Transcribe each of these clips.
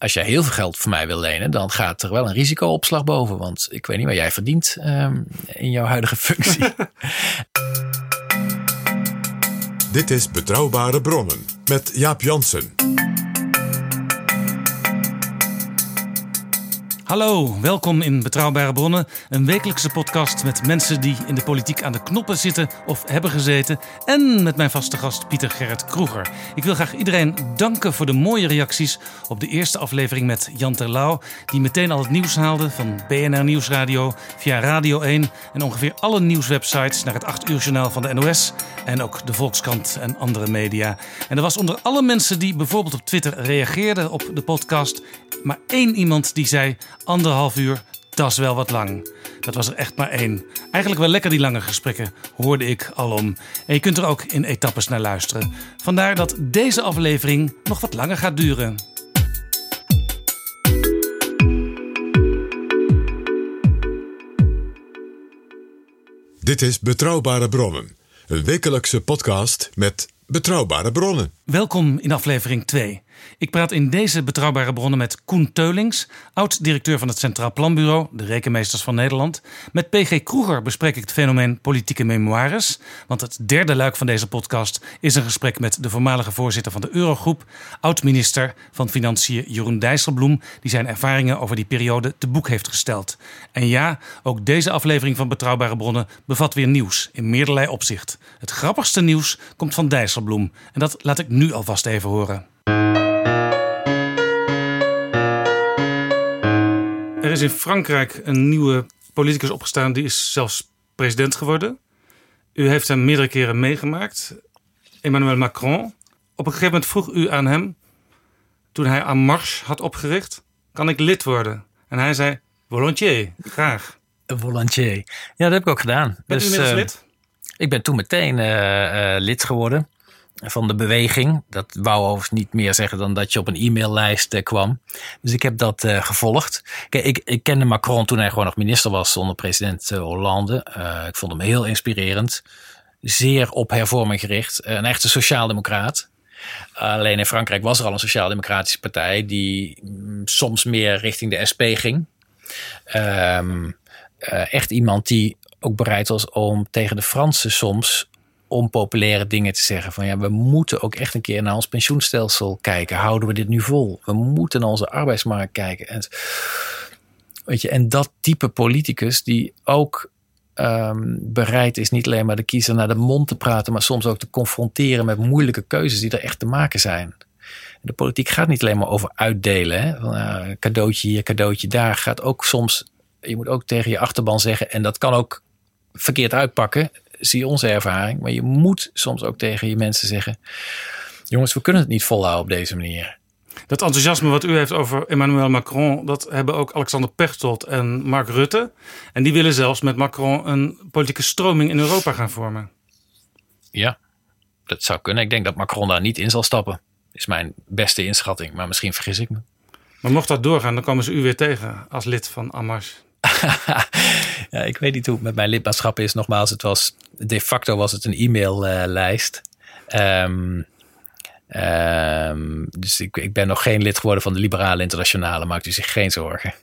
als jij heel veel geld voor mij wil lenen, dan gaat er wel een risicoopslag boven. Want ik weet niet wat jij verdient ehm, in jouw huidige functie. Dit is Betrouwbare Bronnen met Jaap Jansen. Hallo, welkom in Betrouwbare Bronnen, een wekelijkse podcast met mensen die in de politiek aan de knoppen zitten of hebben gezeten. En met mijn vaste gast Pieter Gerrit Kroeger. Ik wil graag iedereen danken voor de mooie reacties op de eerste aflevering met Jan Terlouw, die meteen al het nieuws haalde van BNR Nieuwsradio via Radio 1 en ongeveer alle nieuwswebsites naar het 8 uur journaal van de NOS en ook de Volkskrant en andere media. En er was onder alle mensen die bijvoorbeeld op Twitter reageerden op de podcast, maar één iemand die zei anderhalf uur, dat is wel wat lang. Dat was er echt maar één. Eigenlijk wel lekker die lange gesprekken, hoorde ik alom. En je kunt er ook in etappes naar luisteren. Vandaar dat deze aflevering nog wat langer gaat duren. Dit is Betrouwbare Bronnen, een wekelijkse podcast met betrouwbare bronnen. Welkom in aflevering 2. Ik praat in deze betrouwbare bronnen met Koen Teulings, oud-directeur van het Centraal Planbureau, de Rekenmeesters van Nederland. Met PG Kroeger bespreek ik het fenomeen politieke memoires. Want het derde luik van deze podcast is een gesprek met de voormalige voorzitter van de Eurogroep, oud-minister van Financiën Jeroen Dijsselbloem, die zijn ervaringen over die periode te boek heeft gesteld. En ja, ook deze aflevering van Betrouwbare Bronnen bevat weer nieuws in meerderlei opzicht. Het grappigste nieuws komt van Dijsselbloem en dat laat ik nu alvast even horen. Er is in Frankrijk een nieuwe politicus opgestaan, die is zelfs president geworden. U heeft hem meerdere keren meegemaakt, Emmanuel Macron. Op een gegeven moment vroeg u aan hem, toen hij En Marche had opgericht, kan ik lid worden? En hij zei, volontiers, graag. Volontiers. Ja, dat heb ik ook gedaan. Bent u inmiddels eh, lid? Ik ben toen meteen eh, eh, lid geworden van de beweging. Dat wou overigens niet meer zeggen dan dat je op een e-maillijst eh, kwam. Dus ik heb dat eh, gevolgd. Kijk, ik, ik kende Macron toen hij gewoon nog minister was onder president eh, Hollande. Ik vond hem heel inspirerend. Zeer op hervorming gericht. een echte sociaaldemocraat. Alleen in Frankrijk was er al een sociaaldemocratische partij die mm, soms meer richting de SP ging. Ehm, eh, echt iemand die ook bereid was om tegen de Fransen soms onpopulaire dingen te zeggen. Van ja, we moeten ook echt een keer naar ons pensioenstelsel kijken. Houden we dit nu vol? We moeten naar onze arbeidsmarkt kijken. En, weet je, en dat type politicus die ook ehm, bereid is niet alleen maar de kiezer naar de mond te praten, maar soms ook te confronteren met moeilijke keuzes die er echt te maken zijn. De politiek gaat niet alleen maar over uitdelen. Hè? Van, cadeautje hier, cadeautje daar. Gaat ook soms, je moet ook tegen je achterban zeggen, en dat kan ook verkeerd uitpakken zie onze ervaring. Maar je moet soms ook tegen je mensen zeggen: jongens, we kunnen het niet volhouden op deze manier. Dat enthousiasme wat u heeft over Emmanuel Macron, dat hebben ook Alexander Pechtold en Mark Rutte. En die willen zelfs met Macron een politieke stroming in Europa gaan vormen. Ja, dat zou kunnen. Ik denk dat Macron daar niet in zal stappen. Is mijn beste inschatting, maar misschien vergis ik me. Maar mocht dat doorgaan, dan komen ze u weer tegen als lid van Amarche. ja, ik weet niet hoe het met mijn lidmaatschap is. Nogmaals, het was de facto was het een e-maillijst. Um, um, dus ik, ik ben nog geen lid geworden van de Liberale Internationale. Maakt u zich geen zorgen.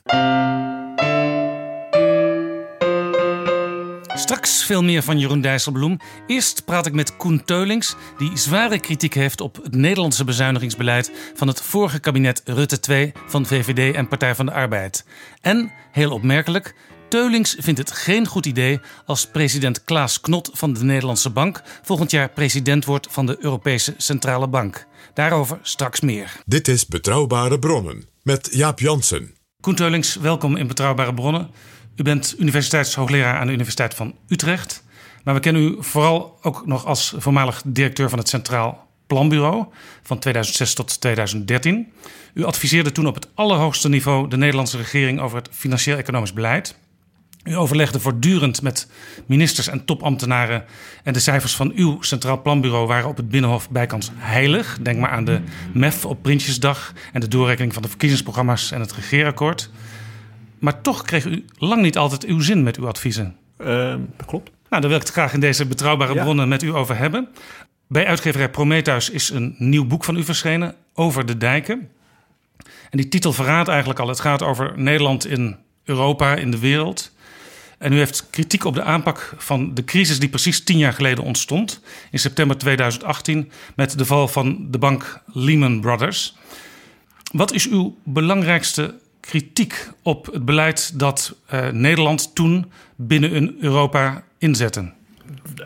Straks veel meer van Jeroen Dijsselbloem. Eerst praat ik met Koen Teulings, die zware kritiek heeft op het Nederlandse bezuinigingsbeleid van het vorige kabinet Rutte 2 van VVD en Partij van de Arbeid. En, heel opmerkelijk, Teulings vindt het geen goed idee als president Klaas Knot van de Nederlandse Bank volgend jaar president wordt van de Europese Centrale Bank. Daarover straks meer. Dit is Betrouwbare Bronnen met Jaap Jansen. Koen Teulings, welkom in Betrouwbare Bronnen. U bent universiteitshoogleraar aan de Universiteit van Utrecht. Maar we kennen u vooral ook nog als voormalig directeur van het Centraal Planbureau van 2006 tot 2013. U adviseerde toen op het allerhoogste niveau de Nederlandse regering over het financieel-economisch beleid. U overlegde voortdurend met ministers en topambtenaren. En de cijfers van uw Centraal Planbureau waren op het Binnenhof bijkans heilig. Denk maar aan de MEF op Prinsjesdag en de doorrekening van de verkiezingsprogramma's en het regeerakkoord. Maar toch kreeg u lang niet altijd uw zin met uw adviezen. Uh, dat klopt. Nou, daar wil ik het graag in deze betrouwbare Ja. bronnen met u over hebben. Bij uitgeverij Prometheus is een nieuw boek van u verschenen over de dijken. En die titel verraadt eigenlijk al. Het gaat over Nederland in Europa, in de wereld. En u heeft kritiek op de aanpak van de crisis die precies tien jaar geleden ontstond. In september 2018 met de val van de bank Lehman Brothers. Wat is uw belangrijkste kritiek op het beleid dat eh, Nederland toen binnen een Europa inzette?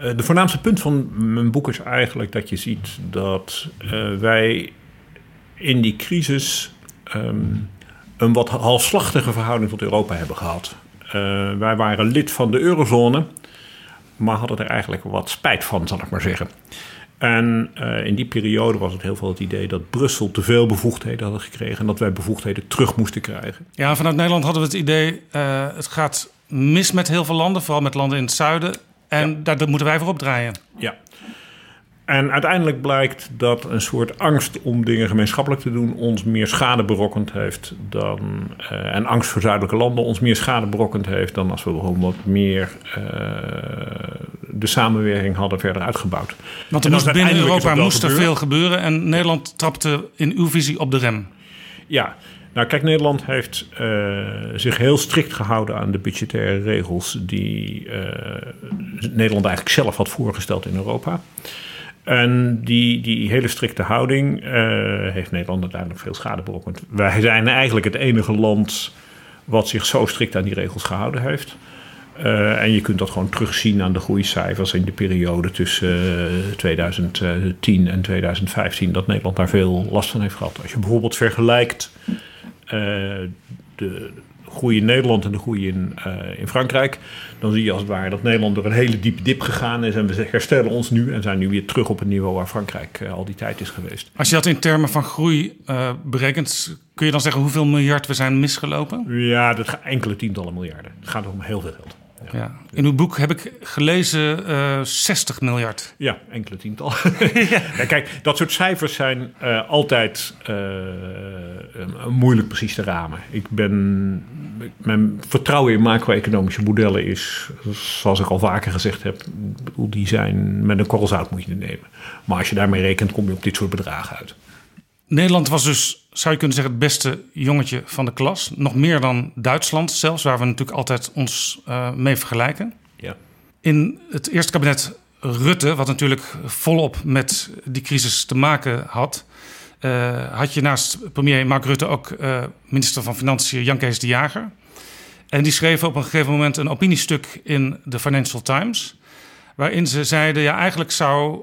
Eh, De voornaamste punt van mijn boek is eigenlijk dat je ziet dat eh, wij in die crisis ehm, een wat halfslachtige verhouding tot Europa hebben gehad. Eh, wij waren lid van de eurozone, maar hadden er eigenlijk wat spijt van, zal ik maar zeggen. En eh, in die periode was het heel veel het idee dat Brussel te veel bevoegdheden had gekregen en dat wij bevoegdheden terug moesten krijgen. Ja, vanuit Nederland hadden we het idee, eh, het gaat mis met heel veel landen, vooral met landen in het zuiden. En daar moeten wij voor opdraaien. Ja. En uiteindelijk blijkt dat een soort angst om dingen gemeenschappelijk te doen ons meer schade berokkend heeft dan. eh, en angst voor zuidelijke landen ons meer schade berokkend heeft dan als we gewoon wat meer eh, de samenwerking hadden verder uitgebouwd. Want er moest binnen Europa moest er veel gebeuren. En Nederland trapte in uw visie op de rem. Ja, nou kijk, Nederland heeft eh, zich heel strikt gehouden aan de budgettaire regels die Nederland eigenlijk zelf had voorgesteld in Europa. En die, die hele strikte houding eh, heeft Nederland uiteindelijk veel schade berokkend. Wij zijn eigenlijk het enige land wat zich zo strikt aan die regels gehouden heeft. Eh, en je kunt dat gewoon terugzien aan de groeicijfers in de periode tussen eh, 2010 en 2015, dat Nederland daar veel last van heeft gehad. Als je bijvoorbeeld vergelijkt eh, de groei in Nederland en de groei in, eh, in Frankrijk, dan zie je als het ware dat Nederland door een hele diepe dip gegaan is. En we herstellen ons nu en zijn nu weer terug op het niveau waar Frankrijk eh, al die tijd is geweest. Als je dat in termen van groei eh, berekent, kun je dan zeggen hoeveel miljard we zijn misgelopen? Ja, dat gaat enkele tientallen miljarden. Het gaat om heel veel geld. Ja. In uw boek heb ik gelezen eh 60 miljard. Ja, enkele tientallen. ja, kijk, dat soort cijfers zijn eh, altijd eh, eh, moeilijk precies te ramen. Ik ben, mijn vertrouwen in macro-economische modellen is, zoals ik al vaker gezegd heb, die zijn met een korrel zout moet je nemen. Maar als je daarmee rekent, kom je op dit soort bedragen uit. Nederland was dus, zou je kunnen zeggen, het beste jongetje van de klas. Nog meer dan Duitsland zelfs, waar we natuurlijk altijd ons eh, mee vergelijken. Ja. In het eerste kabinet Rutte, wat natuurlijk volop met die crisis te maken had, eh, had je naast premier Mark Rutte ook eh, minister van Financiën Jan Kees de Jager. En die schreven op een gegeven moment een opiniestuk in de Financial Times, waarin ze zeiden: ja, eigenlijk zou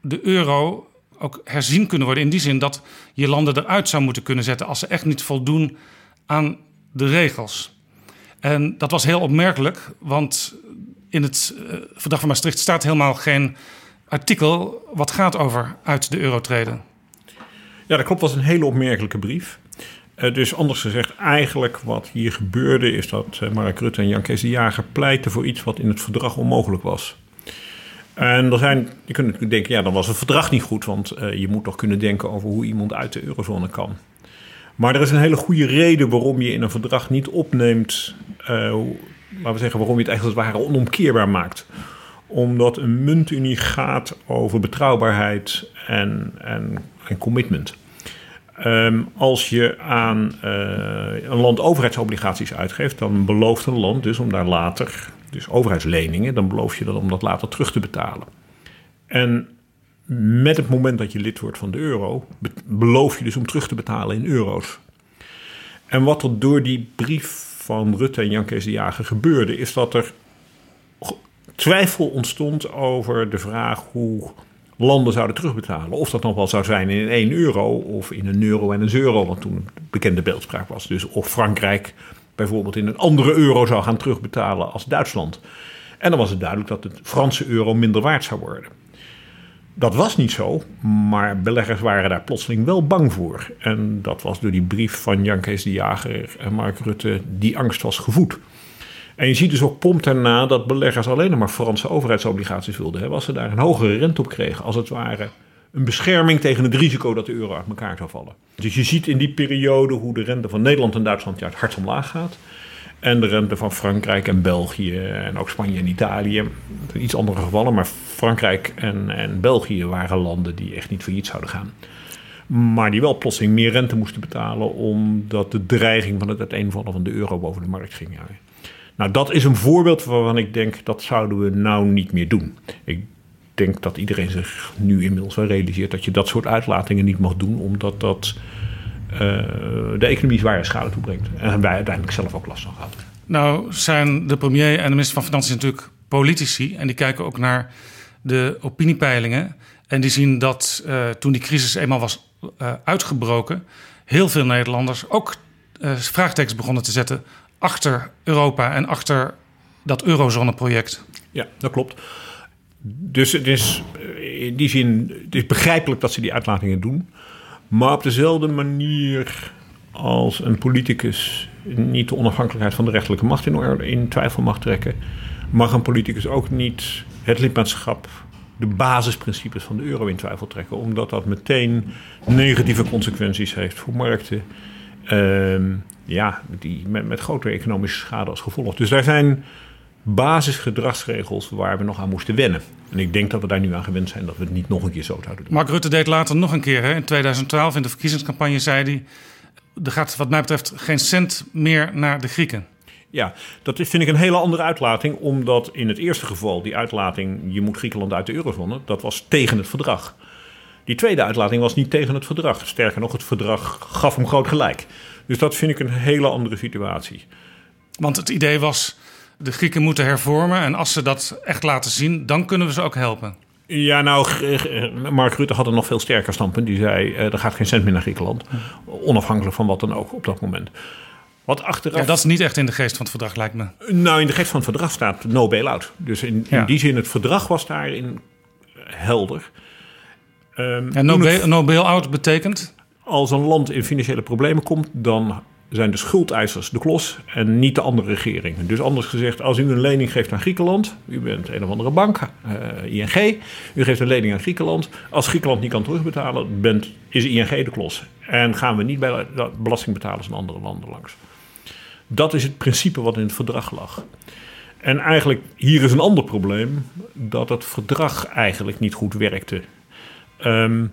de euro ook herzien kunnen worden. In die zin dat je landen eruit zou moeten kunnen zetten als ze echt niet voldoen aan de regels. En dat was heel opmerkelijk, want in het eh, Verdrag van Maastricht staat helemaal geen artikel wat gaat over uit de euro treden. Ja, dat klopt. Dat was een hele opmerkelijke brief. Eh, dus anders gezegd, eigenlijk wat hier gebeurde... is dat eh, Mark Rutte en Jan Kees de Jager pleiten voor iets... wat in het verdrag onmogelijk was. En er zijn, je kunt natuurlijk denken, ja, dan was het verdrag niet goed... want eh, je moet toch kunnen denken over hoe iemand uit de eurozone kan. Maar er is een hele goede reden waarom je in een verdrag niet opneemt... eh, laten we zeggen, waarom je het eigenlijk als het ware onomkeerbaar maakt omdat een muntunie gaat over betrouwbaarheid en, en, en commitment. Ehm, als je aan uh, een land overheidsobligaties uitgeeft, dan belooft een land dus om daar later, dus overheidsleningen, dan beloof je dat om dat later terug te betalen. En met het moment dat je lid wordt van de euro, beloof je dus om terug te betalen in euro's. En wat er door die brief van Rutte en Jan Kees de Jager gebeurde, is dat er twijfel ontstond over de vraag hoe landen zouden terugbetalen. Of dat nog wel zou zijn in 1 euro of in een euro en een euro, wat toen bekende beeldspraak was. Dus of Frankrijk bijvoorbeeld in een andere euro zou gaan terugbetalen als Duitsland. En dan was het duidelijk dat het Franse euro minder waard zou worden. Dat was niet zo, maar beleggers waren daar plotseling wel bang voor. En dat was door die brief van Jan Kees de Jager en Mark Rutte, die angst was gevoed. En je ziet dus ook pompt erna dat beleggers alleen maar Franse overheidsobligaties wilden hebben. Als ze daar een hogere rente op kregen, als het ware een bescherming tegen het risico dat de euro uit elkaar zou vallen. Dus je ziet in die periode hoe de rente van Nederland en Duitsland juist hard omlaag gaat. En de rente van Frankrijk en België en ook Spanje en Italië. Iets andere gevallen, maar Frankrijk en, en België waren landen die echt niet failliet zouden gaan. Maar die wel plotseling meer rente moesten betalen omdat de dreiging van het uiteenvallen van de euro boven de markt ging. Nou, dat is een voorbeeld waarvan ik denk dat zouden we nou niet meer doen. Ik denk dat iedereen zich nu inmiddels wel realiseert dat je dat soort uitlatingen niet mag doen, omdat dat uh, de economie zware schade toebrengt. En wij uiteindelijk zelf ook last van gehad. Nou zijn de premier en de minister van Financiën natuurlijk politici en die kijken ook naar de opiniepeilingen. En die zien dat uh, toen die crisis eenmaal was uh, uitgebroken, heel veel Nederlanders ook vraagtekens begonnen te zetten achter Europa en achter dat eurozoneproject. Ja, dat klopt. Dus het is in die zin is begrijpelijk dat ze die uitlatingen doen. Maar op dezelfde manier als een politicus niet de onafhankelijkheid van de rechterlijke macht in, in twijfel mag trekken, mag een politicus ook niet het lidmaatschap, de basisprincipes van de euro in twijfel trekken, omdat dat meteen negatieve consequenties heeft voor markten. Ehm, ja, die met, met grotere economische schade als gevolg. Dus daar zijn basisgedragsregels waar we nog aan moesten wennen. En ik denk dat we daar nu aan gewend zijn dat we het niet nog een keer zo zouden doen. Mark Rutte deed later nog een keer. Hè? In 2012 in de verkiezingscampagne zei hij... er gaat wat mij betreft geen cent meer naar de Grieken. Ja, dat vind ik een hele andere uitlating. Omdat in het eerste geval die uitlating... je moet Griekenland uit de eurozone... dat was tegen het verdrag. Die tweede uitlating was niet tegen het verdrag. Sterker nog, het verdrag gaf hem groot gelijk. Dus dat vind ik een hele andere situatie. Want het idee was, de Grieken moeten hervormen. En als ze dat echt laten zien, dan kunnen we ze ook helpen. Ja, nou, Mark Rutte had een nog veel sterker standpunt. Die zei, uh, er gaat geen cent meer naar Griekenland. Onafhankelijk van wat dan ook op dat moment. Wat achteraf... Ja, dat is niet echt in de geest van het verdrag, lijkt me. Nou, in de geest van het verdrag staat no bail-out. Dus in, in die zin, het verdrag was daarin helder. Um, en no, bail, no bail-out betekent? als een land in financiële problemen komt, dan zijn de schuldeisers de klos en niet de andere regeringen. Dus anders gezegd, als u een lening geeft aan Griekenland, u bent een of andere bank, uh, ING, u geeft een lening aan Griekenland. Als Griekenland niet kan terugbetalen, bent, is ING de klos. En gaan we niet bij belastingbetalers in andere landen langs. Dat is het principe wat in het verdrag lag. En eigenlijk, hier is een ander probleem, dat het verdrag eigenlijk niet goed werkte. Um,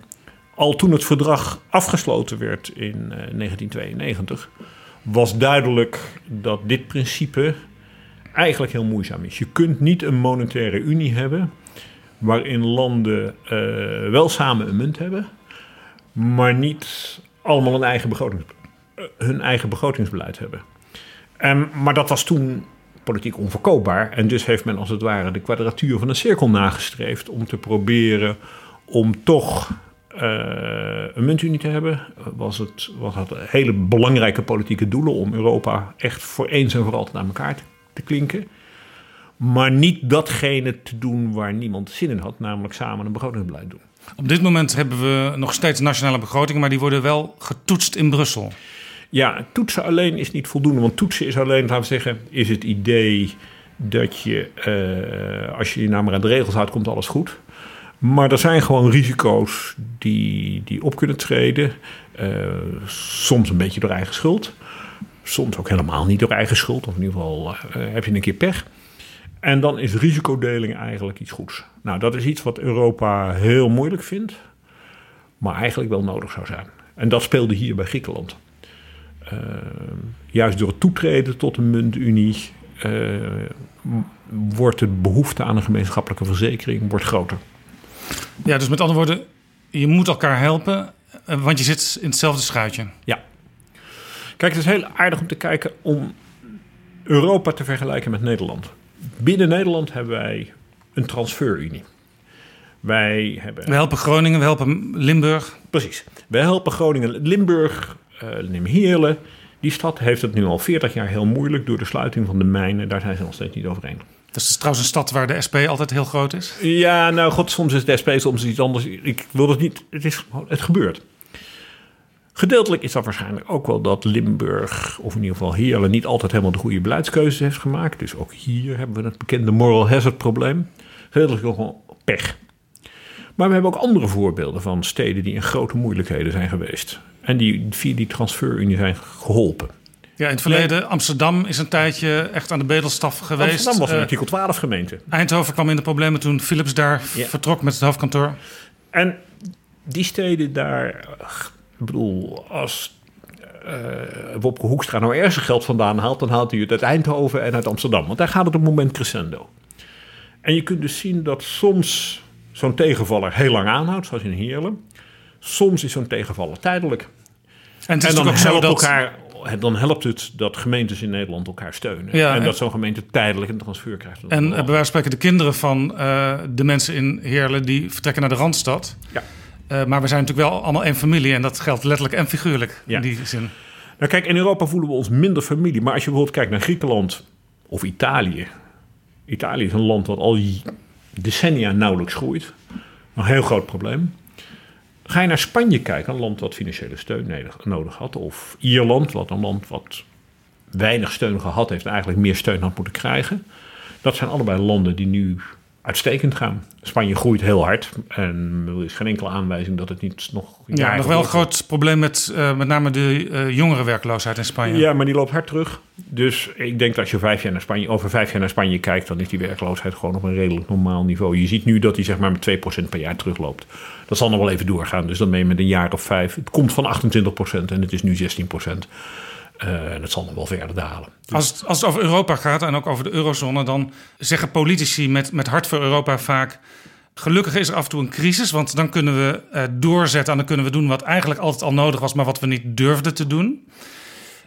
al toen het verdrag afgesloten werd in 1992, eh, was duidelijk dat dit principe eigenlijk heel moeizaam is. Je kunt niet een monetaire unie hebben waarin landen uh, wel samen een munt hebben, maar niet allemaal een eigen uh, hun eigen begrotingsbeleid hebben. Um, maar dat was toen politiek onverkoopbaar. En dus heeft men als het ware de kwadratuur van een cirkel nagestreefd om te proberen om toch uh, een muntunie te hebben, was het, was het hele belangrijke politieke doelen om Europa echt voor eens en voor altijd aan elkaar te, te, klinken. Maar niet datgene te doen waar niemand zin in had, namelijk samen een begrotingsbeleid doen. Op dit moment hebben we nog steeds nationale begrotingen, maar die worden wel getoetst in Brussel. Ja, toetsen alleen is niet voldoende. Want toetsen is alleen, laten we zeggen, is het idee dat je, uh, als je je nou maar aan de regels houdt, komt alles goed. Maar er zijn gewoon risico's die, die op kunnen treden. Uh, soms een beetje door eigen schuld. Soms ook helemaal niet door eigen schuld. Of in ieder geval uh, heb je een keer pech. En dan is risicodeling eigenlijk iets goeds. Nou, dat is iets wat Europa heel moeilijk vindt. Maar eigenlijk wel nodig zou zijn. En dat speelde hier bij Griekenland. Uh, juist door het toetreden tot de muntunie wordt de behoefte aan een gemeenschappelijke verzekering wordt groter. Ja, dus met andere woorden, je moet elkaar helpen, uh, want je zit in hetzelfde schuitje. Ja. Kijk, het is heel aardig om te kijken om Europa te vergelijken met Nederland. Binnen Nederland hebben wij een transferunie. Wij hebben... We helpen Groningen, we helpen Limburg. Precies. Wij helpen Groningen, Limburg, uh. Die stad heeft het nu al 40 jaar heel moeilijk door de sluiting van de mijnen. Daar zijn ze nog steeds niet overeen. Dat is trouwens een stad waar de SP altijd heel groot is. Ja, nou god, soms is de SP, soms iets anders. Ik wil het niet, het, is, het gebeurt. Gedeeltelijk is dat waarschijnlijk ook wel dat Limburg, of in ieder geval Heerlen, niet altijd helemaal de goede beleidskeuzes heeft gemaakt. Dus ook hier hebben we het bekende moral hazard probleem. Gedeeltelijk ook gewoon pech. Maar we hebben ook andere voorbeelden van steden die in grote moeilijkheden zijn geweest. En die via die transferunie zijn geholpen. Ja, in het verleden, nee. Amsterdam is een tijdje echt aan de bedelstaf geweest. Amsterdam was een uh, artikel 12 gemeente. Eindhoven kwam in de problemen toen Philips daar ja. vertrok met het hoofdkantoor. En die steden daar, ik bedoel, als uh, Wopke Hoekstra nou ergens geld vandaan haalt, dan haalt hij het uit Eindhoven en uit Amsterdam. Want daar gaat het op het moment crescendo. En je kunt dus zien dat soms zo'n tegenvaller heel lang aanhoudt, zoals in Heerlen. Soms is zo'n tegenvaller tijdelijk. En, en dan, helpt dat... elkaar, dan helpt het dat gemeentes in Nederland elkaar steunen. Ja, en, en dat zo'n gemeente tijdelijk een transfer krijgt. En bij wijze van spreken de kinderen van uh, de mensen in Heerlen... die vertrekken naar de Randstad. Ja. Uh, maar we zijn natuurlijk wel allemaal één familie. En dat geldt letterlijk en figuurlijk ja. in die zin. Nou kijk, in Europa voelen we ons minder familie. Maar als je bijvoorbeeld kijkt naar Griekenland of Italië... Italië is een land wat al decennia nauwelijks groeit. Een heel groot probleem. Ga je naar Spanje kijken, een land wat financiële steun nodig had, of Ierland, wat een land wat weinig steun gehad heeft, eigenlijk meer steun had moeten krijgen. Dat zijn allebei landen die nu uitstekend gaan. Spanje groeit heel hard en er is geen enkele aanwijzing dat het niet nog. Ja, nog wel een groot probleem met uh, met name de uh, jongerenwerkloosheid in Spanje. Ja, maar die loopt hard terug. Dus ik denk dat als je vijf jaar naar Spanje, over vijf jaar naar Spanje kijkt, dan is die werkloosheid gewoon op een redelijk normaal niveau. Je ziet nu dat die zeg maar met 2% per jaar terugloopt. Dat zal nog wel even doorgaan. Dus dan ben je met een jaar of vijf. Het komt van 28% en het is nu 16%. Uh, en dat zal nog wel verder dalen. Dus. Als, het, als het over Europa gaat en ook over de eurozone, dan zeggen politici met, met hart voor Europa vaak. Gelukkig is er af en toe een crisis, want dan kunnen we uh, doorzetten en dan kunnen we doen wat eigenlijk altijd al nodig was, maar wat we niet durfden te doen.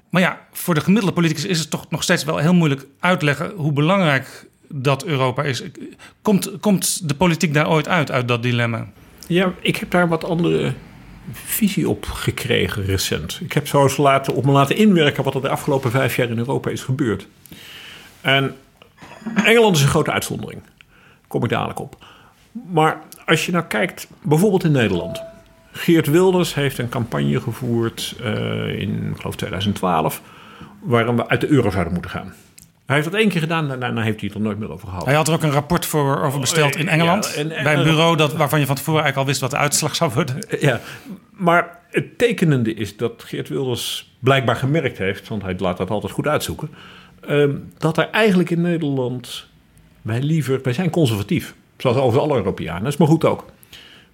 Maar ja, voor de gemiddelde politicus is het toch nog steeds wel heel moeilijk uitleggen hoe belangrijk dat Europa is. Komt, komt de politiek daar ooit uit, uit dat dilemma? Ja, ik heb daar wat andere visie op gekregen recent. Ik heb zo eens laten, op me laten inwerken wat er de afgelopen vijf jaar in Europa is gebeurd. En Engeland is een grote uitzondering. Kom ik dadelijk op. Maar als je nou kijkt, bijvoorbeeld in Nederland. Geert Wilders heeft een campagne gevoerd uh, in, ik geloof 2012, waarom we uit de euro zouden moeten gaan. Hij heeft dat één keer gedaan, daarna heeft hij het er nooit meer over gehad. Hij had er ook een rapport voor over besteld in Engeland. Ja, en, en, bij een bureau dat, waarvan je van tevoren eigenlijk al wist wat de uitslag zou worden. Ja, maar het tekenende is dat Geert Wilders blijkbaar gemerkt heeft, want hij laat dat altijd goed uitzoeken, um, dat er eigenlijk in Nederland wij liever, wij zijn conservatief. Zoals over alle Europeanen, dat is maar goed ook.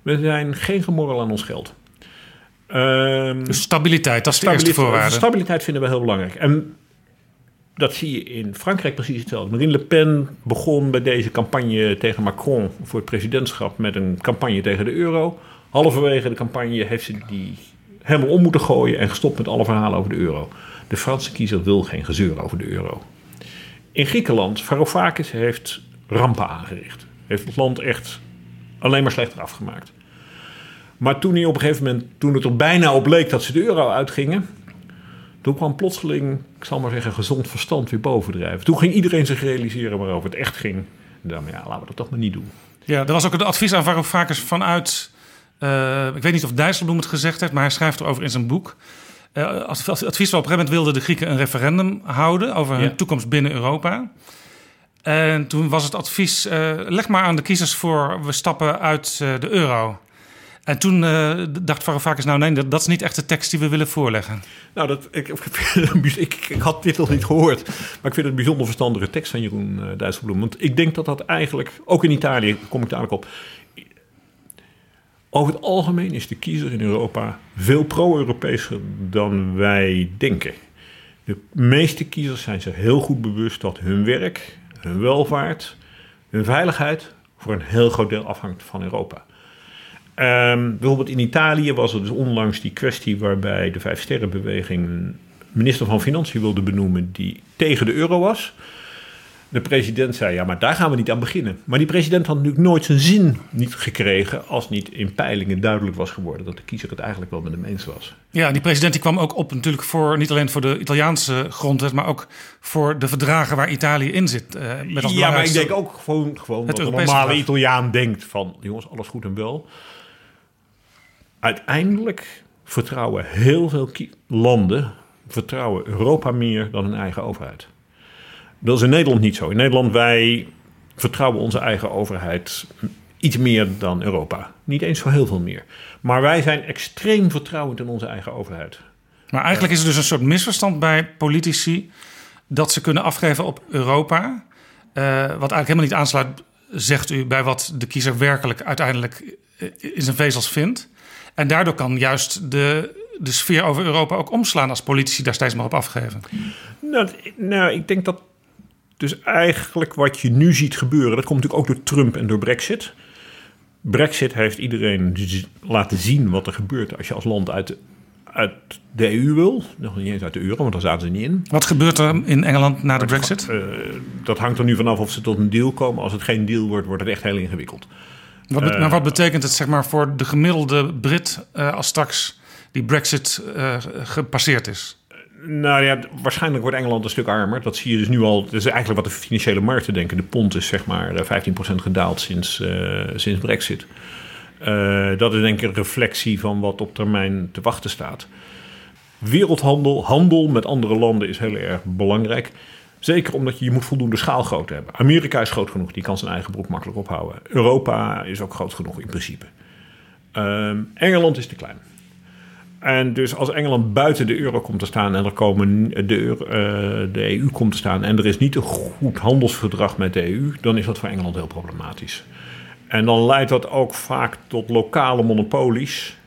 We zijn geen gemorrel aan ons geld. Um, dus stabiliteit, dat is de eerste voorwaarde. Stabiliteit vinden we heel belangrijk. En dat zie je in Frankrijk precies hetzelfde. Marine Le Pen begon bij deze campagne tegen Macron voor het presidentschap met een campagne tegen de euro. Halverwege de campagne heeft ze die helemaal om moeten gooien en gestopt met alle verhalen over de euro. De Franse kiezer wil geen gezeur over de euro. In Griekenland, Varoufakis heeft rampen aangericht. Heeft het land echt alleen maar slechter afgemaakt. Maar toen hij op een gegeven moment, toen het er bijna op leek dat ze de euro uitgingen, toen kwam plotseling, ik zal maar zeggen, gezond verstand weer bovendrijven. Toen ging iedereen zich realiseren waarover het echt ging. En dan, ja, laten we dat toch maar niet doen. Ja, er was ook een advies aan Varoufakis vanuit, uh, ik weet niet of Dijsselbloem het gezegd heeft, maar hij schrijft erover in zijn boek. Uh, advies was op een gegeven moment wilden de Grieken een referendum houden over hun ja. toekomst binnen Europa. En toen was het advies, uh, leg maar aan de kiezers voor, we stappen uit de euro. En toen uh, dacht Varoufakis, nou nee, dat, dat, is niet echt de tekst die we willen voorleggen. Nou, dat, ik, ik, ik, had dit nog niet gehoord. Maar ik vind het een bijzonder verstandige tekst van Jeroen uh, Dijsselbloem. Want ik denk dat dat eigenlijk, ook in Italië kom ik dadelijk op... Over het algemeen is de kiezer in Europa veel pro-Europeeser dan wij denken. De meeste kiezers zijn zich heel goed bewust dat hun werk, hun welvaart, hun veiligheid voor een heel groot deel afhangt van Europa. Ehm, bijvoorbeeld in Italië was er dus onlangs die kwestie waarbij de Vijf Sterrenbeweging minister van Financiën wilde benoemen die tegen de euro was. De president zei, ja, maar daar gaan we niet aan beginnen. Maar die president had natuurlijk nooit zijn zin niet gekregen... als niet in peilingen duidelijk was geworden... dat de kiezer het eigenlijk wel met hem eens was. Ja, die president die kwam ook op natuurlijk voor... niet alleen voor de Italiaanse grondwet... maar ook voor de verdragen waar Italië in zit. Uh, met als ja, maar ik denk ook gewoon, gewoon dat een normale Italiaan denkt van... jongens, alles goed en wel. Uiteindelijk vertrouwen heel veel landen... vertrouwen Europa meer dan hun eigen overheid. Dat is in Nederland niet zo. In Nederland, wij vertrouwen onze eigen overheid iets meer dan Europa. Niet eens zo heel veel meer. Maar wij zijn extreem vertrouwend in onze eigen overheid. Maar eigenlijk is er dus een soort misverstand bij politici dat ze kunnen afgeven op Europa. Uh, wat eigenlijk helemaal niet aansluit, zegt u, bij wat de kiezer werkelijk uiteindelijk in zijn vezels vindt. En daardoor kan juist de, de sfeer over Europa ook omslaan als politici daar steeds maar op afgeven. Nou, nou ik denk dat dus eigenlijk wat je nu ziet gebeuren, dat komt natuurlijk ook door Trump en door Brexit. Brexit heeft iedereen laten zien wat er gebeurt als je als land uit, uit de EU wil. Nog niet eens uit de euro, want daar zaten ze niet in. Wat gebeurt er in Engeland na de Brexit? Uh, dat hangt er nu vanaf of ze tot een deal komen. Als het geen deal wordt, wordt het echt heel ingewikkeld. Wat, uh, maar wat betekent het zeg maar, voor de gemiddelde Brit uh, als straks die Brexit gepasseerd is? Nou ja, waarschijnlijk wordt Engeland een stuk armer. Dat zie je dus nu al. Dat is eigenlijk wat de financiële markten denken. De pond is zeg maar 15% eh, gedaald sinds, sinds Brexit. Dat is denk ik een reflectie van wat op termijn te wachten staat. Wereldhandel, handel met andere landen is heel erg belangrijk. Zeker omdat je, je moet voldoende schaalgrootte hebben. Amerika is groot genoeg, die kan zijn eigen broek makkelijk ophouden. Europa is ook groot genoeg in principe. Uh, Engeland is te klein. En dus als Engeland buiten de euro komt te staan en er komen de, euro, uh, de EU komt te staan en er is niet een goed handelsverdrag met de EU, dan is dat voor Engeland heel problematisch. En dan leidt dat ook vaak tot lokale monopolies.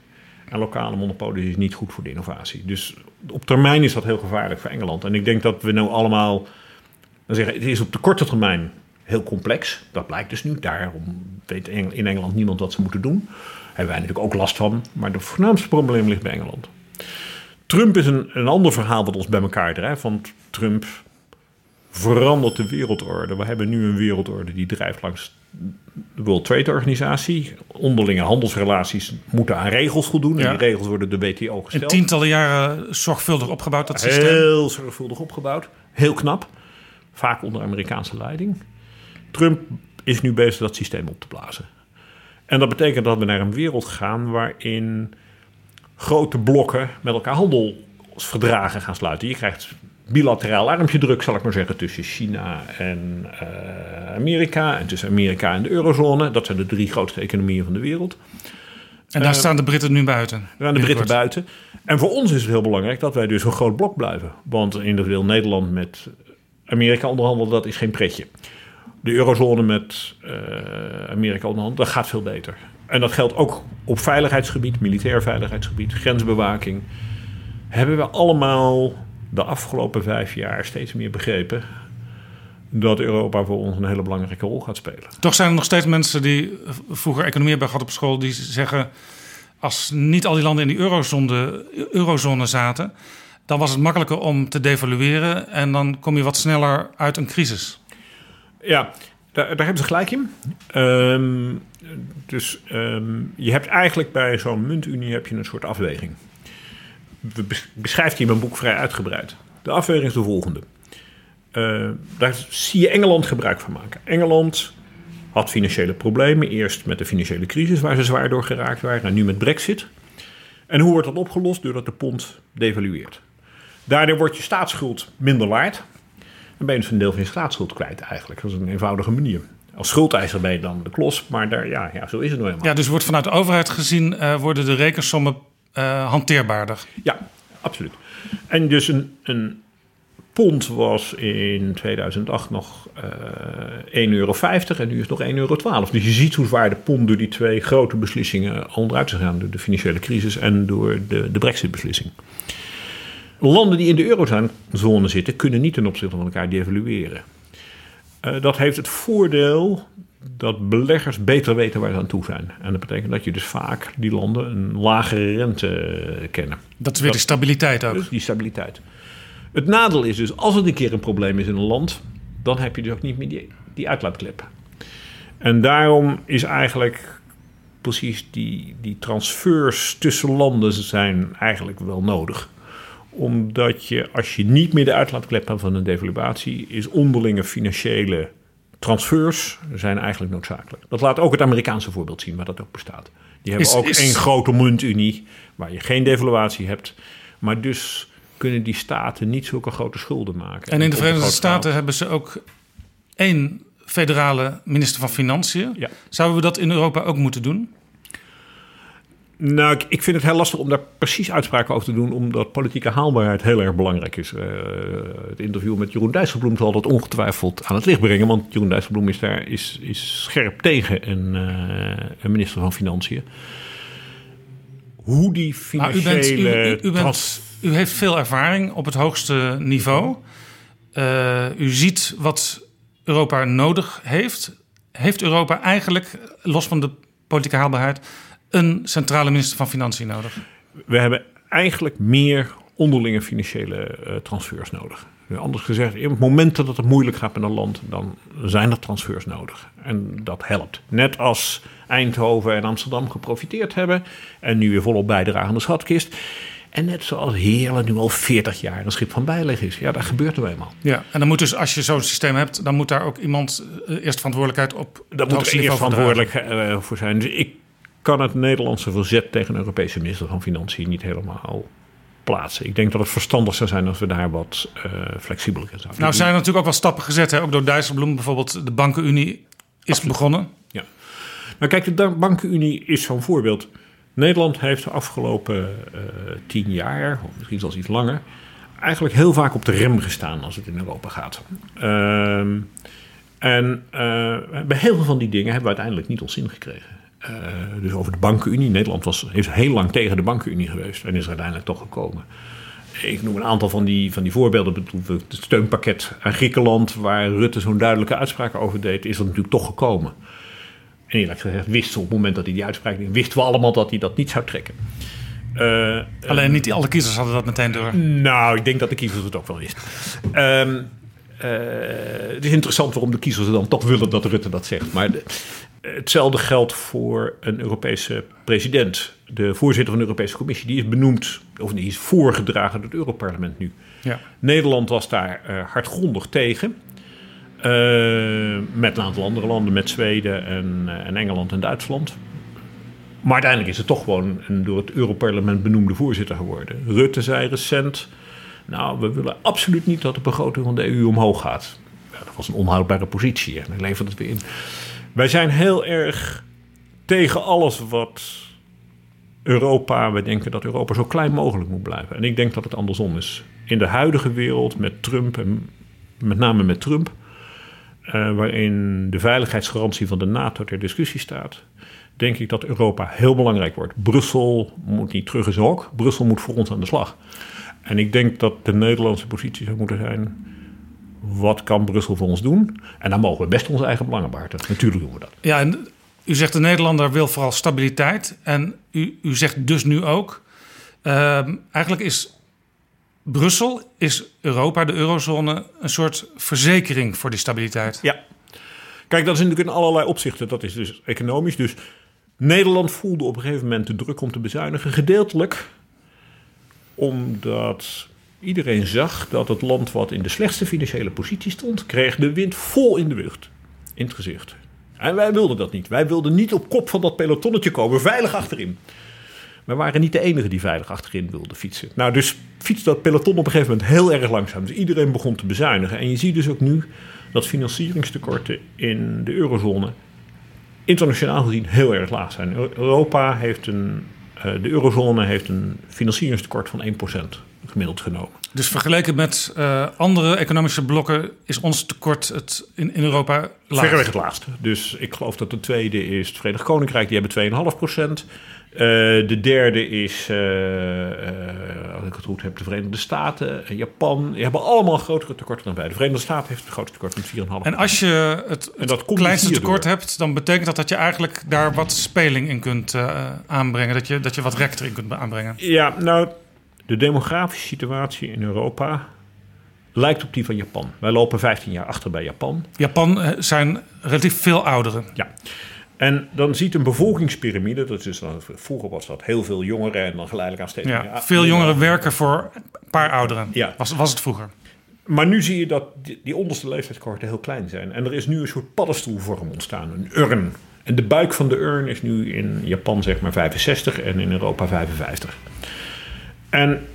En lokale monopolies is niet goed voor de innovatie. Dus op termijn is dat heel gevaarlijk voor Engeland. En ik denk dat we nu allemaal dan zeggen, het is op de korte termijn heel complex. Dat blijkt dus nu. Daarom weet in Engeland niemand wat ze moeten doen hebben wij natuurlijk ook last van. Maar het voornaamste probleem ligt bij Engeland. Trump is een, een ander verhaal dat ons bij elkaar drijft. Want Trump verandert de wereldorde. We hebben nu een wereldorde die drijft langs de World Trade Organisatie. Onderlinge handelsrelaties moeten aan regels voldoen. En die regels worden de WTO gesteld. In tientallen jaren zorgvuldig opgebouwd, dat systeem. Heel zorgvuldig opgebouwd. Heel knap. Vaak onder Amerikaanse leiding. Trump is nu bezig dat systeem op te blazen. En dat betekent dat we naar een wereld gaan waarin grote blokken met elkaar handelsverdragen gaan sluiten. Je krijgt bilateraal armpje druk, zal ik maar zeggen, tussen China en uh, Amerika. En tussen Amerika en de eurozone. Dat zijn de drie grootste economieën van de wereld. En daar uh, staan de Britten nu buiten. Daar staan de Britten buiten. En voor ons is het heel belangrijk dat wij dus een groot blok blijven. Want individueel Nederland met Amerika onderhandelen, dat is geen pretje de eurozone met uh, Amerika onderhand, dat gaat veel beter. En dat geldt ook op veiligheidsgebied, militair veiligheidsgebied, grensbewaking. Hebben we allemaal de afgelopen vijf jaar steeds meer begrepen dat Europa voor ons een hele belangrijke rol gaat spelen. Toch zijn er nog steeds mensen die vroeger economie hebben gehad op school, die zeggen: als niet al die landen in die eurozone, eurozone zaten, dan was het makkelijker om te devalueren en dan kom je wat sneller uit een crisis. Ja, daar, daar hebben ze gelijk in. Ehm, dus ehm, je hebt eigenlijk bij zo'n muntunie heb je een soort afweging. We beschrijft hij in mijn boek vrij uitgebreid. De afweging is de volgende. Uh, daar zie je Engeland gebruik van maken. Engeland had financiële problemen. Eerst met de financiële crisis, waar ze zwaar door geraakt waren. En nu met Brexit. En hoe wordt dat opgelost? Doordat de pond devalueert. Daardoor wordt je staatsschuld minder waard dan ben je dus een deel van je staatsschuld kwijt eigenlijk. Dat is een eenvoudige manier. Als schuldeiser ben je dan de klos, maar daar, ja, ja, zo is het nou helemaal. Ja, dus wordt vanuit de overheid gezien, uh, worden de rekensommen uh, hanteerbaarder? Ja, absoluut. En dus een, een pond was in 2008 nog uh, 1,50 euro en nu is het nog 1,12 euro. Dus je ziet hoe zwaar de pond door die twee grote beslissingen onderuit is gegaan. Door de financiële crisis en door de, de brexit-beslissing. Landen die in de eurozone zitten, kunnen niet ten opzichte van elkaar devalueren. Uh, dat heeft het voordeel dat beleggers beter weten waar ze aan toe zijn. En dat betekent dat je dus vaak die landen een lagere rente kennen. Dat is weer de stabiliteit ook. Dus die stabiliteit. Het nadeel is dus, als er een keer een probleem is in een land, dan heb je dus ook niet meer die, die uitlaatklep. En daarom is eigenlijk precies die, die transfers tussen landen zijn eigenlijk wel nodig omdat je, als je niet meer de uitlaatklep hebt van een devaluatie, is onderlinge financiële transfers zijn eigenlijk noodzakelijk. Dat laat ook het Amerikaanse voorbeeld zien, waar dat ook bestaat. Die hebben ook één grote muntunie, waar je geen devaluatie hebt. Maar dus kunnen die staten niet zulke grote schulden maken. En in de Verenigde Staten hebben ze ook één federale minister van Financiën. Ja. Zouden we dat in Europa ook moeten doen? Nou, ik vind het heel lastig om daar precies uitspraken over te doen, omdat politieke haalbaarheid heel erg belangrijk is. Uh, het interview met Jeroen Dijsselbloem zal dat ongetwijfeld aan het licht brengen, want Jeroen Dijsselbloem is daar is, is scherp tegen een, uh, een minister van Financiën. Hoe die financiële... Nou, u, bent, u, u, bent, u, heeft veel ervaring op het hoogste niveau. Uh, u ziet wat Europa nodig heeft. Heeft Europa eigenlijk, los van de politieke haalbaarheid een centrale minister van Financiën nodig? We hebben eigenlijk meer onderlinge financiële uh, transfers nodig. Anders gezegd, in het moment dat het moeilijk gaat met een land, dan zijn er transfers nodig. En dat helpt. Net als Eindhoven en Amsterdam geprofiteerd hebben en nu weer volop bijdragen aan de schatkist. En net zoals Heerlen nu al 40 jaar een schip van bijleg is. Ja, dat gebeurt er eenmaal. Ja, en dan moet dus, als je zo'n systeem hebt, dan moet daar ook iemand uh, eerst verantwoordelijkheid op. Daar moet er eerst verantwoordelijk uh, voor zijn. Dus ik kan het Nederlandse verzet tegen een Europese minister van Financiën niet helemaal plaatsen. Ik denk dat het verstandig zou zijn als we daar wat uh, flexibeler in zouden Nou zijn er natuurlijk ook wel stappen gezet. Hè? Ook door Dijsselbloem bijvoorbeeld. De bankenunie is Absoluut. begonnen. Ja. Nou kijk, de bankenunie is zo'n voorbeeld. Nederland heeft de afgelopen uh, tien jaar, of misschien zelfs iets langer... eigenlijk heel vaak op de rem gestaan als het in Europa gaat. Uh, en uh, bij heel veel van die dingen hebben we uiteindelijk niet ons zin gekregen. Uh, dus over de bankenunie. Nederland was, heeft heel lang tegen de bankenunie geweest en is er uiteindelijk toch gekomen. Ik noem een aantal van die, van die voorbeelden. Het steunpakket aan Griekenland, waar Rutte zo'n duidelijke uitspraak over deed, is er natuurlijk toch gekomen. En eerlijk gezegd, wisten op het moment dat hij die uitspraak deed, wisten we allemaal dat hij dat niet zou trekken. Uh, Alleen niet alle kiezers hadden dat meteen door. Nou, ik denk dat de kiezers het ook wel wisten. Um, uh, het is interessant waarom de kiezers dan toch willen dat Rutte dat zegt. Maar de, Hetzelfde geldt voor een Europese president. De voorzitter van de Europese Commissie, die is benoemd, of die is voorgedragen door het Europarlement nu. Ja. Nederland was daar uh, hardgrondig tegen. Uh, met een aantal andere landen, met Zweden en, uh, en, Engeland en Duitsland. Maar uiteindelijk is het toch gewoon een door het Europarlement benoemde voorzitter geworden. Rutte zei recent: Nou, we willen absoluut niet dat de begroting van de EU omhoog gaat. Ja, dat was een onhoudbare positie en hij levert het weer in. Wij zijn heel erg tegen alles wat Europa. We denken dat Europa zo klein mogelijk moet blijven. En ik denk dat het andersom is. In de huidige wereld met Trump en met name met Trump, uh, waarin de veiligheidsgarantie van de NATO ter discussie staat, denk ik dat Europa heel belangrijk wordt. Brussel moet niet terug in zijn hok, Brussel moet voor ons aan de slag. En ik denk dat de Nederlandse positie zou moeten zijn wat kan Brussel voor ons doen? En dan mogen we best onze eigen belangen behartigen. Natuurlijk doen we dat. Ja, en u zegt de Nederlander wil vooral stabiliteit. En u, u zegt dus nu ook... Uh, eigenlijk is Brussel, is Europa, de eurozone... een soort verzekering voor die stabiliteit. Ja. Kijk, dat is natuurlijk in allerlei opzichten. Dat is dus economisch. Dus Nederland voelde op een gegeven moment de druk om te bezuinigen. Gedeeltelijk omdat Iedereen zag dat het land wat in de slechtste financiële positie stond, kreeg de wind vol in de lucht, in het gezicht. En wij wilden dat niet. Wij wilden niet op kop van dat pelotonnetje komen, veilig achterin. We waren niet de enige die veilig achterin wilde fietsen. Nou, dus fietste dat peloton op een gegeven moment heel erg langzaam. Dus iedereen begon te bezuinigen. En je ziet dus ook nu dat financieringstekorten in de eurozone internationaal gezien heel erg laag zijn. Europa heeft een, de eurozone heeft een financieringstekort van 1%. gemiddeld genomen. Dus vergeleken met uh, andere economische blokken is ons tekort het in, in Europa laag. Verreweg het laagste. Dus ik geloof dat de tweede is het Verenigd Koninkrijk, die hebben 2,5 procent. Uh, de derde is, uh, als ik het goed heb, de Verenigde Staten, Japan. Die hebben allemaal grotere tekorten dan wij. De Verenigde Staten heeft het grootste tekort van 4,5. En als je het, het kleinste tekort hebt, dan betekent dat dat je eigenlijk daar wat speling in kunt aanbrengen. Dat je, dat je wat rechter in kunt aanbrengen. Ja, nou, de demografische situatie in Europa lijkt op die van Japan. Wij lopen 15 jaar achter bij Japan. Japan zijn relatief veel ouderen. Ja. En dan ziet een bevolkingspyramide, dat is dan, vroeger was dat heel veel jongeren en dan geleidelijk aan steeds ja, meer. Veel jongeren werken voor een paar ouderen. Ja. Was, was het vroeger. Maar nu zie je dat die, die onderste leeftijdscohorten heel klein zijn. En er is nu een soort paddenstoelvorm ontstaan, een urn. En de buik van de urn is nu in Japan zeg maar 65 en in Europa 55. En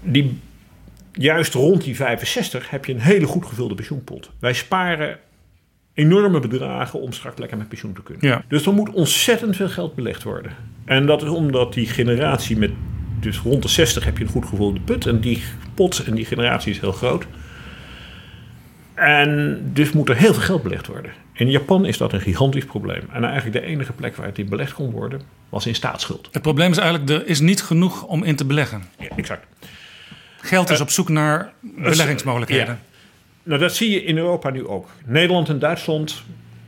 die, juist rond die 65 heb je een hele goed gevulde pensioenpot. Wij sparen enorme bedragen om straks lekker met pensioen te kunnen. Ja. Dus er moet ontzettend veel geld belegd worden. En dat is omdat die generatie met... Dus rond de 60 heb je een goed gevulde put. En die pot en die generatie is heel groot. En dus moet er heel veel geld belegd worden. In Japan is dat een gigantisch probleem. En eigenlijk de enige plek waar het in belegd kon worden, was in staatsschuld. Het probleem is eigenlijk, er is niet genoeg om in te beleggen. Ja, exact. Geld is uh, op zoek naar beleggingsmogelijkheden. Nou, dat zie je in Europa nu ook. Nederland en Duitsland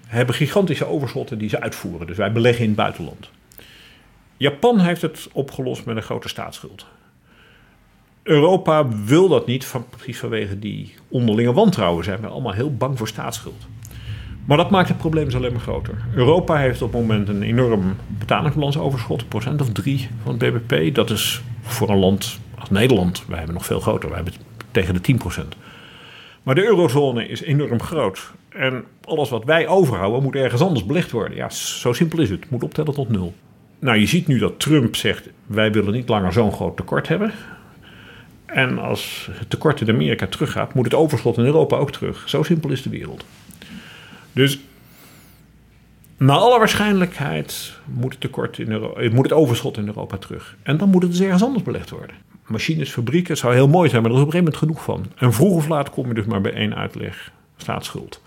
hebben gigantische overschotten die ze uitvoeren. Dus wij beleggen in het buitenland. Japan heeft het opgelost met een grote staatsschuld. Europa wil dat niet, precies vanwege die onderlinge wantrouwen. Zijn we allemaal heel bang voor staatsschuld. Maar dat maakt het probleem dus alleen maar groter. Europa heeft op het moment een enorm betalingsbalansoverschot, een procent of drie van het bbp. Dat is voor een land als Nederland, wij hebben nog veel groter, wij hebben tegen de 10 procent. Maar de eurozone is enorm groot. En alles wat wij overhouden moet ergens anders belegd worden. Ja, zo simpel is het. Het moet optellen tot nul. Nou, je ziet nu dat Trump zegt: wij willen niet langer zo'n groot tekort hebben. En als het tekort in Amerika teruggaat, moet het overschot in Europa ook terug. Zo simpel is de wereld. Dus naar alle waarschijnlijkheid moet het, tekort in Europa, moet het overschot in Europa terug. En dan moet het dus ergens anders belegd worden. Machines, fabrieken, het zou heel mooi zijn, maar er is op een gegeven moment genoeg van. En vroeg of laat kom je dus maar bij één uitleg, staatsschuld.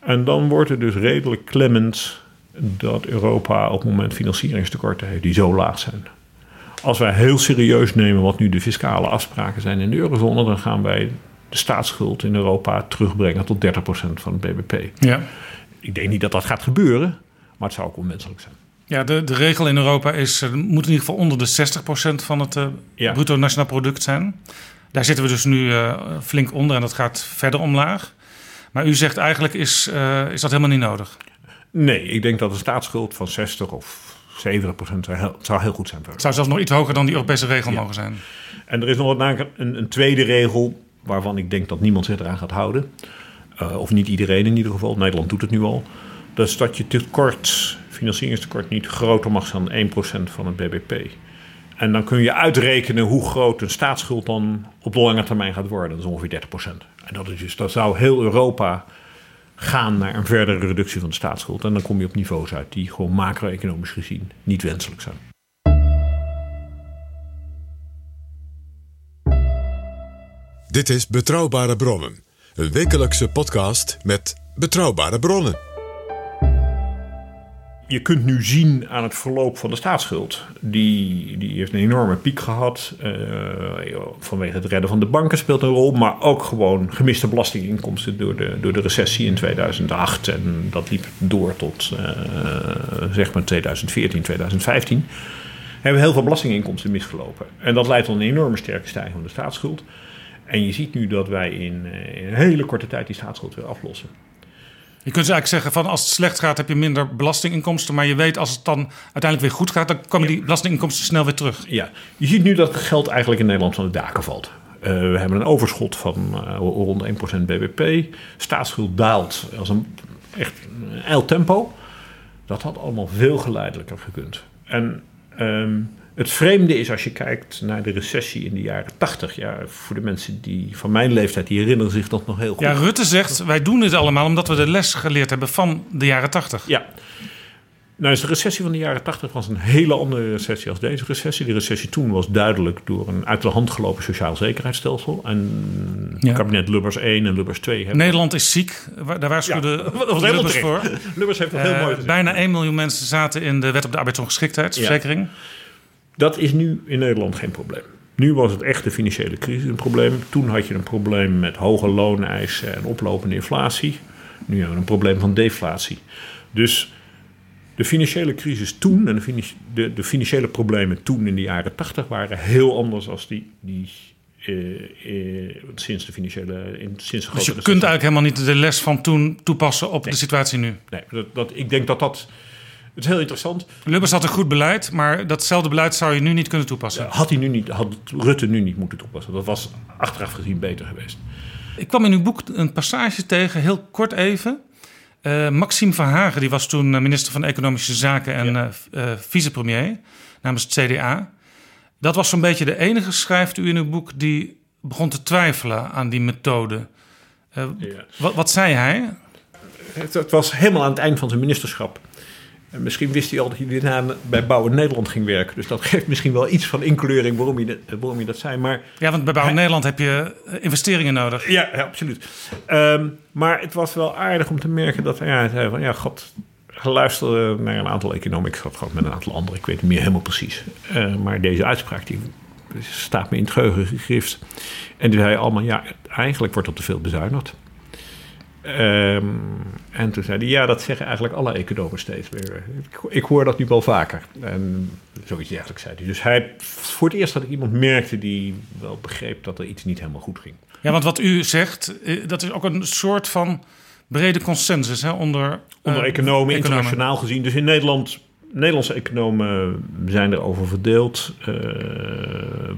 En dan wordt het dus redelijk klemmend dat Europa op het moment financieringstekorten heeft die zo laag zijn. Als wij heel serieus nemen wat nu de fiscale afspraken zijn in de eurozone, dan gaan wij de staatsschuld in Europa terugbrengen tot 30% van het bbp. Ja. Ik denk niet dat dat gaat gebeuren, maar het zou ook onmenselijk zijn. Ja, de, de regel in Europa is, er moet in ieder geval onder de 60% van het uh, ja. bruto nationaal product zijn. Daar zitten we dus nu uh, flink onder en dat gaat verder omlaag. Maar u zegt eigenlijk is, uh, is dat helemaal niet nodig? Nee, ik denk dat een staatsschuld van 60 of 70 procent zou, zou heel goed zijn. Het zou zelfs nog iets hoger dan die Europese regel ja. mogen zijn. En er is nog een, een, een, tweede regel waarvan ik denk dat niemand zich eraan gaat houden. Uh, of niet iedereen in ieder geval. Nederland doet het nu al. Dat is dat je tekort, financieringstekort niet groter mag zijn dan 1% van het bbp. En dan kun je uitrekenen hoe groot een staatsschuld dan op lange termijn gaat worden. Dat is ongeveer 30%. En dat, is dus, dat zou heel Europa gaan naar een verdere reductie van de staatsschuld. En dan kom je op niveaus uit die gewoon macro-economisch gezien niet wenselijk zijn. Dit is Betrouwbare Bronnen, een wekelijkse podcast met betrouwbare bronnen. Je kunt nu zien aan het verloop van de staatsschuld. Die, die heeft een enorme piek gehad. Uh, vanwege het redden van de banken speelt een rol. Maar ook gewoon gemiste belastinginkomsten door de, door de recessie in 2008. En dat liep door tot uh, zeg maar 2014, 2015. Hebben heel veel belastinginkomsten misgelopen. En dat leidt tot een enorme sterke stijging van de staatsschuld. En je ziet nu dat wij in, in een hele korte tijd die staatsschuld weer aflossen. Je kunt dus eigenlijk zeggen van als het slecht gaat heb je minder belastinginkomsten. Maar je weet als het dan uiteindelijk weer goed gaat, dan komen die belastinginkomsten snel weer terug. Ja, je ziet nu dat geld eigenlijk in Nederland van de daken valt. Uh, we hebben een overschot van uh, rond 1% bbp. Staatsschuld daalt als een echt een tempo. Dat had allemaal veel geleidelijker gekund. En um, het vreemde is als je kijkt naar de recessie in de jaren 80. Ja, voor de mensen die van mijn leeftijd, die herinneren zich dat nog heel goed. Ja, Rutte zegt, wij doen dit allemaal omdat we de les geleerd hebben van de jaren 80. Ja. Nou, dus de recessie van de jaren 80 was een hele andere recessie als deze recessie. Die recessie toen was duidelijk door een uit de hand gelopen sociaal zekerheidsstelsel. En Ja. kabinet Lubbers 1 en Lubbers 2 hebben. Nederland is ziek. Daar waarschuwde Ja, dat was helemaal Lubbers voor. Lubbers heeft dat heel Eh, mooi bijna 1 miljoen mensen zaten in de wet op de arbeidsongeschiktheidsverzekering. Dat is nu in Nederland geen probleem. Nu was het echt de financiële crisis een probleem. Toen had je een probleem met hoge looneisen en oplopende inflatie. Nu hebben we een probleem van deflatie. Dus de financiële crisis toen en de, de, de financiële problemen toen in de jaren 80 waren heel anders als die, die eh, eh, sinds de financiële in, sinds de Dus je kunt eigenlijk helemaal niet de les van toen toepassen op de situatie nu. Nee, dat, dat, ik denk dat dat. Het is heel interessant. Lubbers had een goed beleid, maar datzelfde beleid zou je nu niet kunnen toepassen. Had, hij nu niet, had Rutte nu niet moeten toepassen. Dat was achteraf gezien beter geweest. Ik kwam in uw boek een passage tegen, heel kort even. Eh, Maxime Verhagen, die was toen eh, minister van Economische Zaken en Ja. eh, vicepremier namens het CDA. Dat was zo'n beetje de enige, schrijft u in uw boek, die begon te twijfelen aan die methode. Ja. wat, wat zei hij? Het, het was helemaal aan het eind van zijn ministerschap. En misschien wist hij al dat hij daarna bij Bouwen Nederland ging werken. Dus dat geeft misschien wel iets van inkleuring waarom hij, dat- waarom hij dat zei. Maar Ja, want bij Bouw Nederland heb je eh, investeringen nodig. ja, ja, absoluut. Ehm, maar het was wel aardig om te merken dat ja, hij zei van ja, god, hij luisterde naar een aantal economen. Ik gewoon met een aantal anderen, ik weet het niet meer helemaal precies. Eh, maar deze uitspraak die staat me in het geheugen gegrift. En die zei allemaal ja, eigenlijk wordt er te veel bezuinigd. Ehm, en toen zei hij, ja, dat zeggen eigenlijk alle economen steeds weer. Ik, ik hoor dat nu wel vaker. En zoiets dergelijks zei hij. Dus hij, voor het eerst dat ik iemand merkte die wel begreep dat er iets niet helemaal goed ging. Ja, want wat u zegt, eh, dat is ook een soort van brede consensus hè, onder, Onder eh, economen, internationaal gezien. Dus in Nederland, Nederlandse economen zijn erover verdeeld. Eh,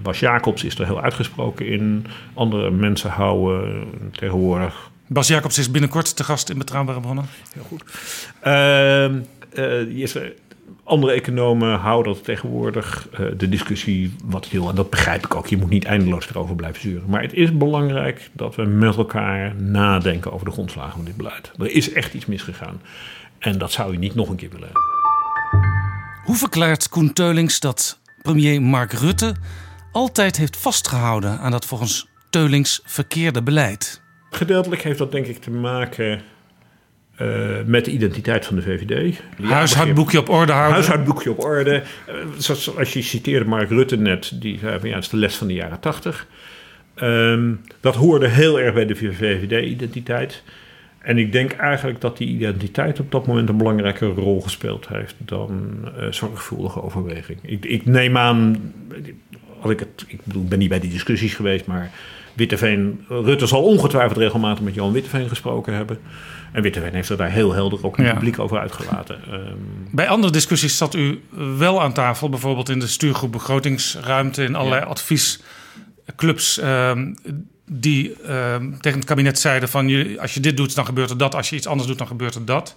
Bas Jacobs is er heel uitgesproken in. Andere mensen houden tegenwoordig Bas Jacobs is binnenkort te gast in Betrouwbare Bronnen. Heel goed. Ehm, eh, er- andere economen houden dat tegenwoordig eh, de discussie wat heel, en dat begrijp ik ook, je moet niet eindeloos erover blijven zuren. Maar het is belangrijk dat we met elkaar nadenken over de grondslagen van dit beleid. Er is echt iets misgegaan. En dat zou je niet nog een keer willen hebben. Hoe verklaart Koen Teulings dat premier Mark Rutte altijd heeft vastgehouden aan dat volgens Teulings verkeerde beleid? Gedeeltelijk heeft dat denk ik te maken eh, met de identiteit van de VVD. Huishoudboekje op orde houden. Huishoudboekje op orde. Eh, zoals als je citeerde Mark Rutte net, die zei van ja, dat is de les van de jaren tachtig. Ehm, dat hoorde heel erg bij de VVD-identiteit. En ik denk eigenlijk dat die identiteit op dat moment een belangrijke rol gespeeld heeft dan eh, zorgvuldige overweging. Ik, ik neem aan, als ik, het, ik bedoel, ik ben niet bij die discussies geweest, maar Witteveen, Rutte zal ongetwijfeld regelmatig met Johan Witteveen gesproken hebben. En Witteveen heeft er daar heel helder ook het Ja. publiek over uitgelaten. Ehm, Bij andere discussies zat u wel aan tafel, bijvoorbeeld in de stuurgroep begrotingsruimte, in allerlei adviesclubs. ehm, die ehm, tegen het kabinet zeiden van als je dit doet, dan gebeurt er dat. Als je iets anders doet, dan gebeurt er dat.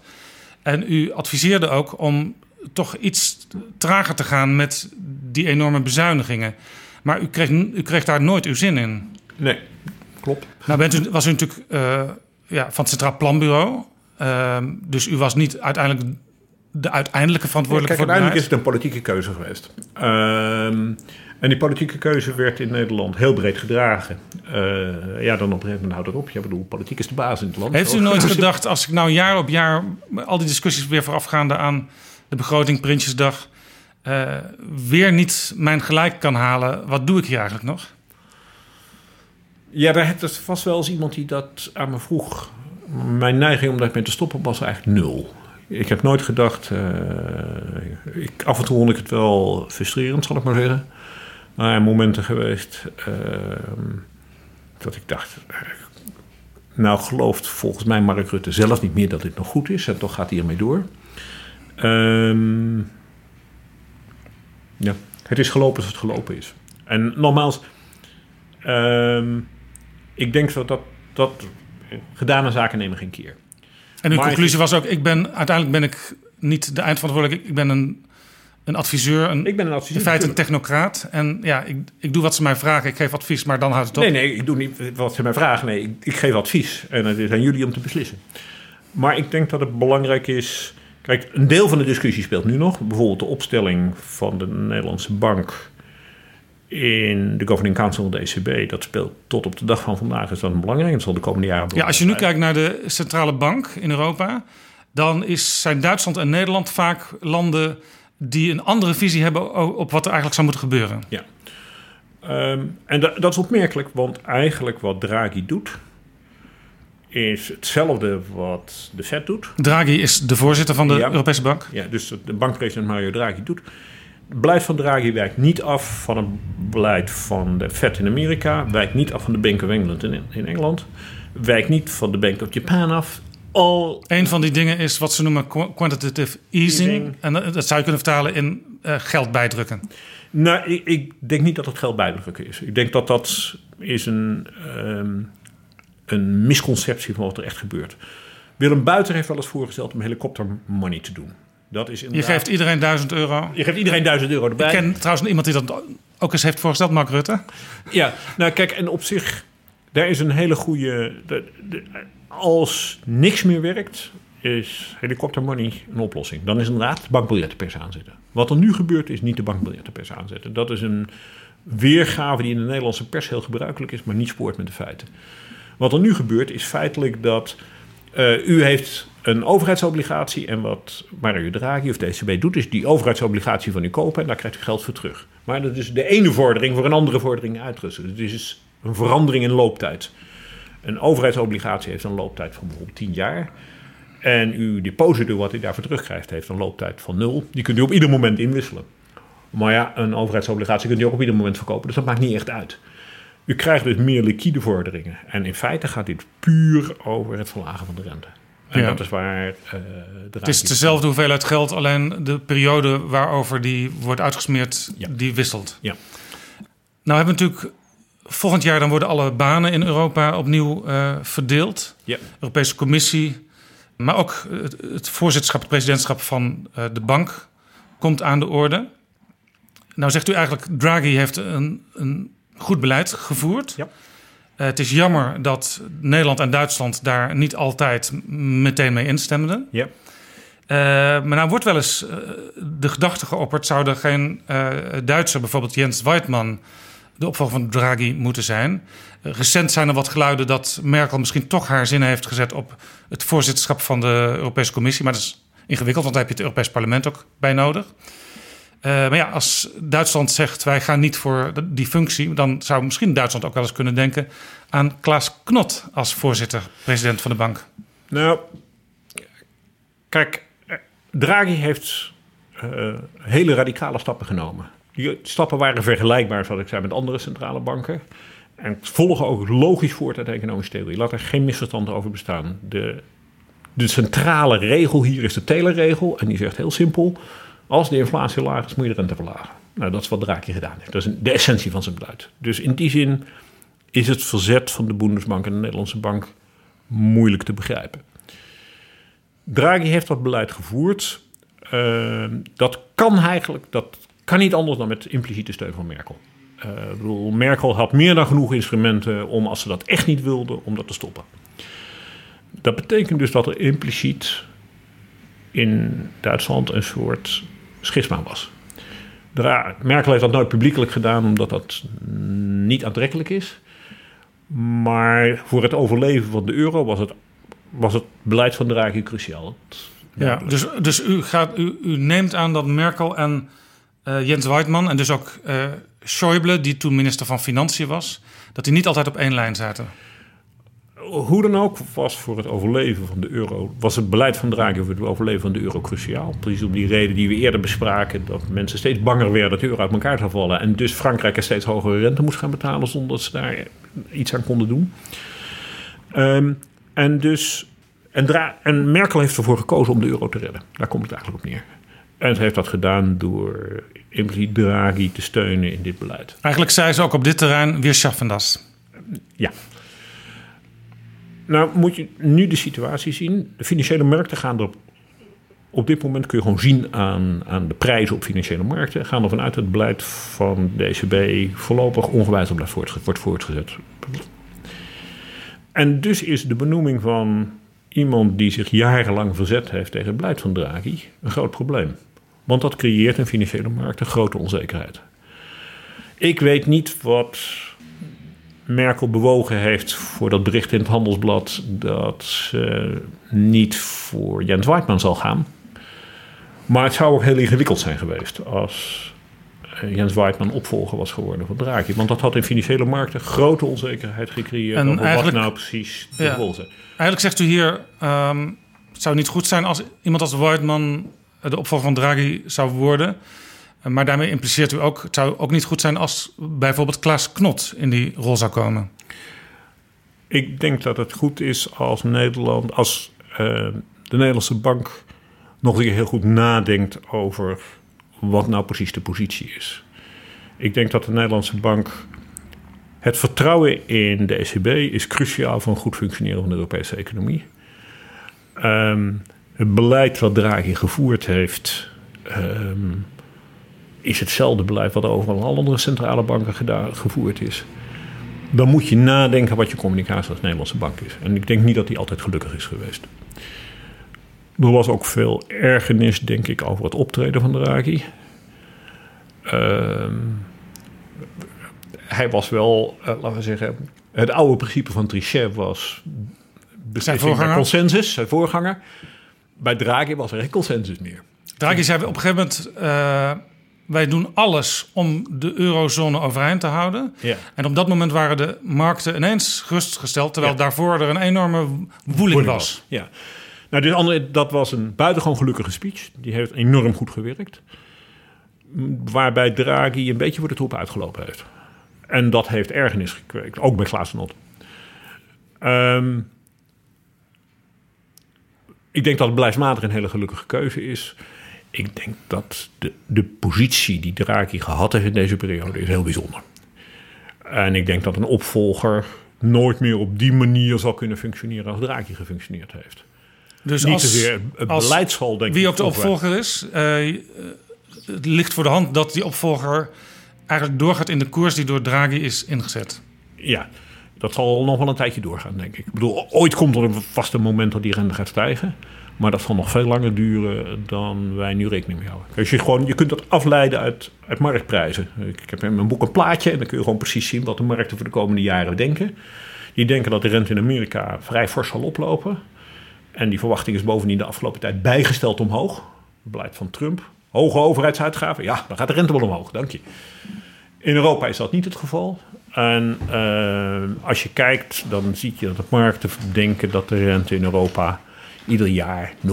En u adviseerde ook om toch iets trager te gaan met die enorme bezuinigingen. Maar u kreeg, u kreeg daar nooit uw zin in. Nee, klopt. Nou bent u, was u natuurlijk eh, ja, van het Centraal Planbureau. Ehm, dus u was niet uiteindelijk de uiteindelijke verantwoordelijke Kijk, voor het uiteindelijk is het een politieke keuze geweest. Ehm, en die politieke keuze werd in Nederland heel breed gedragen. Eh, ja, dan op een gegeven moment houdt het op. Ja, bedoel, politiek is de baas in het land. Heeft u nooit gedacht, als ik nou jaar op jaar al die discussies weer voorafgaande aan de begroting, Prinsjesdag, eh, weer niet mijn gelijk kan halen, wat doe ik hier eigenlijk nog? Ja, daar heeft er vast wel eens iemand die dat aan me vroeg. Mijn neiging om daarmee te stoppen was eigenlijk nul. Ik heb nooit gedacht... eh, ik, af en toe vond ik het wel frustrerend, zal ik maar zeggen. Maar er momenten geweest ehm, dat ik dacht... eh, nou gelooft volgens mij Mark Rutte zelf niet meer dat dit nog goed is. En toch gaat hij ermee door. Ehm, ja, het is gelopen zoals het gelopen is. En nogmaals... ehm, ik denk dat, dat, dat gedane zaken nemen geen keer. En uw Maar conclusie was ook, ik ben, uiteindelijk ben ik niet de eindverantwoordelijke, ik ben een, een adviseur, een, Ik ben een adviseur. in feite een technocraat. En ja, ik, ik doe wat ze mij vragen, ik geef advies, maar dan houdt het op. Nee, nee, ik doe niet wat ze mij vragen. Nee, ik, ik geef advies. En het is aan jullie om te beslissen. Maar ik denk dat het belangrijk is Kijk, een deel van de discussie speelt nu nog. Bijvoorbeeld de opstelling van de Nederlandse bank in de Governing Council van de ECB. Dat speelt tot op de dag van vandaag. Is dat belangrijk? Dat zal de komende jaren Ja, als je nu kijkt naar de centrale bank in Europa, dan is, zijn Duitsland en Nederland vaak landen die een andere visie hebben op wat er eigenlijk zou moeten gebeuren. Ja. Ehm, en da- dat is opmerkelijk, want eigenlijk wat Draghi doet, is hetzelfde wat de Fed doet. Draghi is de voorzitter van de Ja. Europese Bank. Ja, dus de bankpresident Mario Draghi doet. Het beleid van Draghi wijkt niet af van het beleid van de Fed in Amerika, wijkt niet af van de Bank of England in, in Engeland, wijkt niet van de Bank of Japan af. Al Een van die dingen is wat ze noemen qu- quantitative easing. Easing. En dat dat zou je kunnen vertalen in eh, geld bijdrukken. Nou, ik, ik denk niet dat het geld bijdrukken is. Ik denk dat dat is een, ehm, een misconceptie van wat er echt gebeurt. Willem Buiter heeft wel eens voorgesteld om helikoptermoney te doen. Dat is Je inderdaad- geeft iedereen 1000 euro. je geeft iedereen 1000 euro erbij. Ik ken trouwens iemand die dat ook eens heeft voorgesteld, Mark Rutte. Ja, nou kijk, en op zich, daar is een hele goede. de- de- als niks meer werkt, is helikoptermoney een oplossing. Dan is inderdaad de bankbiljettenpers aanzetten. Wat er nu gebeurt, is niet de bankbiljettenpers aanzetten. Dat is een weergave die in de Nederlandse pers heel gebruikelijk is, maar niet spoort met de feiten. Wat er nu gebeurt, is feitelijk dat eh, u heeft een overheidsobligatie en wat Mario Draghi of de ECB doet, is die overheidsobligatie van u kopen en daar krijgt u geld voor terug. Maar dat is de ene vordering voor een andere vordering uitrusten. Dus het is een verandering in looptijd. Een overheidsobligatie heeft een looptijd van bijvoorbeeld 10 jaar. En uw deposito, wat u daarvoor terugkrijgt, heeft een looptijd van nul. Die kunt u op ieder moment inwisselen. Maar ja, een overheidsobligatie kunt u ook op ieder moment verkopen. Dus dat maakt niet echt uit. U krijgt dus meer liquide vorderingen. En in feite gaat dit puur over het verlagen van de rente. En Ja. dat is waar. eh Het is dezelfde hoeveelheid geld, alleen de periode waarover die wordt uitgesmeerd, Ja. die wisselt. Ja. Nou hebben we natuurlijk volgend jaar dan worden alle banen in Europa opnieuw eh, verdeeld. Ja. Europese Commissie, maar ook het, het voorzitterschap, het presidentschap van eh, de bank komt aan de orde. Nou zegt u eigenlijk, Draghi heeft een, een goed beleid gevoerd. Ja. Eh, het is jammer dat Nederland en Duitsland daar niet altijd meteen mee instemden. Ja. Eh, maar nou wordt wel eens eh, de gedachte geopperd... zou er geen Duitser, bijvoorbeeld Jens Weidmann... de opvolger van Draghi moeten zijn. Recent zijn er wat geluiden dat Merkel misschien toch haar zinnen heeft gezet... op het voorzitterschap van de Europese Commissie. Maar dat is ingewikkeld, want daar heb je het Europees Parlement ook bij nodig. Eh, maar ja, als Duitsland zegt wij gaan niet voor die functie... dan zou misschien Duitsland ook wel eens kunnen denken... aan Klaas Knot als voorzitter, president van de bank. Nou, kijk, eh, Draghi heeft eh, hele radicale stappen genomen. Die stappen waren vergelijkbaar, zoals ik zei, met andere centrale banken. En volgen ook logisch voort uit de economische theorie. Laat er geen misverstand over bestaan. De, de centrale regel hier is de Taylor-regel. En die zegt heel simpel: als de inflatie laag is, moet je de rente verlagen. Nou, dat is wat Draghi gedaan heeft. Dat is de essentie van zijn beleid. Dus in die zin is het verzet van de Bundesbank en de Nederlandse bank moeilijk te begrijpen. Draghi heeft dat beleid gevoerd. Uh, dat kan eigenlijk, dat kan niet anders dan met impliciete steun van Merkel. Uh, ik bedoel, Merkel had meer dan genoeg instrumenten om, als ze dat echt niet wilde, om dat te stoppen. Dat betekent dus dat er impliciet in Duitsland een soort schisma was. Merkel heeft dat nooit publiekelijk gedaan, omdat dat niet aantrekkelijk is. Maar voor het overleven van de euro was het, was het beleid van Draghi cruciaal. Ja, dus, dus u, gaat, u, u neemt aan dat Merkel en uh, Jens Weidmann en dus ook uh, Schäuble, die toen minister van Financiën was, dat die niet altijd op één lijn zaten. Hoe dan ook was voor het overleven van de euro, was het beleid van Draghi voor het overleven van de euro cruciaal. Precies om die reden die we eerder bespraken, dat mensen steeds banger werden dat de euro uit elkaar zou vallen. En dus Frankrijk er steeds hogere rente moest gaan betalen zonder dat ze daar iets aan konden doen. Um, en dus, en, Dra en Merkel heeft ervoor gekozen om de euro te redden. Daar komt het eigenlijk op neer. En ze heeft dat gedaan door impliciet Draghi te steunen in dit beleid. Eigenlijk zei ze ook op dit terrein, weer schaffen das. Ja. Nou moet je nu de situatie zien. De financiële markten gaan er op dit moment kun je gewoon zien aan, aan de prijzen op financiële markten. Gaan ervan uit dat het beleid van de ECB voorlopig ongewijzigd blijft wordt voortgezet. En dus is de benoeming van iemand die zich jarenlang verzet heeft tegen het beleid van Draghi een groot probleem. Want dat creëert in financiële markten grote onzekerheid. Ik weet niet wat Merkel bewogen heeft voor dat bericht in het Handelsblad dat ze niet voor Jens Weidmann zal gaan. Maar het zou ook heel ingewikkeld zijn geweest als eh, Jens Weidmann opvolger was geworden van Draghi. Want dat had in financiële markten grote onzekerheid gecreëerd En over wat nou precies de Ja. rol is. Eigenlijk zegt u hier, ehm, het zou niet goed zijn als iemand als Weidman de opvolger van Draghi zou worden. Eh, Maar daarmee impliceert u ook, het zou ook niet goed zijn als bijvoorbeeld Klaas Knot in die rol zou komen. Ik denk dat het goed is als Nederland, als eh, de Nederlandse bank nog een heel goed nadenkt over wat nou precies de positie is. Ik denk dat de Nederlandse bank. Het vertrouwen in de ECB is cruciaal voor een goed functioneren van de Europese economie. Ehm, het beleid wat Draghi gevoerd heeft. ehm, is hetzelfde beleid wat overal alle andere centrale banken gedaan, gevoerd is dan moet je nadenken wat je communicatie als Nederlandse bank is. En ik denk niet dat die altijd gelukkig is geweest. Er was ook veel ergernis, denk ik, over het optreden van Draghi. Ehm, hij was wel, eh, laten we zeggen, het oude principe van Trichet was beslissing voorganger? consensus, zijn voorganger. Bij Draghi was er geen consensus meer. Draghi zei op een gegeven moment, eh, wij doen alles om de eurozone overeind te houden. Ja. En op dat moment waren de markten ineens gerustgesteld, terwijl Ja. daarvoor er een enorme woeling was. Ja. Nou, dus dat was een buitengewoon gelukkige speech. Die heeft enorm goed gewerkt. Waarbij Draghi een beetje voor de troep uitgelopen heeft. En dat heeft ergernis gekweekt, ook bij Klaas Not. Ehm, ik denk dat het beleidsmatig een hele gelukkige keuze is. Ik denk dat de, de positie die Draghi gehad heeft in deze periode is heel bijzonder. En ik denk dat een opvolger nooit meer op die manier zal kunnen functioneren als Draghi gefunctioneerd heeft. Dus Niet als, zozeer het als beleid zal, denk wie ik. ook de opvolger is, eh, het ligt voor de hand dat die opvolger eigenlijk doorgaat in de koers die door Draghi is ingezet. Ja, dat zal nog wel een tijdje doorgaan, denk ik. Ik bedoel, ooit komt er een vast moment dat die rente gaat stijgen. Maar dat zal nog veel langer duren dan wij nu rekening mee houden. Dus je, gewoon, je kunt dat afleiden uit, uit marktprijzen. Ik heb in mijn boek een plaatje en dan kun je gewoon precies zien wat de markten voor de komende jaren denken. Die denken dat de rente in Amerika vrij fors zal oplopen. En die verwachting is bovendien de afgelopen tijd bijgesteld omhoog. Het beleid van Trump. Hoge overheidsuitgaven. Ja, dan gaat de rente wel omhoog. Dank je. In Europa is dat niet het geval. En eh, als je kijkt, dan zie je dat de markten denken dat de rente in Europa ieder jaar 0,1%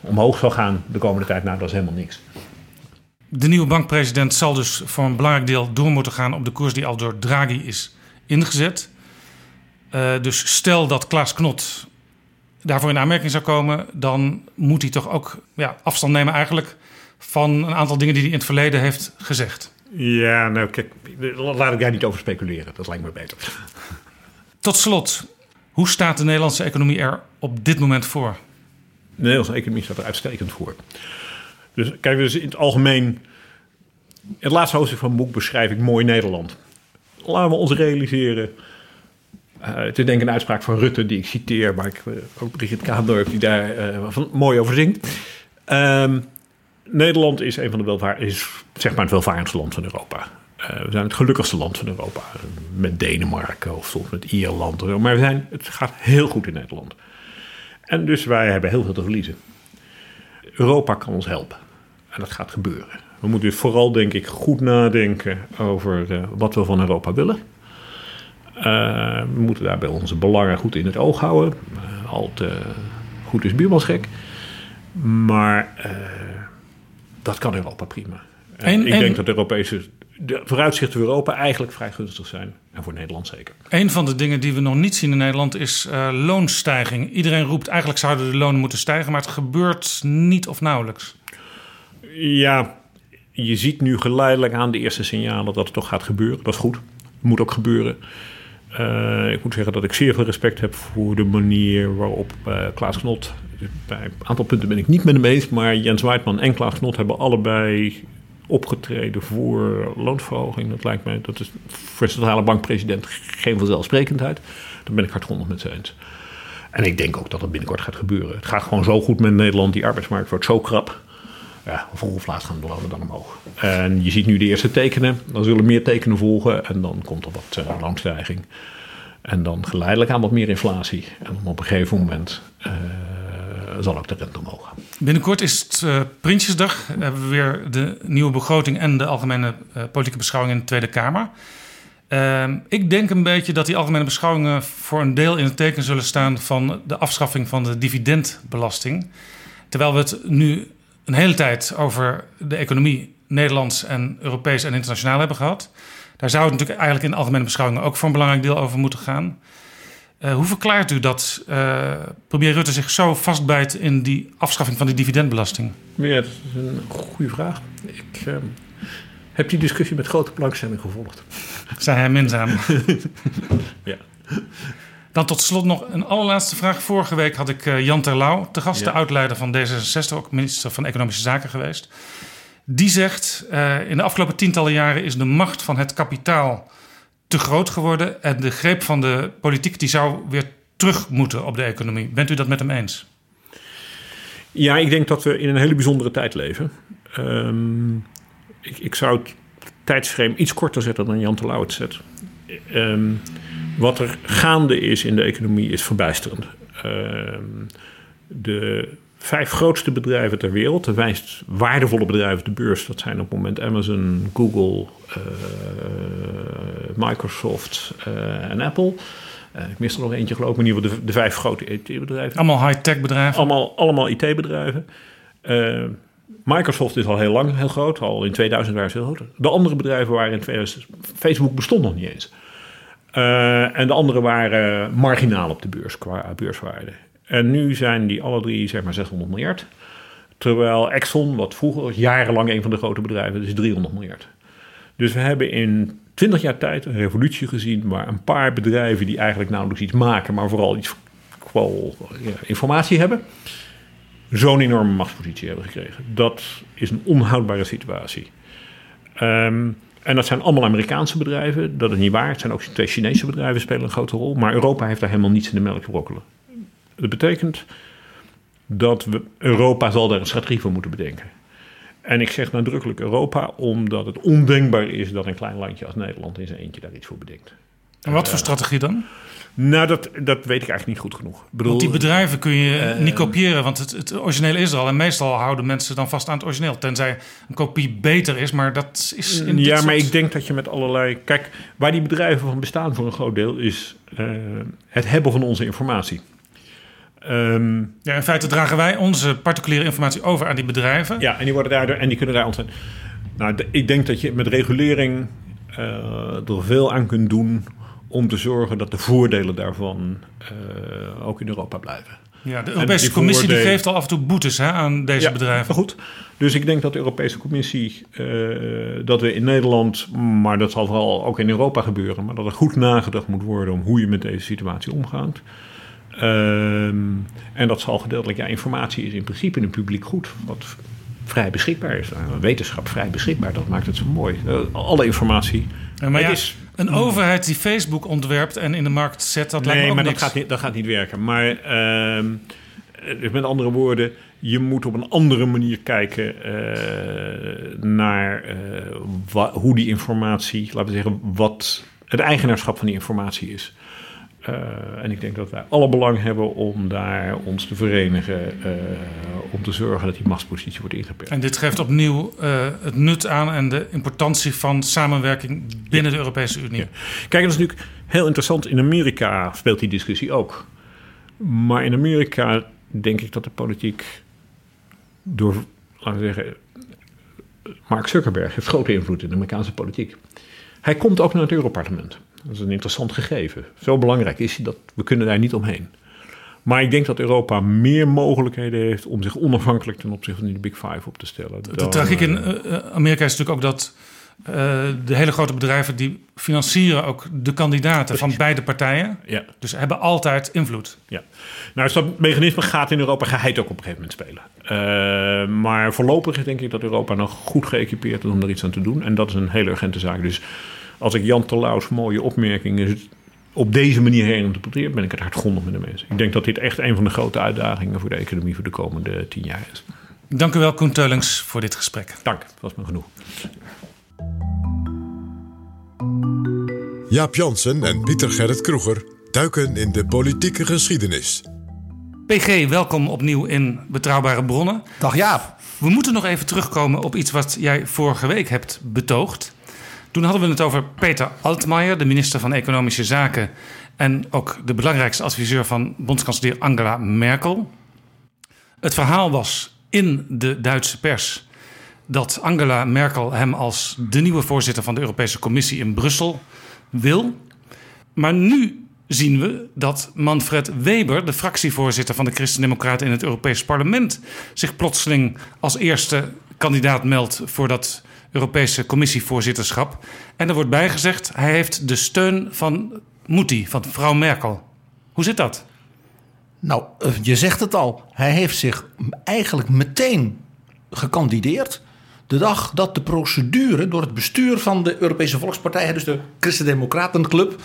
omhoog zal gaan de komende tijd. Nou, dat is helemaal niks. De nieuwe bankpresident zal dus voor een belangrijk deel door moeten gaan op de koers die al door Draghi is ingezet. Eh, dus stel dat Klaas Knot daarvoor in aanmerking zou komen, dan moet hij toch ook ja, afstand nemen eigenlijk van een aantal dingen die hij in het verleden heeft gezegd. Ja, nou kijk, laat ik daar niet over speculeren. Dat lijkt me beter. Tot slot, hoe staat de Nederlandse economie er op dit moment voor? De Nederlandse economie staat er uitstekend voor. Dus kijk, dus in het algemeen... Het laatste hoofdstuk van het boek beschrijf ik mooi Nederland. Laten we ons realiseren... eh, het is denk ik een uitspraak van Rutte die ik citeer... maar ik, eh, ook Brigitte Kaandorp die daar eh, van, mooi over zingt. Ehm, Nederland is een van de welvaart, is zeg maar het welvarendste land van Europa. Eh, we zijn het gelukkigste land van Europa. Met Denemarken of soms met Ierland. Maar we zijn, het gaat heel goed in Nederland. En dus wij hebben heel veel te verliezen. Europa kan ons helpen. En dat gaat gebeuren. We moeten dus vooral, denk ik, goed nadenken over eh, wat we van Europa willen. Eh, we moeten daarbij onze belangen goed in het oog houden. Eh, al te goed is buurmans gek. Maar dat kan Europa prima. En En- ik en- denk dat de Europese de vooruitzichten voor Europa eigenlijk vrij gunstig zijn. En voor Nederland zeker. Een van de dingen die we nog niet zien in Nederland is eh, loonstijging. Iedereen roept eigenlijk zouden de lonen moeten stijgen, maar het gebeurt niet of nauwelijks. Ja, je ziet nu geleidelijk aan de eerste signalen dat het toch gaat gebeuren. Dat is goed. Moet ook gebeuren. Eh, ik moet zeggen dat ik zeer veel respect heb voor de manier waarop eh, Klaas Knot. Bij een aantal punten ben ik niet met hem eens, maar Jens Weidman en Klaas Knot hebben allebei opgetreden voor loonsverhoging. Dat lijkt mij, dat is voor centrale bankpresident geen vanzelfsprekendheid. Daar ben ik hardgrondig met ze eens. En ik denk ook dat dat binnenkort gaat gebeuren. Het gaat gewoon zo goed met Nederland. Die arbeidsmarkt wordt zo krap. Ja, vroeg of laat gaan de lonen dan omhoog. En je ziet nu de eerste tekenen. Dan zullen meer tekenen volgen. En dan komt er wat uh, loonstijging. En dan geleidelijk aan wat meer inflatie. En op een gegeven moment uh, zal ook de omhoog. Binnenkort is het uh, Prinsjesdag. Dan hebben we weer de nieuwe begroting en de algemene uh, politieke beschouwing in de Tweede Kamer. Uh, ik denk een beetje dat die algemene beschouwingen voor een deel in het teken zullen staan van de afschaffing van de dividendbelasting. Terwijl we het nu een hele tijd over de economie Nederlands en Europees en internationaal hebben gehad. Daar zou het natuurlijk eigenlijk in de algemene beschouwingen ook voor een belangrijk deel over moeten gaan. Uh, hoe verklaart u dat uh, premier Rutte zich zo vastbijt in die afschaffing van die dividendbelasting? Ja, dat is een goede vraag. Ik uh, heb die discussie met grote belangstelling gevolgd. Zei hij minzaam. ja. Dan tot slot nog een allerlaatste vraag. Vorige week had ik Jan Terlouw te gast, ja. de uitleider van D66, ook minister van Economische Zaken geweest. Die zegt, in de afgelopen tientallen jaren is de macht van het kapitaal te groot geworden. En de greep van de politiek die zou weer terug moeten op de economie. Bent u dat met hem eens? Ja, ik denk dat we in een hele bijzondere tijd leven. Um, ik, ik, zou het tijdsframe iets korter zetten dan Jan Terlouw het zet. Um, wat er gaande is in de economie is verbijsterend. Um, de vijf grootste bedrijven ter wereld, de meest waardevolle bedrijven op de beurs, dat zijn op het moment Amazon, Google, uh, Microsoft uh, en Apple. Uh, ik mis er nog eentje geloof ik, maar in ieder geval de, de vijf grote IT-bedrijven. Allemaal high-tech bedrijven? Allemaal, allemaal IT-bedrijven. Microsoft is al heel lang heel groot, al in 2000 waren ze heel groot. De andere bedrijven waren in 2000, Facebook bestond nog niet eens. en de andere waren marginaal op de beurs qua beurswaarde. En nu zijn die alle drie zeg maar 600 miljard. Terwijl Exxon, wat vroeger jarenlang een van de grote bedrijven, is 300 miljard. Dus we hebben in 20 jaar tijd een revolutie gezien waar een paar bedrijven die eigenlijk nauwelijks iets maken, maar vooral iets ja, informatie hebben, zo'n enorme machtspositie hebben gekregen. Dat is een onhoudbare situatie. Um, en dat zijn allemaal Amerikaanse bedrijven. Dat is niet waar. Het zijn ook twee Chinese bedrijven spelen een grote rol. Maar Europa heeft daar helemaal niets in de melk gebrokkelen. Dat betekent dat we, Europa zal daar een strategie voor moeten bedenken. En ik zeg nadrukkelijk Europa, omdat het ondenkbaar is dat een klein landje als Nederland in zijn eentje daar iets voor bedenkt. En wat voor strategie dan? Nou, dat, dat weet ik eigenlijk niet goed genoeg. Bedoel, want die bedrijven kun je uh, niet kopiëren, want het, het origineel is er al. En meestal houden mensen dan vast aan het origineel. Tenzij een kopie beter is, maar dat is. In ja, maar ik denk dat je met allerlei. Kijk, waar die bedrijven van bestaan voor een groot deel, is uh, het hebben van onze informatie. Um, ja, in feite dragen wij onze particuliere informatie over aan die bedrijven. Ja, en die, worden daardoor, en die kunnen daar ontzettend. Nou, de, ik denk dat je met regulering uh, er veel aan kunt doen om te zorgen dat de voordelen daarvan uh, ook in Europa blijven. Ja, de Europese Commissie voordelen... die geeft al af en toe boetes hè, aan deze ja, bedrijven. Goed. Dus ik denk dat de Europese Commissie, uh, dat we in Nederland, maar dat zal vooral ook in Europa gebeuren, maar dat er goed nagedacht moet worden om hoe je met deze situatie omgaat. Um, en dat zal gedeeltelijk, ja, informatie is in principe in het publiek goed. Wat vrij beschikbaar is. Nou, wetenschap vrij beschikbaar, dat maakt het zo mooi. Uh, alle informatie. Ja, maar ja, is, een overheid die Facebook ontwerpt en in de markt zet, dat lijkt me maar niks. Dat gaat, niet, dat gaat niet werken. Maar uh, dus met andere woorden, je moet op een andere manier kijken uh, naar hoe die informatie, laten we zeggen, wat het eigenaarschap van die informatie is. Uh, en ik denk dat wij alle belang hebben om daar ons te verenigen. Uh, om te zorgen dat die machtspositie wordt ingeperkt. En dit geeft opnieuw uh, het nut aan en de importantie van samenwerking binnen ja. de Europese Unie. Ja. Kijk, dat is natuurlijk heel interessant. In Amerika speelt die discussie ook. Maar in Amerika denk ik dat de politiek door, laten we zeggen, Mark Zuckerberg heeft grote invloed in de Amerikaanse politiek. Hij komt ook naar het Europarlement. Dat is een interessant gegeven. Zo belangrijk is dat we kunnen daar niet omheen. Maar ik denk dat Europa meer mogelijkheden heeft om zich onafhankelijk ten opzichte van die Big Five op te stellen. De, de tragiek in uh, Amerika is natuurlijk ook dat uh, de hele grote bedrijven die financieren ook de kandidaten Precies. van beide partijen. Ja. Dus hebben altijd invloed. Ja. Nou, dus dat mechanisme gaat in Europa geheid ook op een gegeven moment spelen. Uh, maar voorlopig denk ik dat Europa nog goed geëquipeerd is om er iets aan te doen. En dat is een hele urgente zaak. Dus als ik Jan Terlouws mooie opmerkingen op deze manier herinterpreteert, ben ik het hardgrondig met de mensen. Ik denk dat dit echt een van de grote uitdagingen voor de economie voor de komende tien jaar is. Dank u wel, Koen Teulings, voor dit gesprek. Dank, dat was me genoeg. Jaap Jansen en Pieter Gerrit Kroeger duiken in de politieke geschiedenis. PG, welkom opnieuw in Betrouwbare Bronnen. Dag Jaap. We moeten nog even terugkomen op iets wat jij vorige week hebt betoogd. Toen hadden we het over Peter Altmaier, de minister van Economische Zaken. En ook de belangrijkste adviseur van bondskanselier Angela Merkel. Het verhaal was in de Duitse pers dat Angela Merkel hem als de nieuwe voorzitter van de Europese Commissie in Brussel wil. Maar nu zien we dat Manfred Weber, de fractievoorzitter van de Christen-Democraten in het Europees Parlement, zich plotseling als eerste kandidaat meldt voor dat Europese Commissievoorzitterschap. En er wordt bijgezegd, hij heeft de steun van Mutti, van mevrouw Merkel. Hoe zit dat? Nou, eh, je zegt het al. Hij heeft zich eigenlijk meteen gekandideerd. De dag dat de procedure door het bestuur van de Europese Volkspartij, dus de Christen-Democratenclub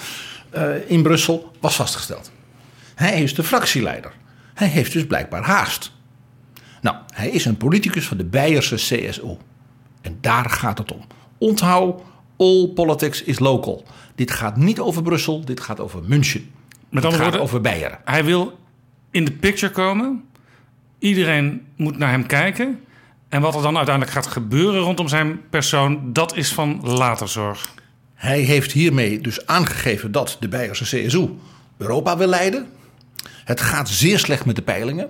uh, in Brussel, was vastgesteld. Hij is de fractieleider. Hij heeft dus blijkbaar haast. Nou, hij is een politicus van de Beierse CSU. En daar gaat het om. Onthoud, all politics is local. Dit gaat niet over Brussel, dit gaat over München. Met andere woorden, over Beieren. Hij wil in de picture komen. Iedereen moet naar hem kijken. En wat er dan uiteindelijk gaat gebeuren rondom zijn persoon, dat is van later zorg. Hij heeft hiermee dus aangegeven dat de Beierse CSU Europa wil leiden. Het gaat zeer slecht met de peilingen.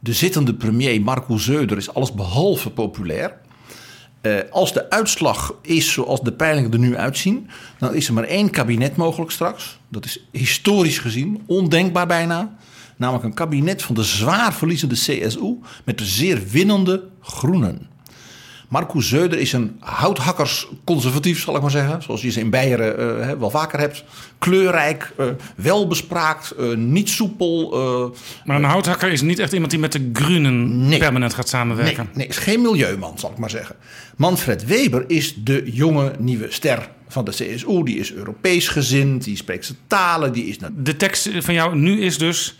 De zittende premier Marco Zeuder is allesbehalve populair. Uh, als de uitslag is zoals de peilingen er nu uitzien, dan is er maar één kabinet mogelijk straks. Dat is historisch gezien ondenkbaar bijna. Namelijk een kabinet van de zwaar verliezende CSU met de zeer winnende Groenen. Marco Zeuder is een houthakkers-conservatief, zal ik maar zeggen. Zoals je ze in Beieren uh, wel vaker hebt. Kleurrijk, uh, welbespraakt, uh, niet soepel. maar een houthakker is niet echt iemand die met de Groenen nee, permanent gaat samenwerken. Nee, nee, is geen milieuman, zal ik maar zeggen. Manfred Weber is de jonge nieuwe ster van de CSU. Die is Europees gezind, die spreekt zijn talen. Die is... De tekst van jou nu is dus...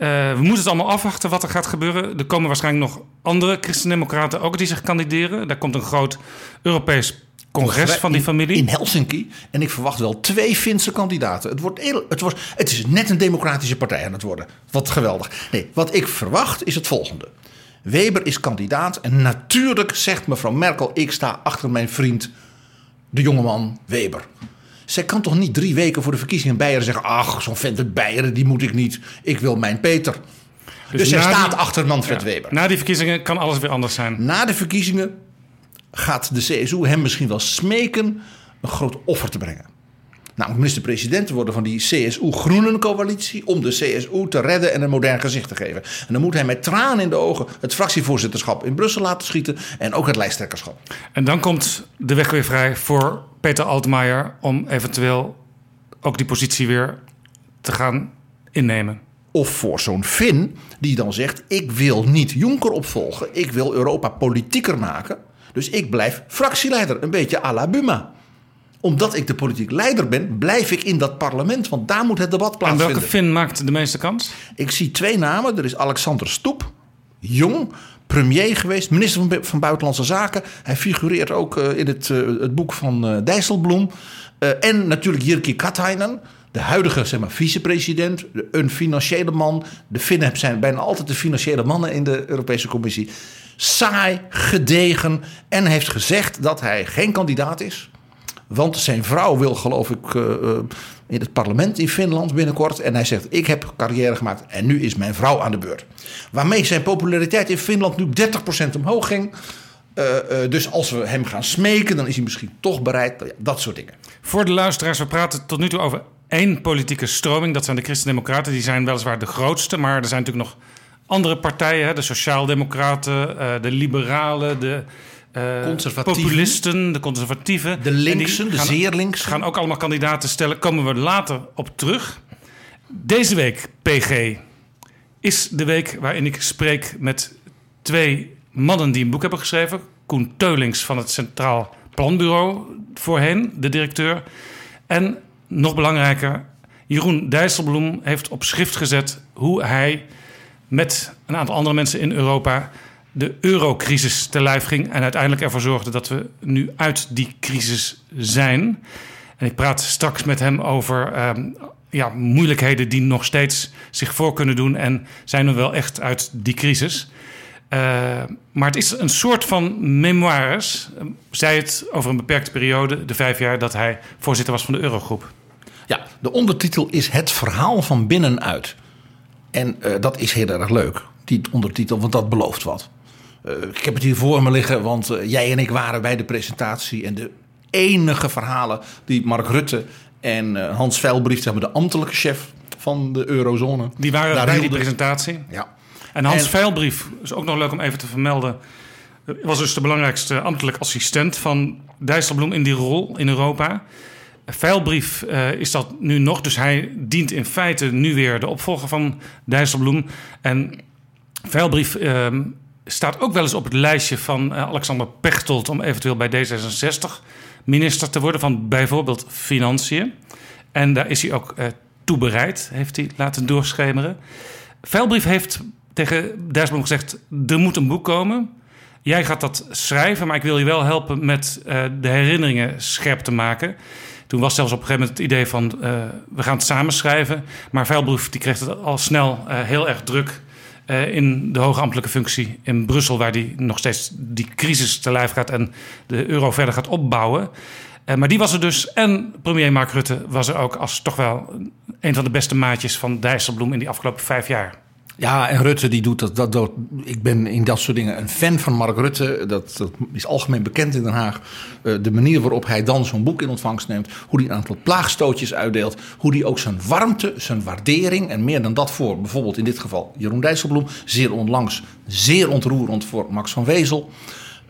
Uh, we moeten het allemaal afwachten wat er gaat gebeuren. Er komen waarschijnlijk nog andere christendemocraten ook die zich kandideren. Daar komt een groot Europees congres van die familie. In, in Helsinki. En ik verwacht wel twee Finse kandidaten. Het, wordt heel, het, wordt, het is net een democratische partij aan het worden. Wat geweldig. Nee, wat ik verwacht is het volgende. Weber is kandidaat. En natuurlijk zegt mevrouw Merkel: ik sta achter mijn vriend, de jongeman Weber. Zij kan toch niet drie weken voor de verkiezingen in Beieren zeggen: Ach, zo'n vent uit Beieren, die moet ik niet. Ik wil mijn Peter. Dus, dus zij staat achter Manfred Weber. Na die verkiezingen kan alles weer anders zijn. Na de verkiezingen gaat de CSU hem misschien wel smeken een groot offer te brengen. Namelijk minister-president te worden van die CSU-Groenen-coalitie. om de CSU te redden en een modern gezicht te geven. En dan moet hij met tranen in de ogen het fractievoorzitterschap in Brussel laten schieten. en ook het lijsttrekkerschap. En dan komt de weg weer vrij voor Peter Altmaier. om eventueel ook die positie weer te gaan innemen. Of voor zo'n Fin die dan zegt: Ik wil niet Jonker opvolgen. Ik wil Europa politieker maken. Dus ik blijf fractieleider. Een beetje à la Buma omdat ik de politiek leider ben, blijf ik in dat parlement. Want daar moet het debat plaatsvinden. En welke Fin maakt de meeste kans? Ik zie twee namen. Er is Alexander Stoep, jong, premier geweest, minister van, Buitenlandse Zaken. Hij figureert ook uh, in het, uh, het, boek van uh, Dijsselbloem. en natuurlijk Jirki Katainen, de huidige zeg maar, vicepresident, een financiële man. De Finnen zijn bijna altijd de financiële mannen in de Europese Commissie. Saai, gedegen en heeft gezegd dat hij geen kandidaat is. Want zijn vrouw wil, geloof ik, uh, in het parlement in Finland binnenkort. En hij zegt: Ik heb carrière gemaakt en nu is mijn vrouw aan de beurt. Waarmee zijn populariteit in Finland nu 30% omhoog ging. Uh, dus als we hem gaan smeken, dan is hij misschien toch bereid. Dat soort dingen. Voor de luisteraars, we praten tot nu toe over één politieke stroming. Dat zijn de Christen-Democraten. Die zijn weliswaar de grootste. Maar er zijn natuurlijk nog andere partijen. Hè? De Sociaaldemocraten, de Liberalen, de uh, populisten, de conservatieven. De linksen, de gaan, zeer linksen. Gaan ook allemaal kandidaten stellen. Komen we later op terug. Deze week, PG, is de week waarin ik spreek met twee mannen die een boek hebben geschreven. Koen Teulings van het Centraal Planbureau, voorheen de directeur. En nog belangrijker, Jeroen Dijsselbloem heeft op schrift gezet hoe hij met een aantal andere mensen in Europa de eurocrisis te lijf ging en uiteindelijk ervoor zorgde dat we nu uit die crisis zijn. En ik praat straks met hem over ehm, ja, moeilijkheden die nog steeds zich voor kunnen doen en zijn we wel echt uit die crisis. Uh, maar het is een soort van memoires. Zij het over een beperkte periode, de vijf jaar dat hij voorzitter was van de Eurogroep. Ja, de ondertitel is Het verhaal van binnenuit. En uh, dat is heel erg leuk, die ondertitel, want dat belooft wat. Uh, ik heb het hier voor me liggen, want jij en ik waren bij de presentatie. En de enige verhalen die Mark Rutte en Hans Veilbrief, zeg maar de ambtelijke chef van de eurozone. Die waren bij hielden. die presentatie? Ja. En Hans en, Veilbrief, is ook nog leuk om even te vermelden, was dus de belangrijkste ambtelijk assistent van Dijsselbloem in die rol in Europa. Veilbrief uh, is dat nu nog, dus hij dient in feite nu weer de opvolger van Dijsselbloem. En Veilbrief uh, staat ook wel eens op het lijstje van uh, Alexander Pechtold om eventueel bij D66 minister te worden van bijvoorbeeld Financiën. En daar is hij ook uh, toe bereid, heeft hij laten doorschemeren. Veilbrief heeft tegen Dijsselbloem gezegd: er moet een boek komen. Jij gaat dat schrijven, maar ik wil je wel helpen met uh, de herinneringen scherp te maken. Toen was zelfs op een gegeven moment het idee van we gaan het samen schrijven. Maar Veilbroef die kreeg het al snel heel erg druk in de hoge ambtelijke functie in Brussel, waar die nog steeds die crisis te lijf gaat en de euro verder gaat opbouwen. maar die was er dus. En premier Mark Rutte was er ook als toch wel een van de beste maatjes van Dijsselbloem in die afgelopen vijf jaar. Ja, en Rutte die doet dat, dat, Ik ben in dat soort dingen een fan van Mark Rutte. Dat, dat is algemeen bekend in Den Haag. Uh, de manier waarop hij dan zo'n boek in ontvangst neemt. Hoe hij een aantal plaagstootjes uitdeelt. Hoe hij ook zijn warmte, zijn waardering. En meer dan dat voor bijvoorbeeld in dit geval Jeroen Dijsselbloem. Zeer onlangs, zeer ontroerend voor Max van Wezel.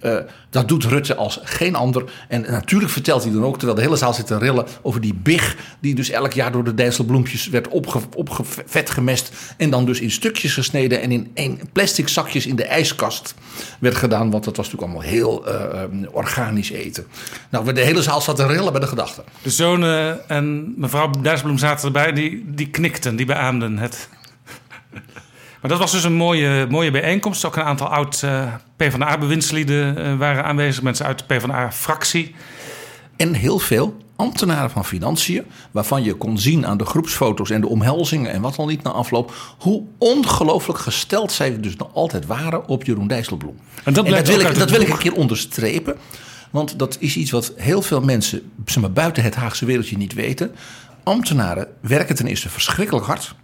Uh, dat doet Rutte als geen ander. En natuurlijk vertelt hij dan ook, terwijl de hele zaal zit te rillen, over die big die dus elk jaar door de Dijsselbloempjes werd opge, opgevet gemest. En dan dus in stukjes gesneden en in plastic zakjes in de ijskast werd gedaan. Want dat was natuurlijk allemaal heel uh, organisch eten. Nou, de hele zaal zat te rillen bij de gedachte. De zonen en mevrouw Dijsselbloem zaten erbij, die, die knikten, die beaamden het. Maar dat was dus een mooie, mooie bijeenkomst. Ook een aantal oud uh, PvdA-bewindslieden uh, waren aanwezig. Mensen uit de PvdA-fractie. En heel veel ambtenaren van financiën. Waarvan je kon zien aan de groepsfoto's en de omhelzingen en wat al niet na afloop. Hoe ongelooflijk gesteld zij dus nog altijd waren op Jeroen Dijsselbloem. En dat, en dat wil, ik, dat wil ik een keer onderstrepen. Want dat is iets wat heel veel mensen zeg maar, buiten het Haagse wereldje niet weten. Ambtenaren werken ten eerste verschrikkelijk hard.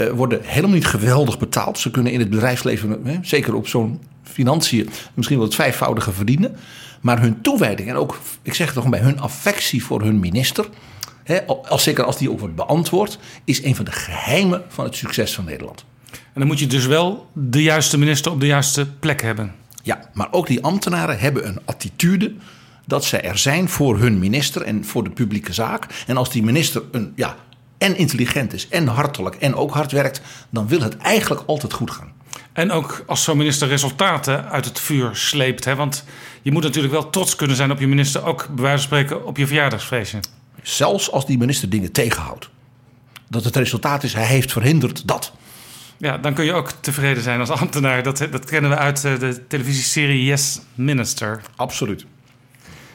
Uh, worden helemaal niet geweldig betaald. Ze kunnen in het bedrijfsleven, hè, zeker op zo'n financiën, misschien wel het vijfvoudige verdienen. Maar hun toewijding en ook, ik zeg het toch bij hun affectie voor hun minister. Hè, als, zeker als die ook wordt beantwoord, is een van de geheimen van het succes van Nederland. En dan moet je dus wel de juiste minister op de juiste plek hebben. Ja, maar ook die ambtenaren hebben een attitude dat ze er zijn voor hun minister en voor de publieke zaak. En als die minister een ja, en intelligent is en hartelijk en ook hard werkt, dan wil het eigenlijk altijd goed gaan. En ook als zo'n minister resultaten uit het vuur sleept. Hè? Want je moet natuurlijk wel trots kunnen zijn op je minister, ook bij wijze van spreken op je verjaardagsfeestje. Zelfs als die minister dingen tegenhoudt. Dat het resultaat is, hij heeft verhinderd dat. Ja, dan kun je ook tevreden zijn als ambtenaar. Dat, dat kennen we uit eh, de televisieserie Yes Minister. Absoluut.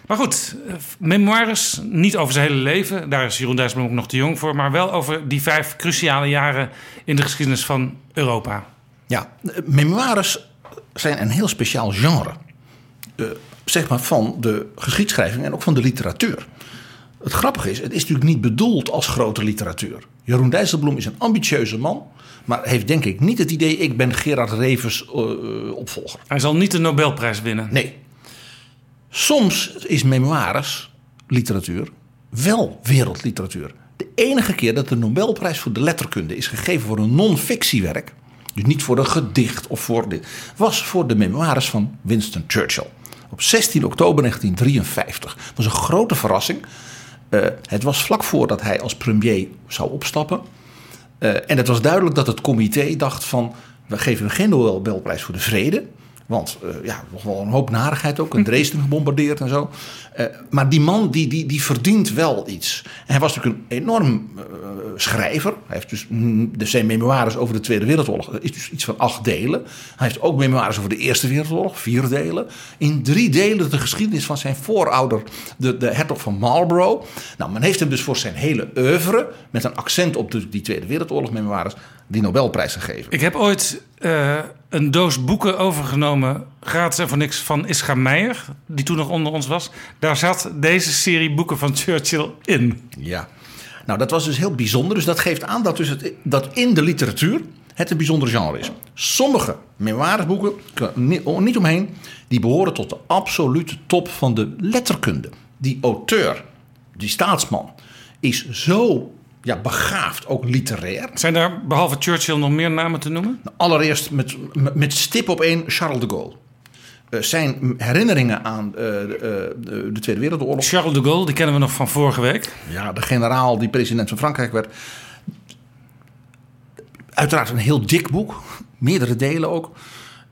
Maar goed, eh, memoires niet over zijn hele leven. Daar is Jeroen Dijsselbloem ook nog te jong voor. Maar wel over die vijf cruciale jaren in de geschiedenis van Europa. Ja, memoires zijn een heel speciaal genre. Uh, zeg maar van de geschiedschrijving en ook van de literatuur. Het grappige is, het is natuurlijk niet bedoeld als grote literatuur. Jeroen Dijsselbloem is een ambitieuze man. Maar heeft denk ik niet het idee, ik ben Gerard Revers uh, opvolger. Hij zal niet de Nobelprijs winnen. Nee, Soms is memoires, literatuur, wel wereldliteratuur. De enige keer dat de Nobelprijs voor de letterkunde is gegeven voor een non-fictiewerk, dus niet voor een gedicht of voor dit, was voor de memoires van Winston Churchill. Op 16 oktober 1953. Dat was een grote verrassing. Uh, het was vlak voordat hij als premier zou opstappen. Uh, en het was duidelijk dat het comité dacht van... we geven hem geen Nobelprijs voor de vrede... Want uh, ja, nog wel een hoop narigheid ook. Een Dresden gebombardeerd en zo. Uh, maar die man die, die, die verdient wel iets. En hij was natuurlijk een enorm uh, schrijver. Hij heeft dus, dus zijn memoires over de Tweede Wereldoorlog. is dus iets van acht delen. Hij heeft ook memoires over de Eerste Wereldoorlog. Vier delen. In drie delen de geschiedenis van zijn voorouder. De, de hertog van Marlborough. Nou, men heeft hem dus voor zijn hele oeuvre. Met een accent op de, die Tweede Wereldoorlog memoires. Die Nobelprijs gegeven. Ik heb ooit een doos boeken overgenomen, gratis en voor niks, van Ischa Meijer, die toen nog onder ons was. Daar zat deze serie boeken van Churchill in. Ja, nou dat was dus heel bijzonder. Dus dat geeft aan dat, dus het, dat in de literatuur het een bijzonder genre is. Sommige memoiresboeken, niet omheen, die behoren tot de absolute top van de letterkunde. Die auteur, die staatsman, is zo ja, begaafd, ook literair. Zijn daar behalve Churchill nog meer namen te noemen? Allereerst met, met stip op één Charles de Gaulle. Uh, zijn herinneringen aan uh, de, uh, de, Tweede Wereldoorlog. Charles de Gaulle, die kennen we nog van vorige week. Ja, de generaal die president van Frankrijk werd. Uiteraard een heel dik boek, meerdere delen ook.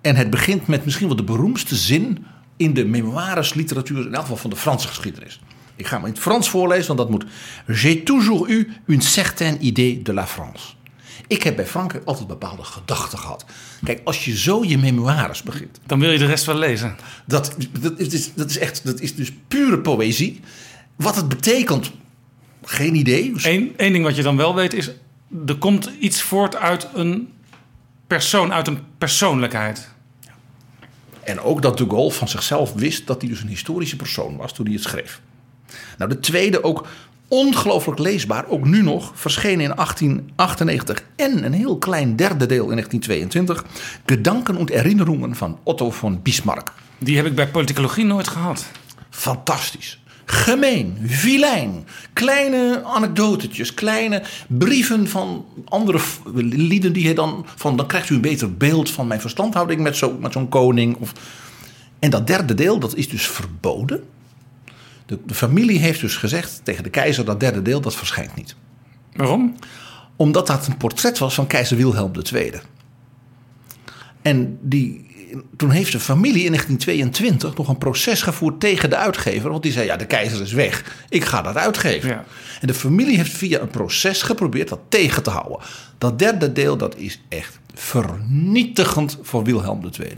En het begint met misschien wel de beroemdste zin in de memoires literatuur, in elk geval van de Franse geschiedenis. Ik ga hem in het Frans voorlezen, want dat moet. J'ai toujours eu une certaine idée de la France. Ik heb bij Frankrijk altijd bepaalde gedachten gehad. Kijk, als je zo je memoires begint. Dan wil je de rest wel lezen. Dat, dat, is, dat is echt, dat is dus pure poëzie. Wat het betekent, geen idee. Eén één ding wat je dan wel weet is. Er komt iets voort uit een persoon, uit een persoonlijkheid. En ook dat de Gaulle van zichzelf wist dat hij dus een historische persoon was toen hij het schreef. Nou, de tweede ook ongelooflijk leesbaar, ook nu nog, verschenen in 1898 en een heel klein derde deel in 1922, Gedanken und Erinnerungen van Otto von Bismarck. Die heb ik bij politicologie nooit gehad. Fantastisch. Gemeen, vilijn, kleine anekdotetjes, kleine brieven van andere lieden die hij dan van dan krijgt u een beter beeld van mijn verstandhouding met zo'n met zo'n koning. Of... En dat derde deel, dat is dus verboden. De, de, familie heeft dus gezegd tegen de keizer dat derde deel dat verschijnt niet. Waarom? Omdat dat een portret was van keizer Wilhelm II. En die, toen heeft de familie in 1922 nog een proces gevoerd tegen de uitgever. Want die zei, ja, de keizer is weg. Ik ga dat uitgeven. Ja. En de familie heeft via een proces geprobeerd dat tegen te houden. Dat derde deel, dat is echt vernietigend voor Wilhelm II.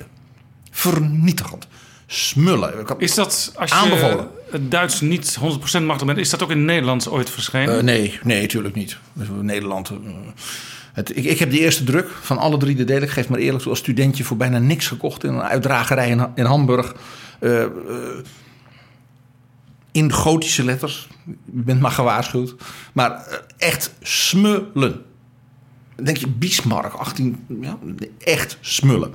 Vernietigend. Smullen. Is dat, als je aanbevolen. het Duits niet 100% machtig bent, is dat ook in het Nederlands ooit verschenen? Uh, nee, nee, natuurlijk niet. Nederland... Uh, het, ik, ik, heb de eerste druk van alle drie de delen. Ik geef maar eerlijk toe als studentje voor bijna niks gekocht in een uitdragerij in, in Hamburg. Uh, in gotische letters. Je bent maar gewaarschuwd. Maar echt smullen. denk je, Bismarck, 18... Ja, echt smullen.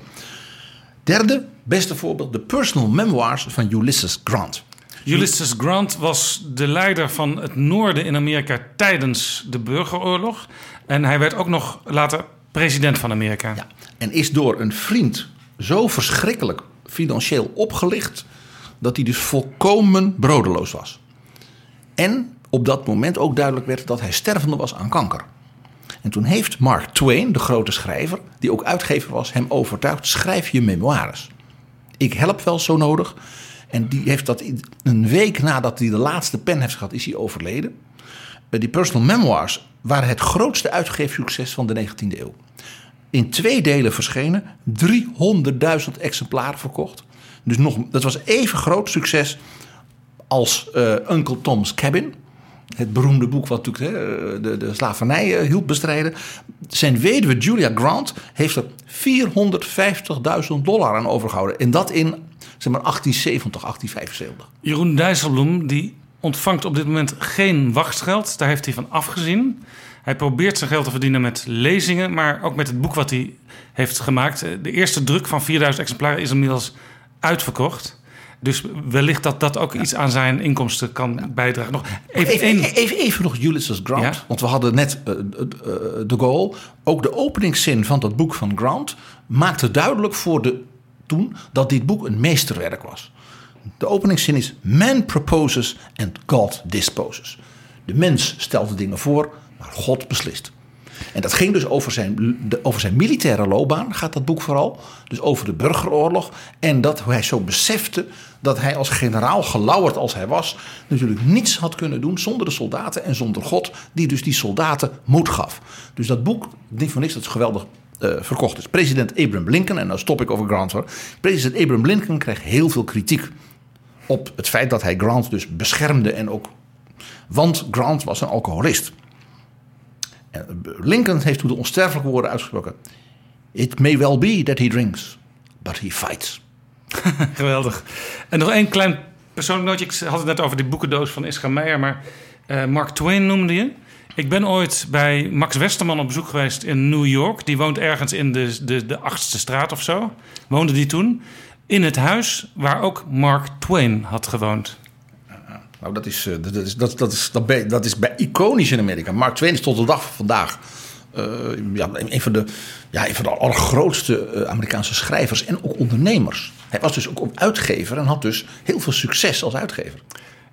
Derde, beste voorbeeld, de personal memoirs van Ulysses Grant. Ulysses Grant was de leider van het noorden in Amerika tijdens de burgeroorlog. En hij werd ook nog later president van Amerika. Ja, en is door een vriend zo verschrikkelijk financieel opgelicht dat hij dus volkomen brodeloos was. En op dat moment ook duidelijk werd dat hij stervende was aan kanker. En toen heeft Mark Twain, de grote schrijver, die ook uitgever was, hem overtuigd: schrijf je memoires. Ik help wel zo nodig. En die heeft dat een week nadat hij de laatste pen heeft gehad, is hij overleden. Eh, die personal memoirs waren het grootste uitgeefsucces van de 19e eeuw. In twee delen verschenen, 300.000 exemplaren verkocht. Dus nog, dat was even groot succes als uh, Uncle Tom's Cabin. Het beroemde boek wat natuurlijk de, de slavernij eh, hielp bestrijden. Zijn weduwe Julia Grant heeft er 450.000 dollar aan overgehouden. En dat in zeg maar 1870, 1875. Jeroen Dijsselbloem die ontvangt op dit moment geen wachtgeld. Daar heeft hij van afgezien. Hij probeert zijn geld te verdienen met lezingen, maar ook met het boek wat hij heeft gemaakt. De eerste druk van 4000 exemplaren is inmiddels uitverkocht. Dus wellicht dat dat ook iets aan zijn inkomsten kan bijdragen. Nog even, even, even, even, nog Ulysses Grant. Want we hadden net uh, uh, de goal. Ook de openingszin van dat boek van Grant maakte duidelijk voor de toen dat dit boek een meesterwerk was. De openingszin is: Man proposes and God disposes. De mens stelt de dingen voor, maar God beslist. En dat ging dus over zijn, de- over zijn militaire loopbaan, gaat dat boek vooral. Dus over de burgeroorlog. En dat hij zo besefte dat hij als generaal, gelauwerd als hij was, natuurlijk niets had kunnen doen zonder de soldaten en zonder God, die dus die soldaten moed gaf. Dus dat boek, niet voor niks, dat is geweldig eh, verkocht is. President Abraham Lincoln, en dan stop ik over Grant hoor. President Abraham Lincoln kreeg heel veel kritiek op het feit dat hij Grant dus beschermde en ook. Want Grant was een alcoholist. En Lincoln heeft toen de onsterfelijke woorden uitgesproken: It may well be that he drinks, but he fights. Geweldig. En nog één klein persoonlijk nootje. Ik had het net over die boekendoos van Ischa Meijer, maar eh, Mark Twain noemde je. Ik ben ooit bij Max Westerman op bezoek geweest in New York. Die woont ergens in de, de, de achtste straat of zo. Woonde die toen. In het huis waar ook Mark Twain had gewoond. Nou, dat is, eh, dat is, dat, dat is, dat dat is bij iconisch in Amerika. Mark Twain is tot de dag van vandaag eh, ja, een, van de, ja, een van de allergrootste eh, Amerikaanse schrijvers en ook ondernemers. Hij was dus ook uitgever en had dus heel veel succes als uitgever.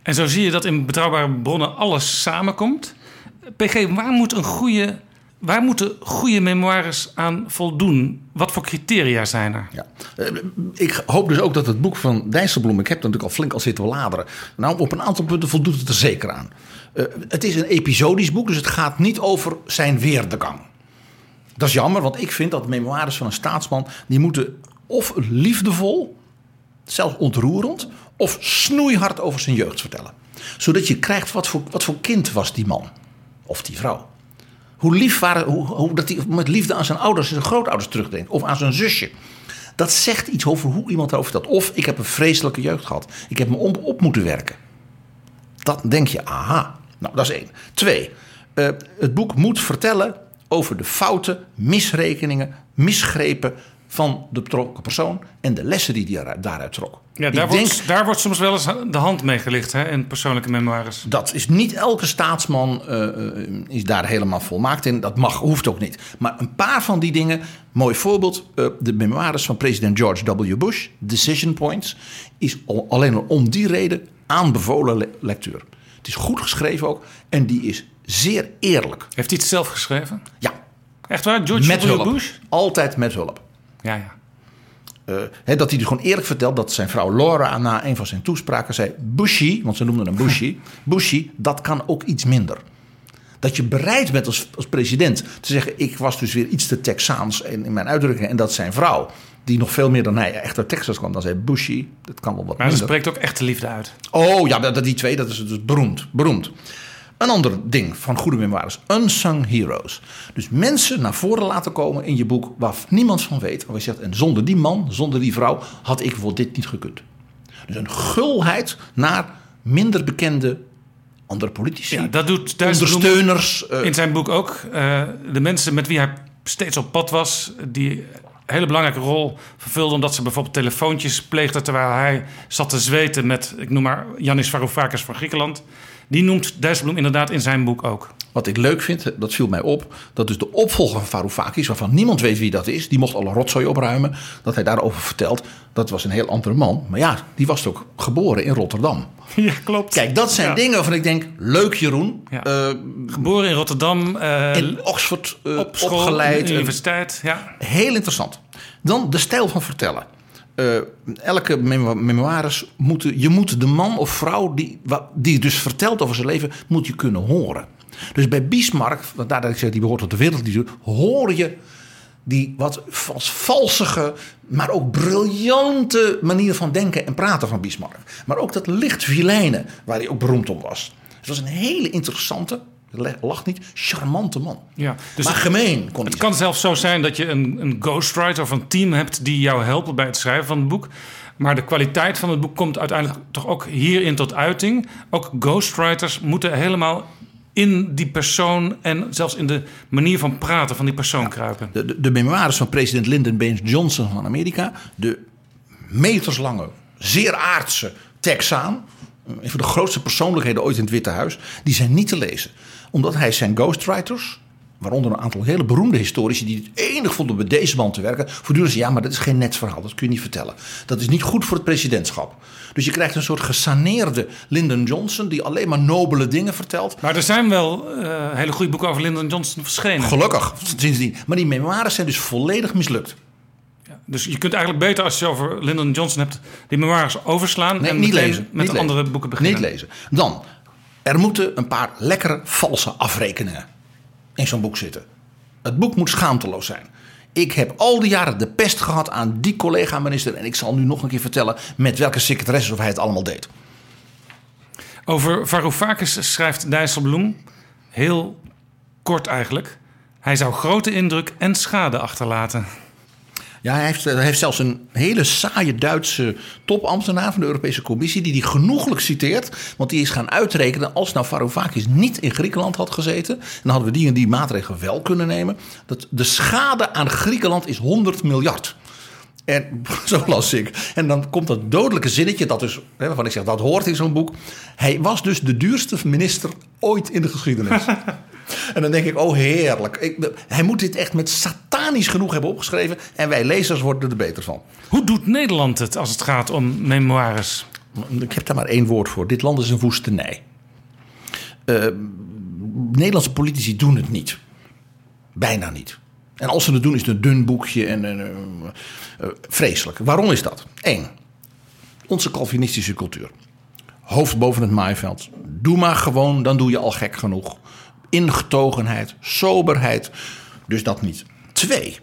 En zo zie je dat in betrouwbare bronnen alles samenkomt. PG, waar, moet een goede, waar moeten goede memoires aan voldoen? Wat voor criteria zijn er? Ja. Eh, Ik hoop dus ook dat het boek van Dijsselbloem, ik heb er natuurlijk al flink al zitten bladeren. Nou, op een aantal punten voldoet het er zeker aan. Eh, het is een episodisch boek, dus het gaat niet over zijn weerdegang. Dat is jammer, want ik vind dat memoires van een staatsman, die moeten of liefdevol, zelfs ontroerend, of snoeihard over zijn jeugd vertellen. Zodat je krijgt wat voor, wat voor kind was die man of die vrouw. Hoe lief waren, hoe, hoe dat hij met liefde aan zijn ouders en zijn grootouders terugdenkt. Of aan zijn zusje. Dat zegt iets over hoe iemand erover vertelt. Of ik heb een vreselijke jeugd gehad. Ik heb me op, op moeten werken. Dat denk je, aha. Nou, dat is één. Twee, eh, het boek moet vertellen over de fouten, misrekeningen, misgrepen van de betrokken persoon en de lessen die hij daaruit, trok. Ja, daar, denk- wordt, daar wordt soms wel eens de hand mee gelicht hè, in persoonlijke memoires. Dat is niet elke staatsman eh, eh, is daar helemaal volmaakt in. Dat mag, hoeft ook niet. Maar een paar van die dingen, mooi voorbeeld, eh, de memoires van president George W. Bush, Decision Points, is al, alleen al om die reden aanbevolen le- lectuur. Het is goed geschreven ook en die is zeer eerlijk. Heeft hij het zelf geschreven? Ja, Echt waar? George met W. hulp. Bush? Altijd met hulp. Ja, ja. Eh, dat hij dus gewoon eerlijk vertelt dat zijn vrouw Laura na een van zijn toespraken zei: Bushy, want ze noemden hem Bushy, Bushy, dat kan ook iets minder. Dat je bereid bent als, als president te zeggen: Ik was dus weer iets te Texaans in, in mijn uitdrukking. En dat zijn vrouw, die nog veel meer dan hij echt uit Texas kwam, dan zei Bushy, dat kan wel wat Maar ze spreekt ook echte liefde uit. Oh ja, dat- die twee, dat is dus beroemd. beroemd. Een ander ding van goede memoires. Unsung heroes. Dus mensen naar voren laten komen in je boek waar niemand van weet. Waar je zegt, en zonder die man, zonder die vrouw, had ik voor dit niet gekund. Dus een gulheid naar minder bekende andere politici. Ja, dat doet ondersteuners. eh, in zijn boek ook. Eh, de mensen met wie hij steeds op pad was, die een hele belangrijke rol vervulden, omdat ze bijvoorbeeld telefoontjes pleegden terwijl hij zat te zweten met, ik noem maar, Yanis Varoufakis van Griekenland. Die noemt Dijsselbloem inderdaad in zijn boek ook. Wat ik leuk vind, dat viel mij op, dat dus de opvolger van Varoufakis, waarvan niemand weet wie dat is, die mocht alle rotzooi opruimen, dat hij daarover vertelt, dat was een heel andere man. Maar ja, die was ook geboren in Rotterdam. Ja, klopt. Kijk, dat zijn Ja. dingen waarvan ik denk, leuk Jeroen, Ja. Eh, Geboren in Rotterdam, eh, in Oxford eh, op school, opgeleid. en- universiteit. Ja. Heel interessant. Dan de stijl van vertellen. Eh, elke memo- memoires moeten, je moet de man of vrouw die, wa- die dus vertelt over zijn leven, moet je kunnen horen. Dus bij Bismarck, want daar dat ik zeg, die behoort tot de wereldliteratuur, hoor je die wat als valsige, maar ook briljante manier van denken en praten van Bismarck. Maar ook dat licht vilijnen, waar hij ook beroemd om was. Het was een hele interessante, lacht niet, charmante man. Ja, dus maar gemeen kon Het kan zelfs zo zijn dat je een, een ghostwriter of een team hebt die jou helpen bij het schrijven van het boek. Maar de kwaliteit van het boek komt uiteindelijk toch ook hierin tot uiting. Ook ghostwriters moeten helemaal in die persoon en zelfs in de manier van praten van die persoon kruipen. De, de, de memoires van president Lyndon Baines Johnson van Amerika. De meterslange, zeer aardse Texaan. Een van de grootste persoonlijkheden ooit in het Witte Huis. Die zijn niet te lezen. Omdat hij zijn ghostwriters waaronder een aantal hele beroemde historici die het enig vonden bij deze man te werken, voortdurend zeggen: ja, maar dat is geen net verhaal, dat kun je niet vertellen. Dat is niet goed voor het presidentschap. Dus je krijgt een soort gesaneerde Lyndon Johnson die alleen maar nobele dingen vertelt. Maar er zijn wel eh, hele goede boeken over Lyndon Johnson verschenen. Gelukkig, sindsdien. Maar die memoires zijn dus volledig mislukt. Dus je kunt eigenlijk beter als je over Lyndon Johnson hebt, die memoires overslaan Nee, en niet lezen. met niet andere lezen. boeken beginnen. Niet lezen. Dan, er moeten een paar lekkere valse afrekeningen in zo'n boek zitten. Het boek moet schaamteloos zijn. Ik heb al die jaren de pest gehad aan die collega-minister. En ik zal nu nog een keer vertellen met welke secretaresses of hij het allemaal deed. Over Varoufakis schrijft Dijsselbloem heel kort eigenlijk. Hij zou grote indruk en schade achterlaten. Ja, hij heeft, heeft zelfs een hele saaie Duitse topambtenaar van de Europese Commissie... die die genoeglijk citeert. Want die is gaan uitrekenen als nou Varoufakis niet in Griekenland had gezeten... dan hadden we die en die maatregelen wel kunnen nemen. Dat de schade aan Griekenland is 100 miljard. En zo las ik. En dan komt dat dodelijke zinnetje, dat dus, waarvan ik zeg dat hoort in zo'n boek. Hij was dus de duurste minister ooit in de geschiedenis. en dan denk ik, oh heerlijk. Ik, hij moet dit echt met satanisch genoeg hebben opgeschreven. En wij lezers worden er beter van. Hoe doet Nederland het als het gaat om memoires? Ik heb daar maar één woord voor. Dit land is een woestenij. Eh, Nederlandse politici doen het niet. Bijna niet. En als ze het doen, is het een dun boekje en eh, eh, vreselijk. Waarom is dat? Eén, onze Calvinistische cultuur. Hoofd boven het maaiveld. Doe maar gewoon, dan doe je al gek genoeg. Ingetogenheid, soberheid. Dus dat niet. Twee,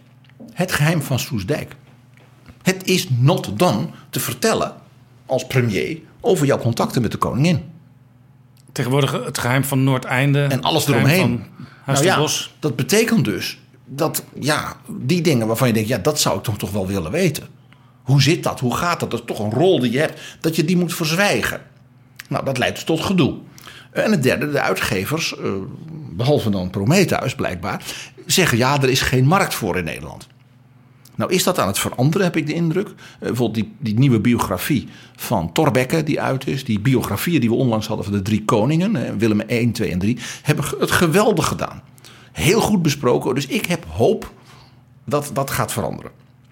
het geheim van Soesdijk. Het is not done te vertellen als premier over jouw contacten met de koningin. Tegenwoordig het geheim van Noordeinde. En alles eromheen. Nou ja, dat betekent dus dat ja, die dingen waarvan je denkt, ja, dat zou ik toch, toch wel willen weten. Hoe zit dat? Hoe gaat dat? Dat is toch een rol die je hebt, dat je die moet verzwijgen. Nou, dat leidt dus tot gedoe. En het derde, de uitgevers, eh, behalve dan Prometheus blijkbaar, zeggen ja, er is geen markt voor in Nederland. Nou is dat aan het veranderen, heb ik de indruk. Eh, bijvoorbeeld die, die nieuwe biografie van Thorbecke die uit is. Die biografieën die we onlangs hadden van de drie koningen. Willem 1, 2 en 3. Hebben het geweldig gedaan. Heel goed besproken. Dus ik heb hoop dat dat gaat veranderen.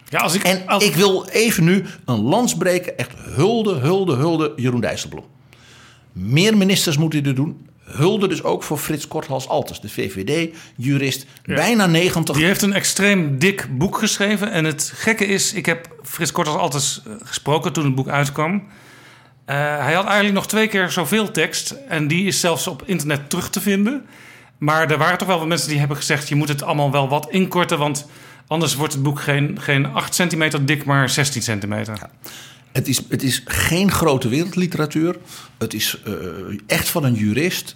Ja, als ik, En ik wil even nu een lans breken. Echt hulde, hulde, hulde Jeroen Dijsselbloem. Meer ministers moeten dit doen. Hulde dus ook voor Frits Korthals Altes, de VVD-jurist. Bijna 90. Die heeft een extreem dik boek geschreven. En het gekke is, ik heb Frits Korters altijd gesproken toen het boek uitkwam. Eh, hij had eigenlijk nog twee keer zoveel tekst. En die is zelfs op internet terug te vinden. Maar er waren toch wel wat mensen die hebben gezegd... je moet het allemaal wel wat inkorten... want anders wordt het boek geen, geen 8 centimeter dik, maar 16 centimeter. Het is, het is geen grote wereldliteratuur. Het is eh, echt van een jurist.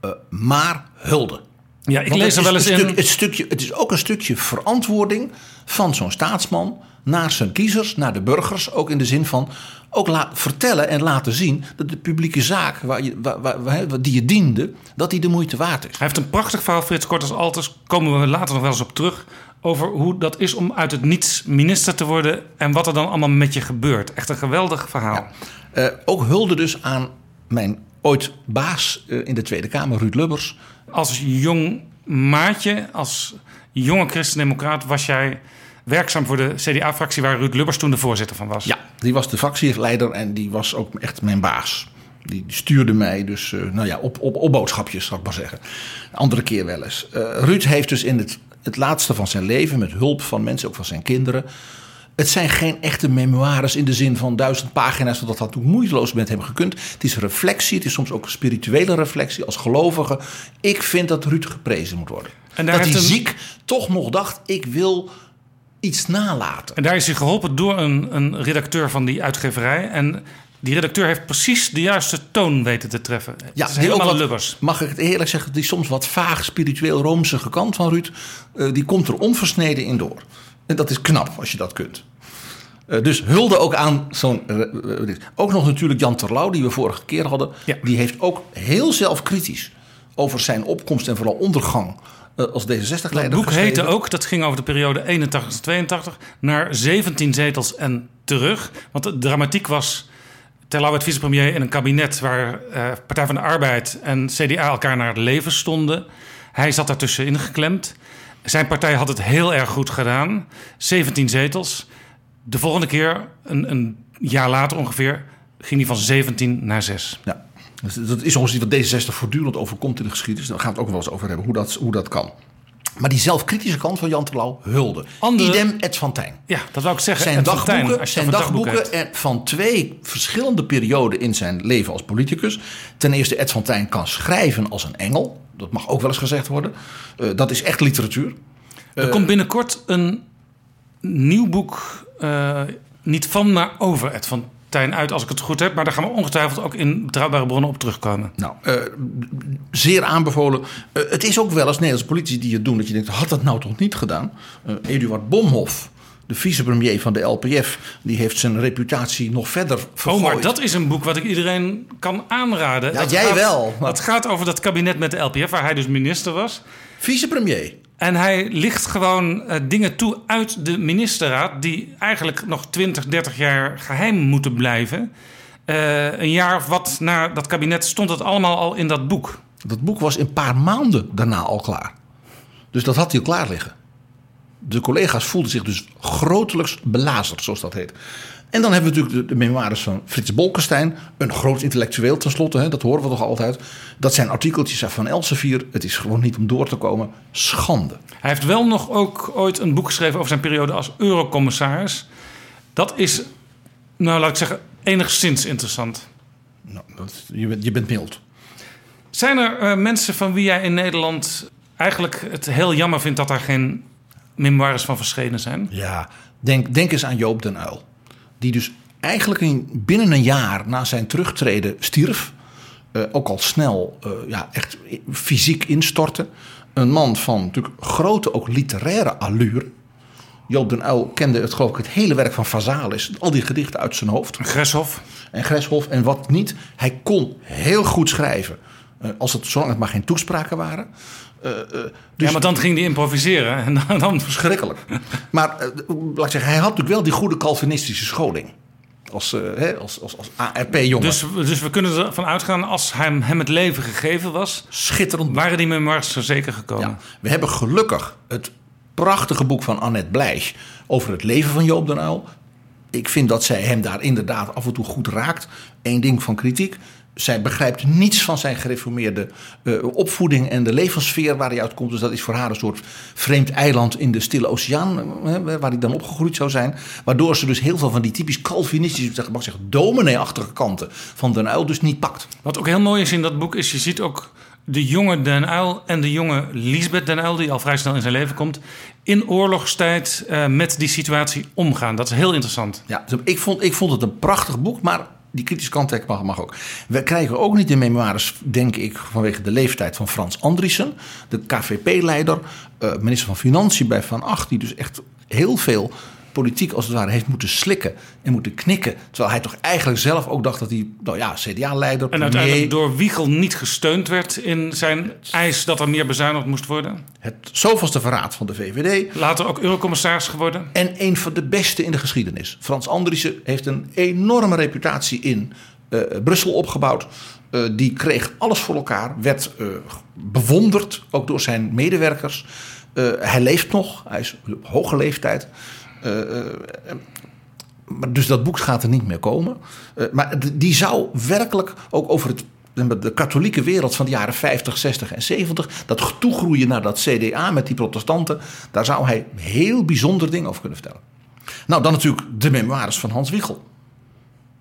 eh, maar hulde. Ja, ik Want lees het er is wel eens een in... stuk- het, stukje, het is ook een stukje verantwoording van zo'n staatsman naar zijn kiezers, naar de burgers. Ook in de zin van ook vertellen en laten zien dat de publieke zaak waar je, waar, waar- waar- die je diende, dat die de moeite waard is. Hij heeft een prachtig verhaal, Frits Korters Alters. Komen we later nog wel eens op terug. Over hoe dat is om uit het niets minister te worden. En wat er dan allemaal met je gebeurt. Echt een geweldig verhaal. Eh, ook hulde dus aan mijn ooit baas eh, in de Tweede Kamer, Ruud Lubbers. Als jong maatje, als jonge christendemocraat... was jij werkzaam voor de CDA-fractie... waar Ruud Lubbers toen de voorzitter van was. Ja, die was de fractieleider en die was ook echt mijn baas. Die stuurde mij dus eh, nou ja, op, op, op boodschapjes, zal ik maar zeggen. Andere keer wel eens. Eh, Ruud heeft dus in het, het laatste van zijn leven, met hulp van mensen, ook van zijn kinderen. Het zijn geen echte memoires in de zin van duizend pagina's, zodat dat ook moeiteloos met hem gekund. Het is reflectie, het is soms ook spirituele reflectie als gelovige. Ik vind dat Ruud geprezen moet worden. En daar dat hij een- ziek toch nog dacht, ik wil iets nalaten. En daar is hij geholpen door een, een redacteur van die uitgeverij. En die redacteur heeft precies de juiste toon weten te treffen. Ja, is helemaal wat- Lubbers. Mag ik het eerlijk zeggen, die soms wat vaag spiritueel roomsige kant van Ruud, eh, die komt er onversneden in door. En dat is knap als je dat kunt. Eh, dus hulde ook aan zo'n. eh, ook nog natuurlijk Jan Terlouw, die we vorige keer hadden. Ja. Die heeft ook heel zelfkritisch over zijn opkomst en vooral ondergang als D66-leider. Het boek heette ook, dat ging over de periode 81-82, naar 17 zetels en terug. Want de dramatiek was, Terlouw werd vicepremier in een kabinet waar eh, Partij van de Arbeid en CDA elkaar naar het leven stonden. Hij zat daartussenin geklemd. Zijn partij had het heel erg goed gedaan. 17 zetels. De volgende keer, een, een jaar later ongeveer, ging hij van 17 naar 6. Ja. Dus dat is ongeveer wat D66 voortdurend overkomt in de geschiedenis. Daar gaan we het ook wel eens over hebben, hoe dat, hoe dat kan. Maar die zelfkritische kant van Jan Terlouw hulde. Andere- Idem Ed van Tijn. Ja, dat wou ik zeggen. Zijn Ed Tijn, dagboeken, je zijn dagboeken van twee verschillende perioden in zijn leven als politicus. Ten eerste, Ed van Tijn kan schrijven als een engel. Dat mag ook wel eens gezegd worden. Eh, dat is echt literatuur. Er komt binnenkort een nieuw boek, eh, niet van, maar over Ed van Tijn uit, als ik het goed heb. Maar daar gaan we ongetwijfeld ook in betrouwbare bronnen op terugkomen. Nou, eh, zeer aanbevolen. Eh, het is ook wel eens Nederlandse politici die het doen. Dat je denkt, had dat nou toch niet gedaan? Eh, Eduard Bomhoff, de vicepremier van de LPF... die heeft zijn reputatie nog verder vergooid. Oh, maar dat is een boek wat ik iedereen kan aanraden. Ja, dat jij gaat, wel. Dat gaat over dat kabinet met de LPF, waar hij dus minister was. Vicepremier. En hij licht gewoon eh, dingen toe uit de ministerraad... die eigenlijk nog 20, 30 jaar geheim moeten blijven. Eh, een jaar of wat na dat kabinet stond het allemaal al in dat boek. Dat boek was een paar maanden daarna al klaar. Dus dat had hij al klaar liggen. De collega's voelden zich dus grotelijks belazerd, zoals dat heet. En dan hebben we natuurlijk de, de memoires van Frits Bolkestein. Een groot intellectueel tenslotte, hè, dat horen we toch altijd. Dat zijn artikeltjes van Elsevier. Het is gewoon niet om door te komen. Schande. Hij heeft wel nog ook ooit een boek geschreven over zijn periode als eurocommissaris. Dat is, nou laat ik zeggen, enigszins interessant. Nou, dat, je, bent, je bent mild. Zijn er eh, mensen van wie jij in Nederland eigenlijk het heel jammer vindt dat daar geen memoires van verschenen zijn? Ja, denk, denk eens aan Joop den Uyl. Die dus eigenlijk in, binnen een jaar na zijn terugtreden stierf. Eh, ook al snel eh, ja, echt fysiek instortte. Een man van natuurlijk grote, ook literaire allure. Joop den Uyl kende het, geloof ik, het hele werk van Vazalis. Al die gedichten uit zijn hoofd. Greshoff. En Greshoff en wat niet. Hij kon heel goed schrijven. eh, als het, zolang het maar geen toespraken waren. Eh, eh, dus ja, maar dan ging hij improviseren. En dan, dan Verschrikkelijk. Maar eh, laat ik zeggen, hij had natuurlijk wel die goede Calvinistische scholing. Als, hè, als, als, als ARP-jongen. Dus, dus we kunnen ervan uitgaan, als hem, hem het leven gegeven was, Schitterend. waren die memoires er zeker gekomen. Ja, we hebben gelukkig het prachtige boek van Annette Blijsch over het leven van Joop den Uyl. Ik vind dat zij hem daar inderdaad af en toe goed raakt. Eén ding van kritiek. Zij begrijpt niets van zijn gereformeerde eh, opvoeding en de levenssfeer waar hij uitkomt. Dus dat is voor haar een soort vreemd eiland in de Stille Oceaan, eh, waar hij dan opgegroeid zou zijn. Waardoor ze dus heel veel van die typisch Calvinistische, zeg maar, zeg, dominee-achtige kanten van Den Uyl dus niet pakt. Wat ook heel mooi is in dat boek, is je ziet ook de jonge Den Uyl en de jonge Lisbeth Den Uyl, die al vrij snel in zijn leven komt, in oorlogstijd eh, met die situatie omgaan. Dat is heel interessant. Ja, ik vond, ik vond het een prachtig boek, maar die kritische kant mag, mag ook. We krijgen ook niet de memoires, denk ik, vanwege de leeftijd van Frans Andriessen, de KVP-leider, eh, minister van Financiën bij Van Acht, die dus echt heel veel politiek als het ware heeft moeten slikken en moeten knikken. Terwijl hij toch eigenlijk zelf ook dacht dat hij, nou ja, CDA-leider, En uiteindelijk door Wiegel niet gesteund werd in zijn eis dat er meer bezuinigd moest worden. het zoveelste verraad van de VVD. Later ook eurocommissaris geworden. En een van de beste in de geschiedenis. Frans Andriessen heeft een enorme reputatie in eh, Brussel opgebouwd. Eh, die kreeg alles voor elkaar, werd eh, bewonderd, ook door zijn medewerkers. Hij leeft nog, hij is op hoge leeftijd. Eh, eh, maar dus dat boek gaat er niet meer komen. Eh, maar die zou werkelijk ook over het, de katholieke wereld van de jaren 50, 60 en 70... dat toegroeien naar dat CDA met die protestanten... daar zou hij heel bijzonder dingen over kunnen vertellen. Nou, dan natuurlijk de memoires van Hans Wiegel.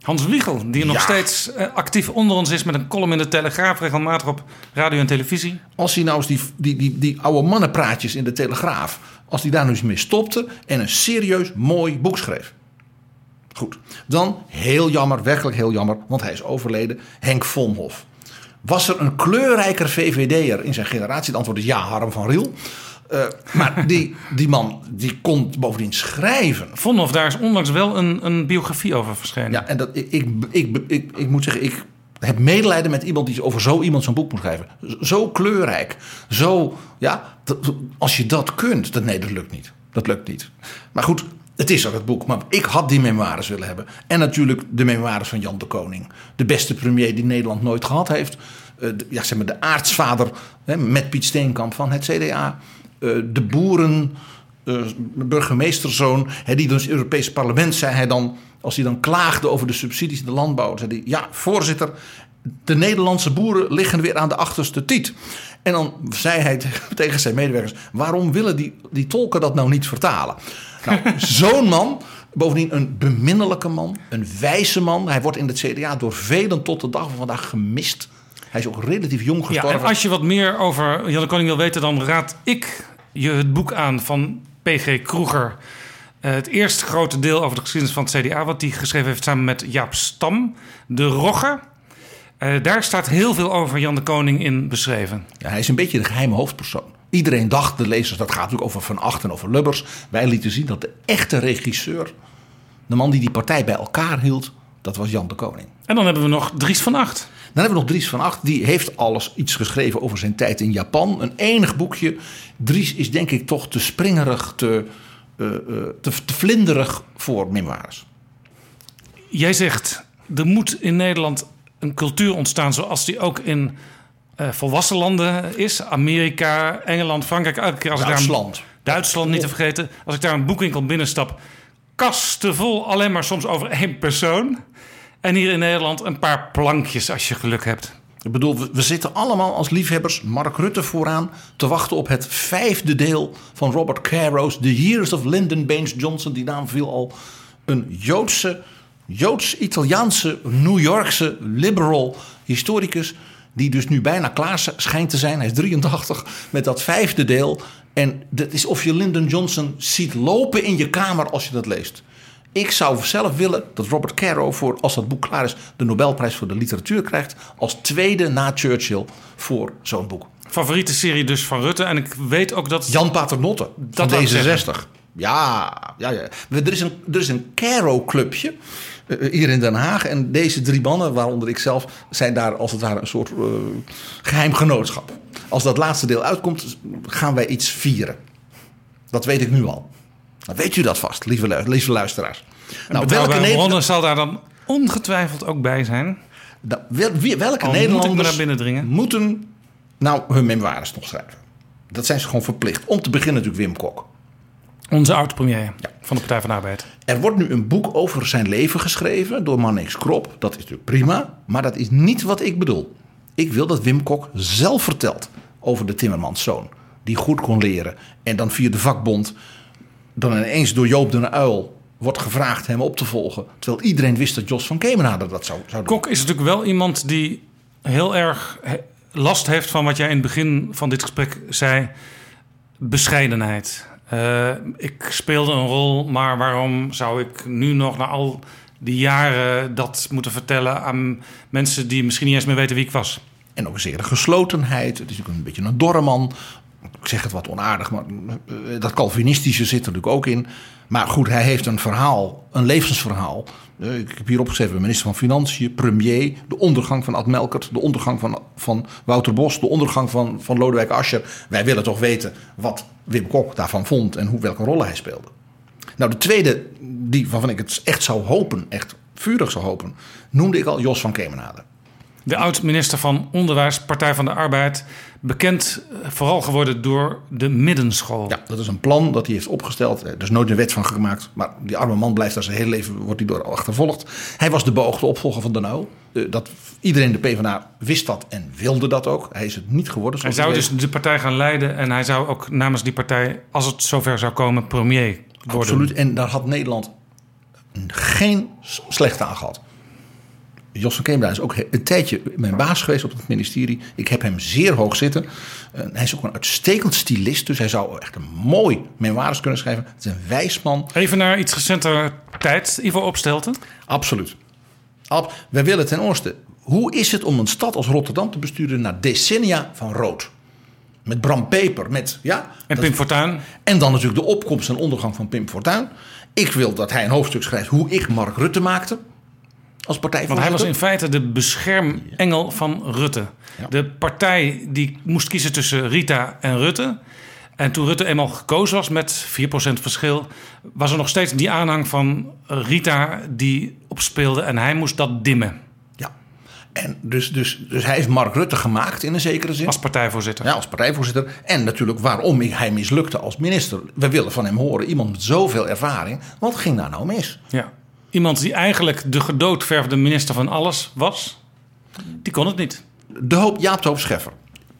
Hans Wiegel, die nog steeds actief onder ons is met een column in de Telegraaf, regelmatig op radio en televisie. Als hij nou eens die, die, die, die oude mannenpraatjes in de Telegraaf... als hij daar nu eens mee stopte en een serieus mooi boek schreef. Goed, dan heel jammer, werkelijk heel jammer, want hij is overleden. Henk Vonhof. Was er een kleurrijker VVD'er in zijn generatie? Het antwoord is ja, Harm van Riel. Eh, maar die, die man die kon bovendien schrijven. Vonhoff, daar is onlangs wel een, een biografie over verschenen. Ja, en dat, ik, ik, ik, ik, ik moet zeggen, ik heb medelijden met iemand die over zo iemand zo'n boek moet schrijven. Zo kleurrijk. Zo, ja, als je dat kunt, dat, nee, dat lukt niet. Dat lukt niet. Maar goed, het is ook het boek. Maar ik had die memoires willen hebben. En natuurlijk de memoires van Jan de Koning. De beste premier die Nederland nooit gehad heeft. eh, de, ja, zeg maar de aartsvader hè, met Piet Steenkamp van het CDA. eh, de boeren, burgemeesterzoon, hè, die dus in het Europese parlement zei hij dan, als hij dan klaagde over de subsidies in de landbouw, zei hij: Ja, voorzitter, de Nederlandse boeren liggen weer aan de achterste tiet. En dan zei hij tegen- zijn medewerkers: waarom willen die, die tolken dat nou niet vertalen? Nou, zo'n man, bovendien een beminnelijke man, een wijze man. Hij wordt in het CDA door velen tot de dag van vandaag gemist. Hij is ook relatief jong Ja, gestorven. en als je wat meer over Jan de Koning wil weten, dan raad ik je het boek aan van P.G. Kroeger. Eh, het eerste grote deel over de geschiedenis van het CDA, wat hij geschreven heeft samen met Jaap Stam, De Rogge. Eh, daar staat heel veel over Jan de Koning in beschreven. Ja, hij is een beetje de geheime hoofdpersoon. Iedereen dacht, de lezers, dat gaat natuurlijk over Van Acht en over Lubbers. Wij lieten zien dat de echte regisseur, de man die die partij bij elkaar hield, dat was Jan de Koning. En dan hebben we nog Dries van Acht. Dan hebben we nog Dries van Acht. Die heeft alles iets geschreven over zijn tijd in Japan. Een enig boekje. Dries is denk ik toch te springerig, te, eh, eh, te, te vlinderig voor memoires. Jij zegt, er moet in Nederland een cultuur ontstaan zoals die ook in eh, volwassen landen is. Amerika, Engeland, Frankrijk. Elke keer als ik daar Duitsland. Duitsland niet te vergeten. Als ik daar een boekwinkel binnenstap, kasten vol alleen maar soms over één persoon. En hier in Nederland een paar plankjes als je geluk hebt. Ik bedoel, we, zitten allemaal als liefhebbers, Mark Rutte vooraan, te wachten op het vijfde deel van Robert Caro's The Years of Lyndon Baines Johnson. Die naam viel al een Joodse, Joods-Italiaanse, New Yorkse liberal historicus. Die dus nu bijna klaar schijnt te zijn. Hij is 83 met dat vijfde deel. En dat is of je Lyndon Johnson ziet lopen in je kamer als je dat leest. Ik zou zelf willen dat Robert Caro, voor, als dat boek klaar is, de Nobelprijs voor de literatuur krijgt. Als tweede na Churchill voor zo'n boek. Favoriete serie dus van Rutte. En ik weet ook dat... Jan Paternotte van wou ik D66. Ja, ja, ja. Er is een, er is een Caro-clubje eh, hier in Den Haag. En deze drie mannen, waaronder ik zelf, zijn daar als het ware een soort eh, geheim genootschap. Als dat laatste deel uitkomt, gaan wij iets vieren. Dat weet ik nu al. Dan weet u dat vast, lieve, lieve luisteraars. Nou, welke, Betrouwbare Neder- bronnen zal daar dan ongetwijfeld ook bij zijn. nou, wel- wie- welke Al Nederlanders binnen moeten nou hun memoires nog schrijven? Dat zijn ze gewoon verplicht. Om te beginnen natuurlijk Wim Kok. Onze oud-premier van de Partij van de Arbeid. Er wordt nu een boek over zijn leven geschreven door Mannix Krop. Dat is natuurlijk prima, maar dat is niet wat ik bedoel. Ik wil dat Wim Kok zelf vertelt over de timmermanszoon. Die goed kon leren en dan via de vakbond... dan ineens door Joop den Uil wordt gevraagd hem op te volgen. Terwijl iedereen wist dat Jos van Kemenade dat zou, zou doen. Kok is natuurlijk wel iemand die heel erg last heeft van wat jij in het begin van dit gesprek zei: bescheidenheid. Eh, ik speelde een rol, maar waarom zou ik nu nog na al die jaren dat moeten vertellen aan mensen die misschien niet eens meer weten wie ik was? En ook een zekere geslotenheid. Het is natuurlijk een beetje een dorre man. Ik zeg het wat onaardig, maar eh, dat Calvinistische zit er natuurlijk ook in. Maar goed, hij heeft een verhaal, een levensverhaal. Eh, Ik heb hier opgeschreven, minister van Financiën, premier, de ondergang van Ad Melkert, de ondergang van, van Wouter Bos, de ondergang van, van Lodewijk Asscher. Wij willen toch weten wat Wim Kok daarvan vond en hoe, welke rollen hij speelde. Nou, de tweede, die waarvan ik het echt zou hopen, echt vurig zou hopen, noemde ik al Jos van Kemenade. De oud-minister van Onderwijs, Partij van de Arbeid, bekend eh, vooral geworden door de middenschool. Ja, dat is een plan dat hij heeft opgesteld. Er is nooit een wet van gemaakt. Maar die arme man blijft daar zijn hele leven wordt hij door achtervolgd. Hij was de beoogde opvolger van Uyl. Eh, Dat, iedereen de PvdA wist dat en wilde dat ook. Hij is het niet geworden. Hij zou dus de partij gaan leiden en hij zou ook namens die partij, als het zover zou komen, premier worden. Absoluut. En daar had Nederland geen slechte aan gehad. Jos van is ook een tijdje mijn baas geweest op het ministerie. Ik heb hem zeer hoog zitten. Hij is ook een uitstekend stylist. Dus hij zou echt een mooi memoires kunnen schrijven. Het is een wijs man. Even naar iets recenter tijd. Ivo Opstelten. Absoluut. Ab, wij willen ten eerste, hoe is het om een stad als Rotterdam te besturen na decennia van rood? Met Bram Peper, met ja. En Pim Fortuyn. En dan natuurlijk de opkomst en ondergang van Pim Fortuyn. Ik wil dat hij een hoofdstuk schrijft hoe ik Mark Rutte maakte. Als Want hij partijvoorzitter. was in feite de beschermengel van Rutte. De partij die moest kiezen tussen Rita en Rutte. En toen Rutte eenmaal gekozen was met 4% verschil... was er nog steeds die aanhang van Rita die opspeelde. En hij moest dat dimmen. Ja. En dus, dus, dus hij heeft Mark Rutte gemaakt in een zekere zin. Als partijvoorzitter. Ja, als partijvoorzitter. En natuurlijk waarom hij mislukte als minister. We willen van hem horen, iemand met zoveel ervaring. Wat ging daar nou mis? Ja. Iemand die eigenlijk de gedoodverfde minister van alles was, die kon het niet. De hoop, Jaap de Hoop Scheffer,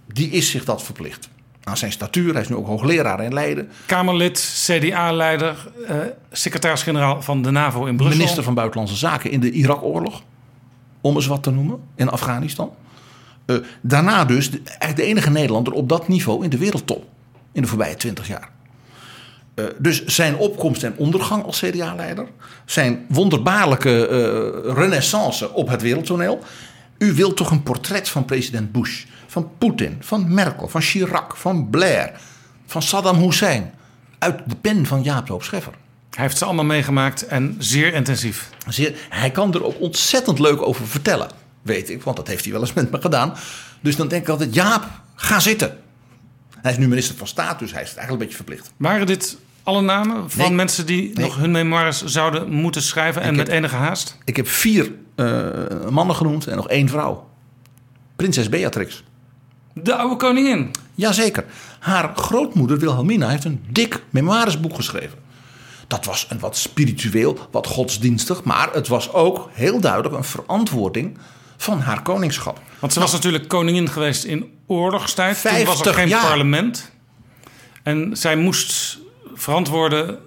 die is zich dat verplicht. Aan zijn statuur, hij is nu ook hoogleraar in Leiden. Kamerlid, CDA-leider, eh, secretaris-generaal van de NAVO in Brussel. Minister van Buitenlandse Zaken in de Irak-oorlog. Om eens wat te noemen, in Afghanistan. Eh, daarna dus de, eigenlijk de enige Nederlander op dat niveau in de wereldtop. In de voorbije twintig jaar. Uh, dus zijn opkomst en ondergang als CDA-leider. Zijn wonderbaarlijke uh, renaissance op het wereldtoneel. U wilt toch een portret van president Bush, van Poetin, van Merkel, van Chirac, van Blair, van Saddam Hussein. Uit de pen van Jaap Loop Scheffer. Hij heeft ze allemaal meegemaakt en zeer intensief. Zeer, hij kan er ook ontzettend leuk over vertellen, weet ik, want dat heeft hij wel eens met me gedaan. Dus dan denk ik altijd: Jaap, ga zitten. Hij is nu minister van Staat, dus hij is het eigenlijk een beetje verplicht. Waren dit alle namen van nee. mensen die nee. nog hun memoires zouden moeten schrijven en ik met heb, enige haast? Ik heb vier uh, mannen genoemd en nog één vrouw. Prinses Beatrix. De oude koningin? Jazeker. Haar grootmoeder Wilhelmina heeft een dik memoiresboek geschreven. Dat was een wat spiritueel, wat godsdienstig, maar het was ook heel duidelijk een verantwoording van haar koningschap. Want ze was nou, natuurlijk koningin geweest in oorlogstijd. Toen was er geen jaar. parlement. En zij moest verantwoorden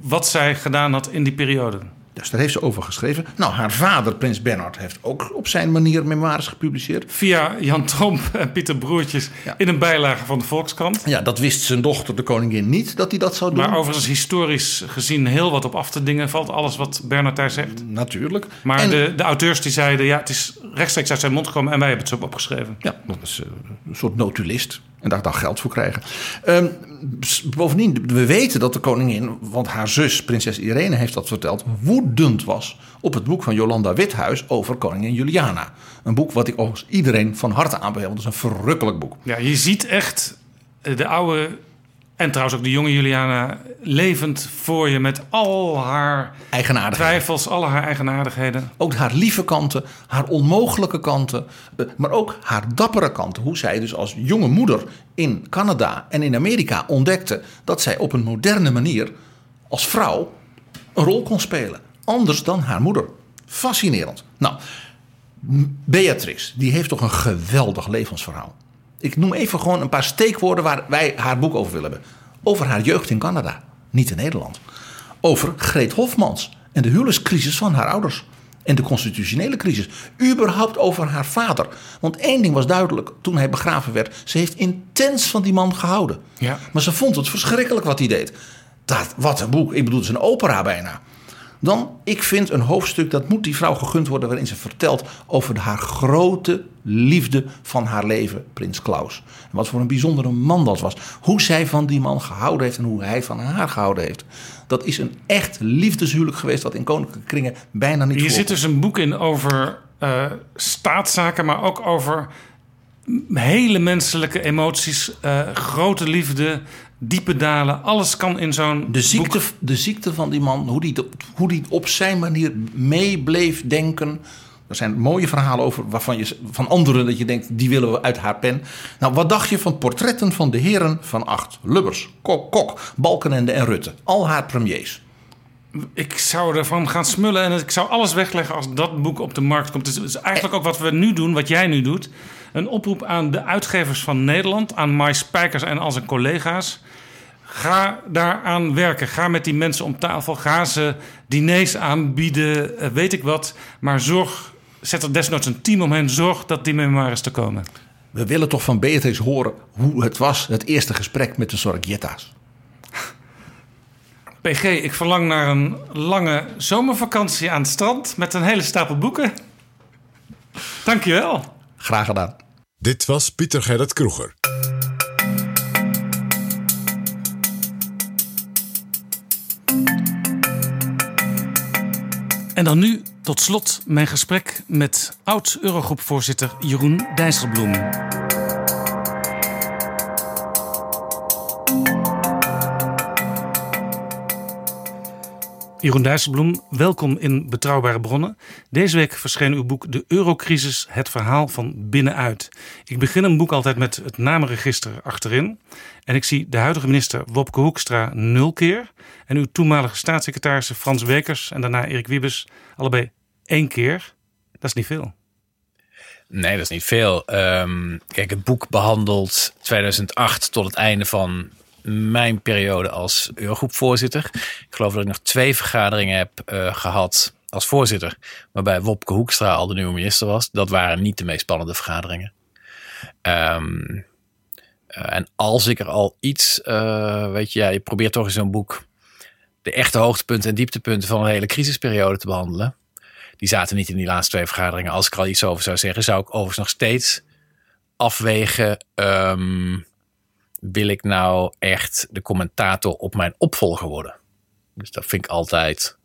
wat zij gedaan had in die periode. Dus daar heeft ze over geschreven. Nou, haar vader, prins Bernhard, heeft ook op zijn manier memoires gepubliceerd. Via Jan Tromp en Pieter Broertjes ja. in een bijlage van de Volkskrant. Ja, dat wist zijn dochter, de koningin, niet dat hij dat zou doen. Maar overigens historisch gezien heel wat op af te dingen valt. Alles wat Bernhard daar zegt. Natuurlijk. Maar en... de, de auteurs die zeiden, ja, het is rechtstreeks uit zijn mond gekomen en wij hebben het zo opgeschreven. Ja, dat is uh, een soort notulist. En daar daar geld voor krijgen. Um, bovendien, we weten dat de koningin, want haar zus, prinses Irene, heeft dat verteld, woedend was op het boek van Jolanda Withuis over koningin Juliana. Een boek wat ik overigens iedereen van harte aanbeveel. Dat is een verrukkelijk boek. Ja, je ziet echt de oude en trouwens ook de jonge Juliana levend voor je met al haar twijfels, al haar eigenaardigheden. Ook haar lieve kanten, haar onmogelijke kanten, eh, maar ook haar dappere kanten. Hoe zij dus als jonge moeder in Canada en in Amerika ontdekte dat zij op een moderne manier als vrouw een rol kon spelen. Anders dan haar moeder. Fascinerend. Nou, Beatrix, die heeft toch een geweldig levensverhaal. Ik noem even gewoon een paar steekwoorden waar wij haar boek over willen hebben. Over haar jeugd in Canada, niet in Nederland. Over Greet Hofmans en de huwelijkscrisis van haar ouders. En de constitutionele crisis. Überhaupt over haar vader. Want één ding was duidelijk toen hij begraven werd. Ze heeft intens van die man gehouden. Ja. Maar ze vond het verschrikkelijk wat hij deed. Dat, wat een boek. Ik bedoel, het is een opera bijna. Dan, ik vind een hoofdstuk, dat moet die vrouw gegund worden... waarin ze vertelt over haar grote liefde van haar leven, prins Klaus. En wat voor een bijzondere man dat was. Hoe zij van die man gehouden heeft en hoe hij van haar gehouden heeft. Dat is een echt liefdeshuwelijk geweest... wat in koninklijke kringen bijna niet Hier voorkomt. zit dus een boek in over uh, staatszaken... maar ook over hele menselijke emoties, uh, grote liefde, diepe dalen. Alles kan in zo'n de ziekte, boek. de ziekte van die man, hoe die, hoe die op zijn manier mee bleef denken. Er zijn mooie verhalen over waarvan je van anderen dat je denkt, die willen we uit haar pen. Nou, wat dacht je van portretten van de heren van acht? Lubbers, Kok, Kok Balkenende en Rutte. Al haar premiers. Ik zou ervan gaan smullen en ik zou alles wegleggen als dat boek op de markt komt. Het is eigenlijk ook wat we nu doen, wat jij nu doet. Een oproep aan de uitgevers van Nederland, aan Mai Spijkers en al zijn collega's. Ga daaraan werken. Ga met die mensen om tafel. Ga ze diners aanbieden, eh, weet ik wat. Maar zorg, zet er desnoods een team omheen. Zorg dat die memoires te komen. We willen toch van Beatrix horen hoe het was, het eerste gesprek met de Sorgietta's. PG, ik verlang naar een lange zomervakantie aan het strand met een hele stapel boeken. Dankjewel. Graag gedaan. Dit was Pieter Gerrit Kroeger. En dan nu tot slot mijn gesprek met oud-Eurogroepvoorzitter Jeroen Dijsselbloem. Jeroen Dijsselbloem, welkom in Betrouwbare Bronnen. Deze week verscheen uw boek De Eurocrisis, het verhaal van binnenuit. Ik begin een boek altijd met het namenregister achterin. En ik zie de huidige minister Wopke Hoekstra nul keer. En uw toenmalige staatssecretaris Frans Wekers en daarna Erik Wiebes allebei één keer. Dat is niet veel. Nee, dat is niet veel. Ehm, kijk, het boek behandelt 2008 tot het einde van mijn periode als Eurogroepvoorzitter. Ik geloof dat ik nog twee vergaderingen heb uh, gehad als voorzitter. Waarbij Wopke Hoekstra al de nieuwe minister was. Dat waren niet de meest spannende vergaderingen. Um, uh, en als ik er al iets, uh, weet je, ja, je probeert toch in zo'n boek de echte hoogtepunten en dieptepunten van een hele crisisperiode te behandelen. Die zaten niet in die laatste twee vergaderingen. Als ik er al iets over zou zeggen, zou ik overigens nog steeds afwegen. Um, wil ik nou echt de commentator op mijn opvolger worden? Dus dat vind ik altijd.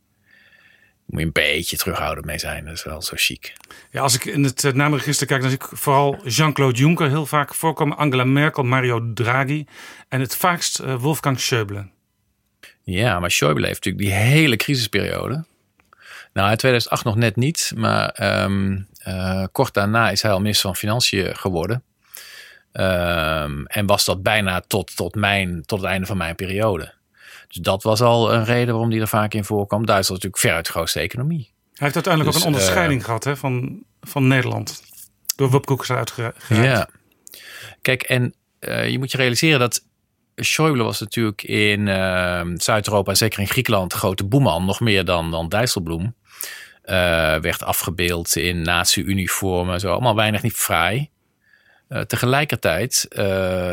Moet je een beetje terughouden mee zijn. Dat is wel zo chic. Ja, als ik in het uh, naamregister kijk, dan zie ik vooral Jean-Claude Juncker heel vaak voorkomen. Angela Merkel, Mario Draghi. En het vaakst uh, Wolfgang Schäuble. Ja, maar Schäuble heeft natuurlijk die hele crisisperiode. Nou, in 2008 nog net niet. Maar um, uh, kort daarna is hij al minister van Financiën geworden. Um, en was dat bijna tot, tot, mijn, tot het einde van mijn periode. Dus dat was al een reden waarom die er vaak in voorkwam. Duitsland is natuurlijk veruit de grootste economie. Hij heeft uiteindelijk dus, ook een onderscheiding uh, gehad hè, van, van Nederland. Door Wopke Hoekstra uitgeraakt. Ja. Kijk, en uh, je moet je realiseren dat Schäuble was natuurlijk in uh, Zuid-Europa, zeker in Griekenland, grote boeman. Nog meer dan, dan Dijsselbloem. werd afgebeeld in nazi-uniformen. Zo allemaal weinig niet fraai. Uh, tegelijkertijd uh,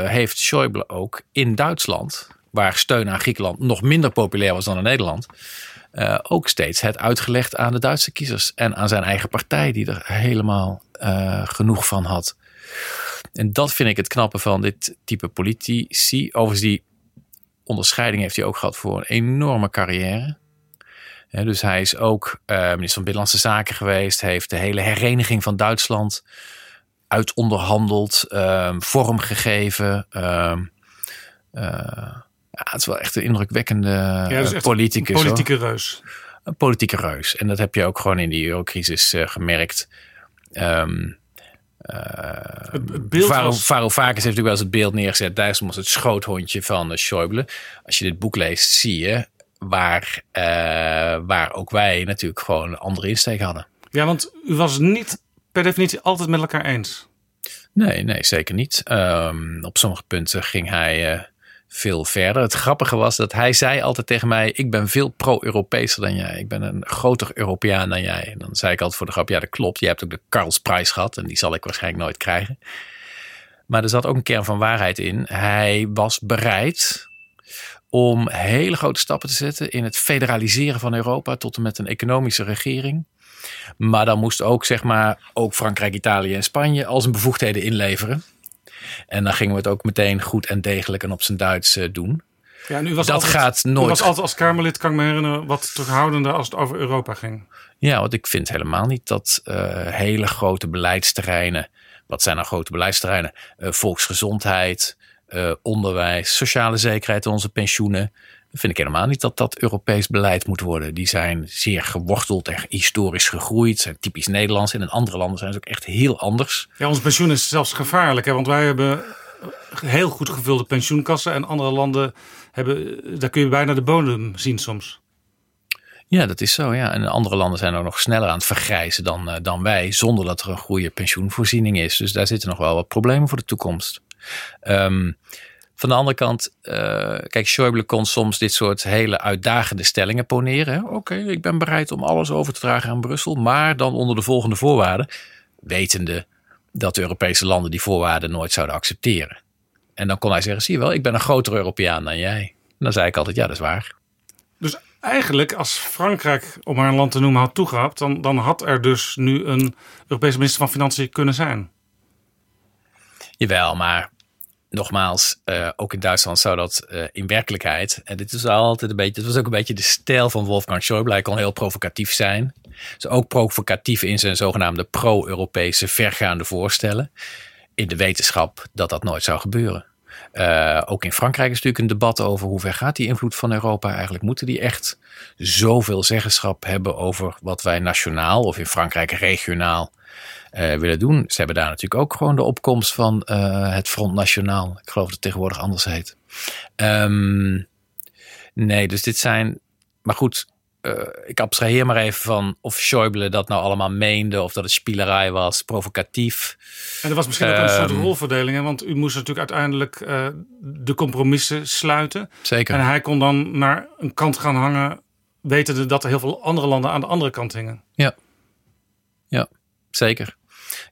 heeft Schäuble ook in Duitsland, waar steun aan Griekenland nog minder populair was dan in Nederland, uh, ook steeds het uitgelegd aan de Duitse kiezers en aan zijn eigen partij, die er helemaal genoeg van had. En dat vind ik het knappe van dit type politici. Overigens, die onderscheiding heeft hij ook gehad voor een enorme carrière. Dus hij is ook minister van Binnenlandse Zaken geweest, heeft de hele hereniging van Duitsland uitonderhandeld, um, vorm gegeven. Um, uh, ja, het is wel echt een indrukwekkende ja, uh, politicus. Een politieke hoor. reus. Een politieke reus. En dat heb je ook gewoon in die eurocrisis uh, gemerkt. Um, het beeld was... Heeft natuurlijk wel eens het beeld neergezet. Dijssel was het schoothondje van Schäuble. Als je dit boek leest, zie je waar, waar ook wij natuurlijk gewoon een andere insteek hadden. Ja, want u was niet per definitie altijd met elkaar eens? Nee, nee, zeker niet. Um, op sommige punten ging hij uh, veel verder. Het grappige was dat hij zei altijd tegen mij: Ik ben veel pro-Europeeser dan jij. Ik ben een groter Europeaan dan jij. En dan zei ik altijd voor de grap: Ja, dat klopt. Je hebt ook de Karlsprijs gehad en die zal ik waarschijnlijk nooit krijgen. Maar er zat ook een kern van waarheid in. Hij was bereid om hele grote stappen te zetten in het federaliseren van Europa tot en met een economische regering. Maar dan moest ook, zeg maar, ook Frankrijk, Italië en Spanje al zijn bevoegdheden inleveren. En dan gingen we het ook meteen goed en degelijk en op zijn Duits uh, doen. Ja, nu was dat altijd, gaat nooit. U was altijd als Kamerlid, kan ik me herinneren, wat terughoudender als het over Europa ging. Ja, want ik vind helemaal niet dat uh, hele grote beleidsterreinen. Wat zijn nou grote beleidsterreinen? Uh, volksgezondheid, onderwijs, sociale zekerheid, onze pensioenen vind ik helemaal niet dat dat Europees beleid moet worden. Die zijn zeer geworteld en historisch gegroeid. Zijn typisch Nederlands. En in andere landen zijn ze ook echt heel anders. Ja, ons pensioen is zelfs gevaarlijk. Hè? Want wij hebben heel goed gevulde pensioenkassen. En andere landen hebben, daar kun je bijna de bodem zien soms. Ja, dat is zo. Ja. En andere landen zijn ook nog sneller aan het vergrijzen dan, uh, dan wij. Zonder dat er een goede pensioenvoorziening is. Dus daar zitten nog wel wat problemen voor de toekomst. Um, van de andere kant, uh, kijk, Schäuble kon soms dit soort hele uitdagende stellingen poneren. Oké, okay, ik ben bereid om alles over te dragen aan Brussel, maar dan onder de volgende voorwaarden. Wetende dat de Europese landen die voorwaarden nooit zouden accepteren. En dan kon hij zeggen, zie je wel, ik ben een grotere Europeaan dan jij. En dan zei ik altijd, ja, dat is waar. Dus eigenlijk, als Frankrijk, om maar een land te noemen, had toegehapt... dan, dan had er dus nu een Europese minister van Financiën kunnen zijn. Jawel, maar nogmaals, uh, ook in Duitsland zou dat uh, in werkelijkheid. En dit is altijd een beetje. Het was ook een beetje de stijl van Wolfgang Schäuble. Hij kon heel provocatief zijn. Dus ook provocatief in zijn zogenaamde pro-Europese vergaande voorstellen. In de wetenschap dat dat nooit zou gebeuren. Uh, ook in Frankrijk is natuurlijk een debat over hoe ver gaat die invloed van Europa eigenlijk. Moeten die echt zoveel zeggenschap hebben over wat wij nationaal of in Frankrijk regionaal willen doen? Ze hebben daar natuurlijk ook gewoon de opkomst van uh, het Front Nationaal. Ik geloof dat het tegenwoordig anders heet. Um, nee, dus dit zijn. Maar goed, uh, ik abstraheer maar even van of Schäuble dat nou allemaal meende, of dat het spielerij was, provocatief. En er was misschien ook een soort ehm, rolverdeling, hè? want u moest natuurlijk uiteindelijk uh, de compromissen sluiten. Zeker. En hij kon dan naar een kant gaan hangen, wetende dat er heel veel andere landen aan de andere kant hingen. Ja, ja zeker.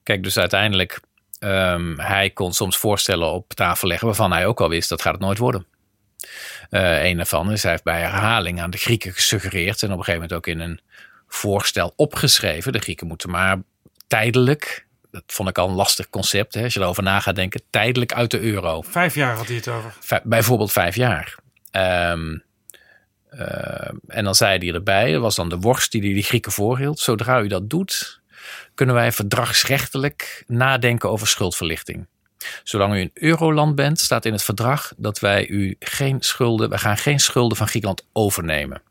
Kijk, dus uiteindelijk, um, hij kon soms voorstellen op tafel leggen waarvan hij ook al wist dat gaat het nooit worden. Uh, een daarvan is, hij heeft bij herhaling aan de Grieken gesuggereerd en op een gegeven moment ook in een voorstel opgeschreven. De Grieken moeten maar tijdelijk, dat vond ik al een lastig concept, hè, als je erover na gaat denken, tijdelijk uit de euro. Vijf jaar had hij het over. Bijvoorbeeld vijf jaar. Um, uh, en dan zei hij erbij, dat was dan de worst die hij de Grieken voorhield. Zodra u dat doet, kunnen wij verdragsrechtelijk nadenken over schuldverlichting. Zolang u een euroland bent, staat in het verdrag dat wij u geen schulden, wij gaan geen schulden van Griekenland overnemen.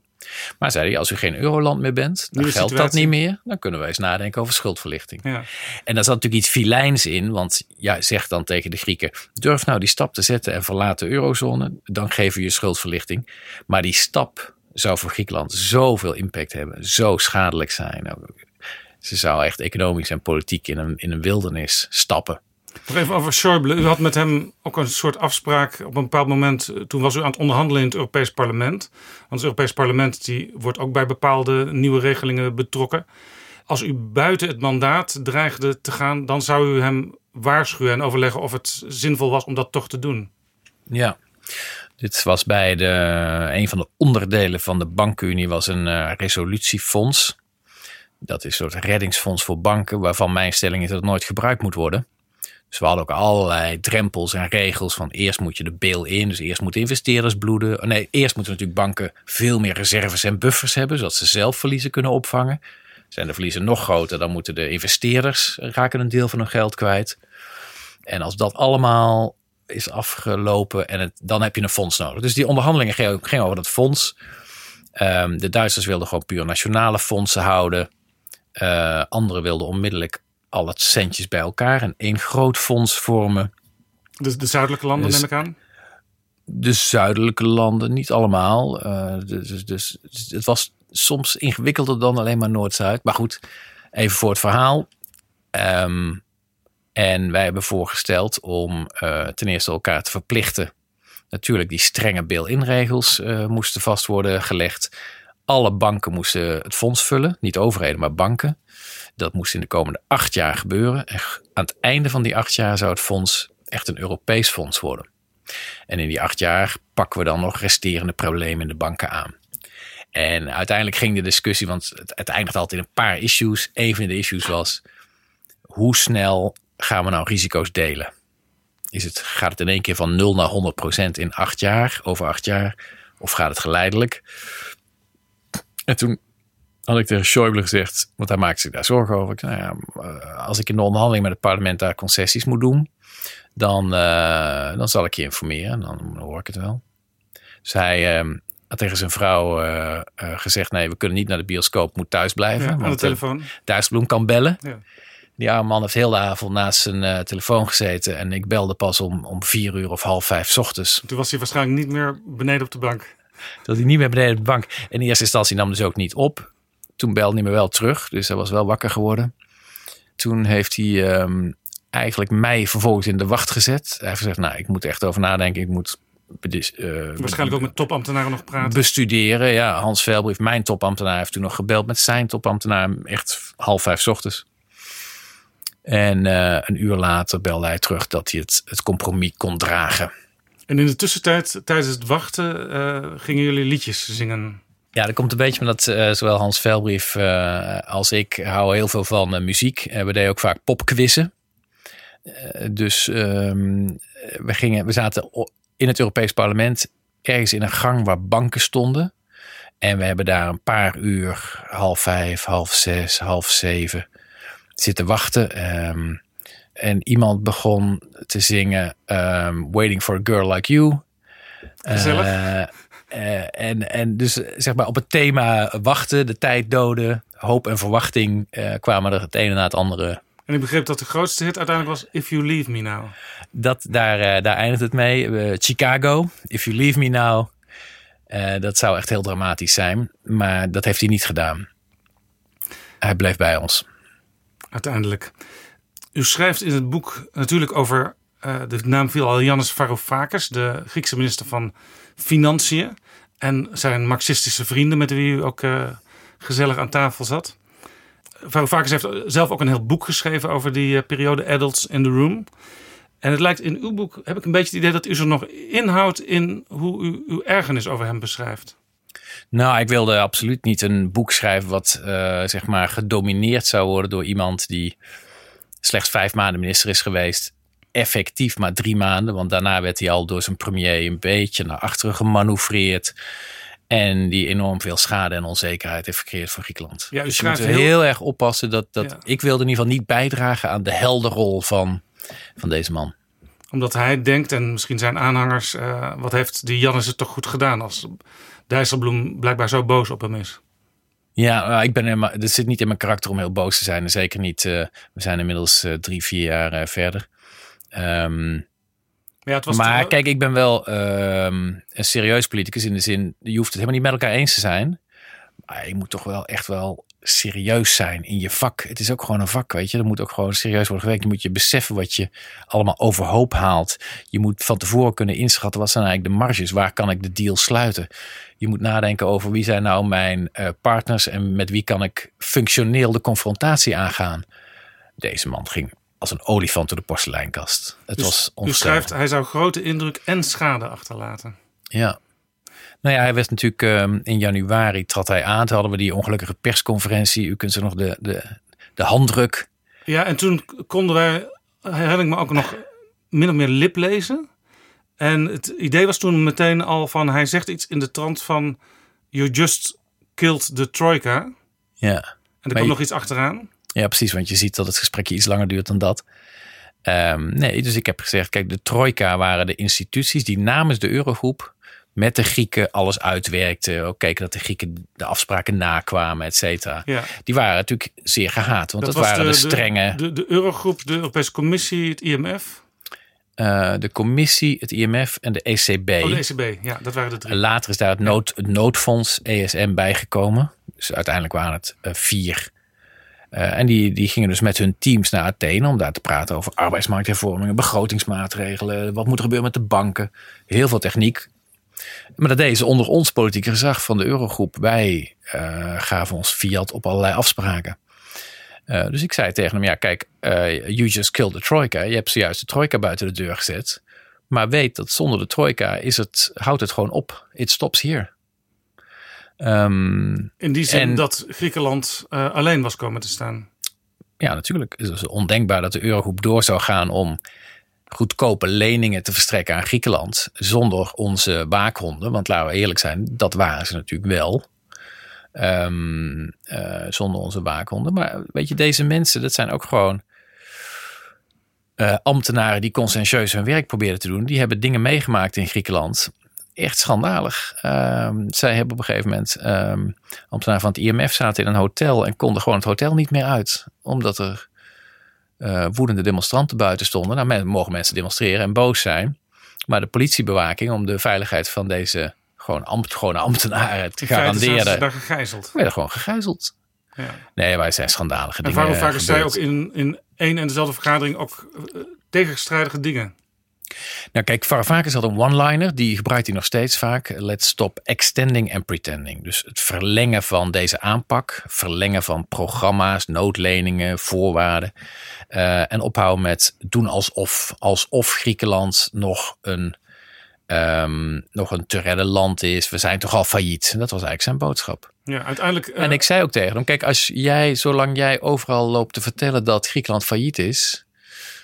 Maar zei hij, als u geen euroland meer bent, dan geldt situatie. dat niet meer. Dan kunnen wij eens nadenken over schuldverlichting. Ja. En daar zat natuurlijk iets filijns in, want ja, zeg dan tegen de Grieken: durf nou die stap te zetten en verlaat de eurozone, dan geven we je schuldverlichting. Maar die stap zou voor Griekenland zoveel impact hebben, zo schadelijk zijn. Ze zou echt economisch en politiek in een, in een wildernis stappen. Nog even over Schäuble. U had met hem ook een soort afspraak op een bepaald moment. Eh, toen was u aan het onderhandelen in het Europees Parlement. Want het Europees Parlement die wordt ook bij bepaalde nieuwe regelingen betrokken. Als u buiten het mandaat dreigde te gaan, dan zou u hem waarschuwen en overleggen of het zinvol was om dat toch te doen. Ja, dit was bij de, een van de onderdelen van de bankenunie was een uh, resolutiefonds. Dat is een soort reddingsfonds voor banken, waarvan mijn stelling is dat het nooit gebruikt moet worden. Dus we hadden ook allerlei drempels en regels van eerst moet je de bail-in, dus eerst moeten investeerders bloeden. Oh nee, eerst moeten natuurlijk banken veel meer reserves en buffers hebben, zodat ze zelf verliezen kunnen opvangen. Zijn de verliezen nog groter, dan moeten de investeerders raken een deel van hun geld kwijt. En als dat allemaal is afgelopen, en dan heb je een fonds nodig. Dus die onderhandelingen gingen over dat fonds. Um, de Duitsers wilden gewoon puur nationale fondsen houden. Uh, anderen wilden onmiddellijk al het centjes bij elkaar en één groot fonds vormen. Dus de zuidelijke landen dus, neem ik aan? De zuidelijke landen, niet allemaal. Uh, dus, dus, dus, het was soms ingewikkelder dan alleen maar Noord-Zuid. Maar goed, even voor het verhaal. Um, en wij hebben voorgesteld om uh, ten eerste elkaar te verplichten. Natuurlijk, die strenge bail-in-regels uh, moesten vast worden gelegd. Alle banken moesten het fonds vullen. Niet overheden, maar banken. Dat moest in de komende acht jaar gebeuren. En aan het einde van die acht jaar zou het fonds echt een Europees fonds worden. En in die acht jaar pakken we dan nog resterende problemen in de banken aan. En uiteindelijk ging de discussie, want het, eindigt altijd in een paar issues. Een van de issues was, hoe snel gaan we nou risico's delen? Is het, gaat het in één keer van 0 naar 100 procent in acht jaar, over acht jaar? Of gaat het geleidelijk? En toen had ik tegen Schäuble gezegd, want hij maakte zich daar zorgen over. Ik, nou ja, eh, als ik in de onderhandeling met het parlement daar concessies moet doen, dan, uh, dan zal ik je informeren. Dan hoor ik het wel. Dus hij uh, had tegen zijn vrouw uh, gezegd: nee, we kunnen niet naar de bioscoop, moet thuis blijven. Ja, aan de telefoon. Dijsselbloem kan bellen. Ja. Die arme man heeft heel de avond naast zijn telefoon gezeten. En ik belde pas om, om vier uur of half vijf ochtends. Toen was hij waarschijnlijk niet meer beneden op de bank. Was hij niet meer beneden de bank. In eerste instantie nam dus ook niet op. Toen belde hij me wel terug, dus hij was wel wakker geworden. Toen heeft hij um, eigenlijk mij vervolgens in de wacht gezet. Hij heeft gezegd, nou, ik moet echt over nadenken. Ik moet uh, Waarschijnlijk ook met topambtenaren nog praten. Bestuderen, ja. Hans Velbrief, mijn topambtenaar, heeft toen nog gebeld met zijn topambtenaar. Echt half vijf ochtends. En uh, een uur later belde hij terug dat hij het, het compromis kon dragen. En in de tussentijd, tijdens het wachten, uh, gingen jullie liedjes zingen? Ja, dat komt een beetje omdat uh, zowel Hans Velbrief uh, als ik houden heel veel van muziek. we deden ook vaak popquizzen. dus um, we, gingen, we zaten in het Europees Parlement ergens in een gang waar banken stonden. En we hebben daar een paar uur, half vijf, half zes, half zeven, zitten wachten. Um, En iemand begon te zingen ehm, Waiting for a Girl Like You. Gezellig. Eh, eh, en, en dus zeg maar op het thema wachten, de tijd doden, hoop en verwachting eh, kwamen er het ene na het andere. En ik begreep dat de grootste hit uiteindelijk was If You Leave Me Now. Dat, daar, daar eindigt het mee. Chicago, If You Leave Me Now. Dat zou echt heel dramatisch zijn. Maar dat heeft hij niet gedaan. Hij bleef bij ons. Uiteindelijk. U schrijft in het boek natuurlijk over, eh, de naam viel al, Yannis Varoufakis, de Griekse minister van Financiën. En zijn marxistische vrienden met wie u ook eh, gezellig aan tafel zat. Varoufakis heeft zelf ook een heel boek geschreven over die eh, periode Adults in the Room. En het lijkt in uw boek, heb ik een beetje het idee dat u er nog inhoudt in hoe u uw ergernis over hem beschrijft. Nou, ik wilde absoluut niet een boek schrijven wat zeg maar gedomineerd zou worden door iemand die slechts vijf maanden minister is geweest. Effectief maar drie maanden, want daarna werd hij al door zijn premier een beetje naar achteren gemanoeuvreerd. En die enorm veel schade en onzekerheid heeft gecreëerd voor Griekenland. Ja, dus je moet heel... heel- erg oppassen dat, dat Ja. ik wilde in ieder geval niet bijdragen aan de helderrol van, van deze man. Omdat hij denkt, en misschien zijn aanhangers, eh, wat heeft die Jannis het toch goed gedaan als Dijsselbloem blijkbaar zo boos op hem is. Ja, maar ik ben helemaal, het zit niet in mijn karakter om heel boos te zijn. En zeker niet, eh, we zijn inmiddels eh, drie, vier jaar eh, verder. Ehm, Ja, het was maar kijk, ik ben wel ehm, een serieus politicus in de zin, je hoeft het helemaal niet met elkaar eens te zijn. Maar je moet toch wel echt wel serieus zijn in je vak. Het is ook gewoon een vak, weet je. Er moet ook gewoon serieus worden gewerkt. Je moet je beseffen wat je allemaal overhoop haalt. Je moet van tevoren kunnen inschatten wat zijn eigenlijk de marges. Waar kan ik de deal sluiten? Je moet nadenken over wie zijn nou mijn eh, partners en met wie kan ik functioneel de confrontatie aangaan. Deze man ging als een olifant door de porseleinkast. Het Dus was u onvoorstelbaar. schrijft, hij zou grote indruk en schade achterlaten. Ja. Nou ja, hij werd natuurlijk ehm, in januari trad hij aan. Toen hadden we die ongelukkige persconferentie. U kunt ze nog de, de, de handdruk. Ja, en toen konden wij, herinner ik me ook nog, min of meer lip lezen. En het idee was toen meteen al van, hij zegt iets in de trant van... You just killed the Troika. Ja. En er je- nog iets achteraan. ja, precies. Want je ziet dat het gesprekje iets langer duurt dan dat. Ehm, nee, dus ik heb gezegd, kijk, de trojka waren de instituties die namens de eurogroep met de Grieken alles uitwerkten. Ook keken dat de Grieken de afspraken nakwamen, et cetera. Ja. Die waren natuurlijk zeer gehaat. Want dat, waren de, strenge... De, de, Eurogroep, de Europese Commissie, het IMF. eh, de commissie, het IMF en de ECB. Oh, de ECB. Ja, dat waren de drie. Later is daar het, nood, het noodfonds ESM bijgekomen. Dus uiteindelijk waren het eh, vier. Eh, en die, die gingen dus met hun teams naar Athene om daar te praten over arbeidsmarkthervormingen, begrotingsmaatregelen, wat moet er gebeuren met de banken. Heel veel techniek. Maar dat deden ze onder ons politieke gezag van de Eurogroep. Wij eh, gaven ons fiat op allerlei afspraken. Eh, dus ik zei tegen hem, ja kijk, eh, you just killed the trojka. Je hebt zojuist de trojka buiten de deur gezet. Maar weet dat zonder de trojka is het, houdt het gewoon op. It stops here. Ehm, In die zin en- dat Griekenland alleen was komen te staan. ja, natuurlijk. Het is ondenkbaar dat de Eurogroep door zou gaan om goedkope leningen te verstrekken aan Griekenland zonder onze waakhonden. Want laten we eerlijk zijn, dat waren ze natuurlijk wel. Ehm, eh, zonder onze waakhonden. Maar weet je, deze mensen, dat zijn ook gewoon eh, ambtenaren die conscientieus hun werk probeerden te doen. Die hebben dingen meegemaakt in Griekenland. Echt schandalig. Ehm, zij hebben op een gegeven moment, ehm ambtenaren van het IMF zaten in een hotel en konden gewoon het hotel niet meer uit. Omdat er eh, woedende demonstranten buiten stonden. Nou, men, mogen mensen demonstreren en boos zijn. Maar de politiebewaking om de veiligheid van deze gewoon ambt, ambtenaren te zijn ze garanderen, daar gegijzeld. werden gewoon gegijzeld. Ja. Nee, wij zijn schandalige En dingen Varoufakis zei ook gebeurd. in, in één en dezelfde vergadering ook eh, tegenstrijdige dingen. Nou kijk, Varoufakis had een one-liner, die gebruikt hij nog steeds vaak. Let's stop extending and pretending. Dus het verlengen van deze aanpak, verlengen van programma's, noodleningen, voorwaarden. eh, en ophouden met doen alsof, alsof Griekenland nog een, ehm, nog een te redden land is. We zijn toch al failliet. Dat was eigenlijk zijn boodschap. Ja, uiteindelijk. eh, En ik zei ook tegen hem: Kijk, als jij, zolang jij overal loopt te vertellen dat Griekenland failliet is,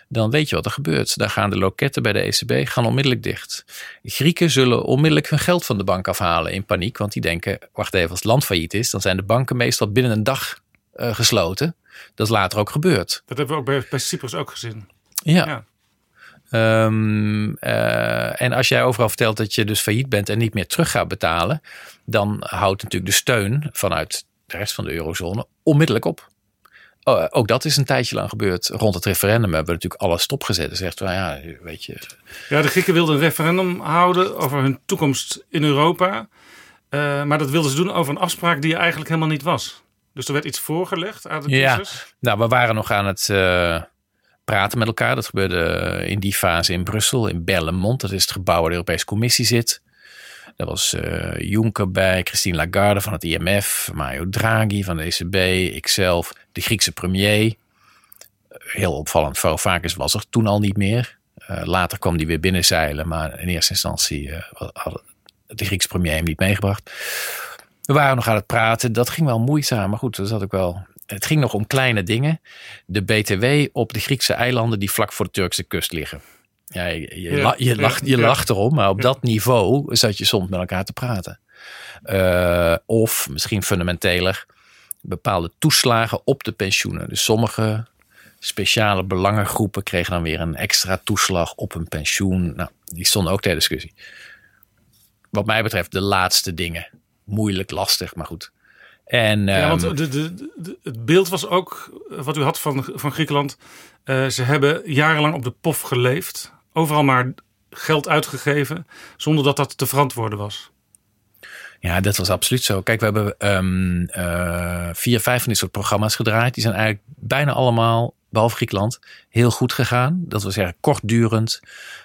dan weet je wat er gebeurt. Dan gaan de loketten bij de ECB gaan onmiddellijk dicht. Grieken zullen onmiddellijk hun geld van de bank afhalen in paniek, want die denken: wacht even, als het land failliet is, dan zijn de banken meestal binnen een dag eh, gesloten. Dat is later ook gebeurd. Dat hebben we ook bij, bij Cyprus ook gezien. Ja. Ehm, eh, en als jij overal vertelt dat je dus failliet bent en niet meer terug gaat betalen, dan houdt natuurlijk de steun vanuit de rest van de eurozone onmiddellijk op. Oh, ook dat is een tijdje lang gebeurd. Rond het referendum hebben we natuurlijk alles stopgezet. Zegt, well, ja, weet je. Ja, de Grieken wilden een referendum houden over hun toekomst in Europa. Uh, maar dat wilden ze doen over een afspraak die er eigenlijk helemaal niet was. Dus er werd iets voorgelegd aan de. Ja, nou, we waren nog aan het uh, praten met elkaar. Dat gebeurde in die fase in Brussel, in Berlemont. Dat is het gebouw waar de Europese Commissie zit. Daar was uh, Juncker bij, Christine Lagarde van het IMF, Mario Draghi van de ECB, ikzelf, de Griekse premier. Heel opvallend, Varoufakis was er toen al niet meer. Uh, later kwam die weer binnenzeilen, maar in eerste instantie uh, had de Griekse premier hem niet meegebracht. We waren nog aan het praten, dat ging wel moeizaam, maar goed, dat zat ook wel. Het ging nog om kleine dingen. De BTW op de Griekse eilanden die vlak voor de Turkse kust liggen. Ja, je, je, ja, je, lacht, je ja. lacht erom, maar op dat niveau zat je soms met elkaar te praten. Uh, of misschien fundamenteler, bepaalde toeslagen op de pensioenen. Dus sommige speciale belangengroepen kregen dan weer een extra toeslag op hun pensioen. Nou, die stonden ook ter discussie. Wat mij betreft de laatste dingen. Moeilijk, lastig, maar goed. En, ja, want de, de, de, het beeld was ook wat u had van, van Griekenland. Uh, ze hebben jarenlang op de pof geleefd overal maar geld uitgegeven zonder dat dat te verantwoorden was. Ja, dat was absoluut zo. Kijk, we hebben um, uh, vier, vijf van dit soort programma's gedraaid. Die zijn eigenlijk bijna allemaal, behalve Griekenland, heel goed gegaan. Dat wil zeggen kortdurend,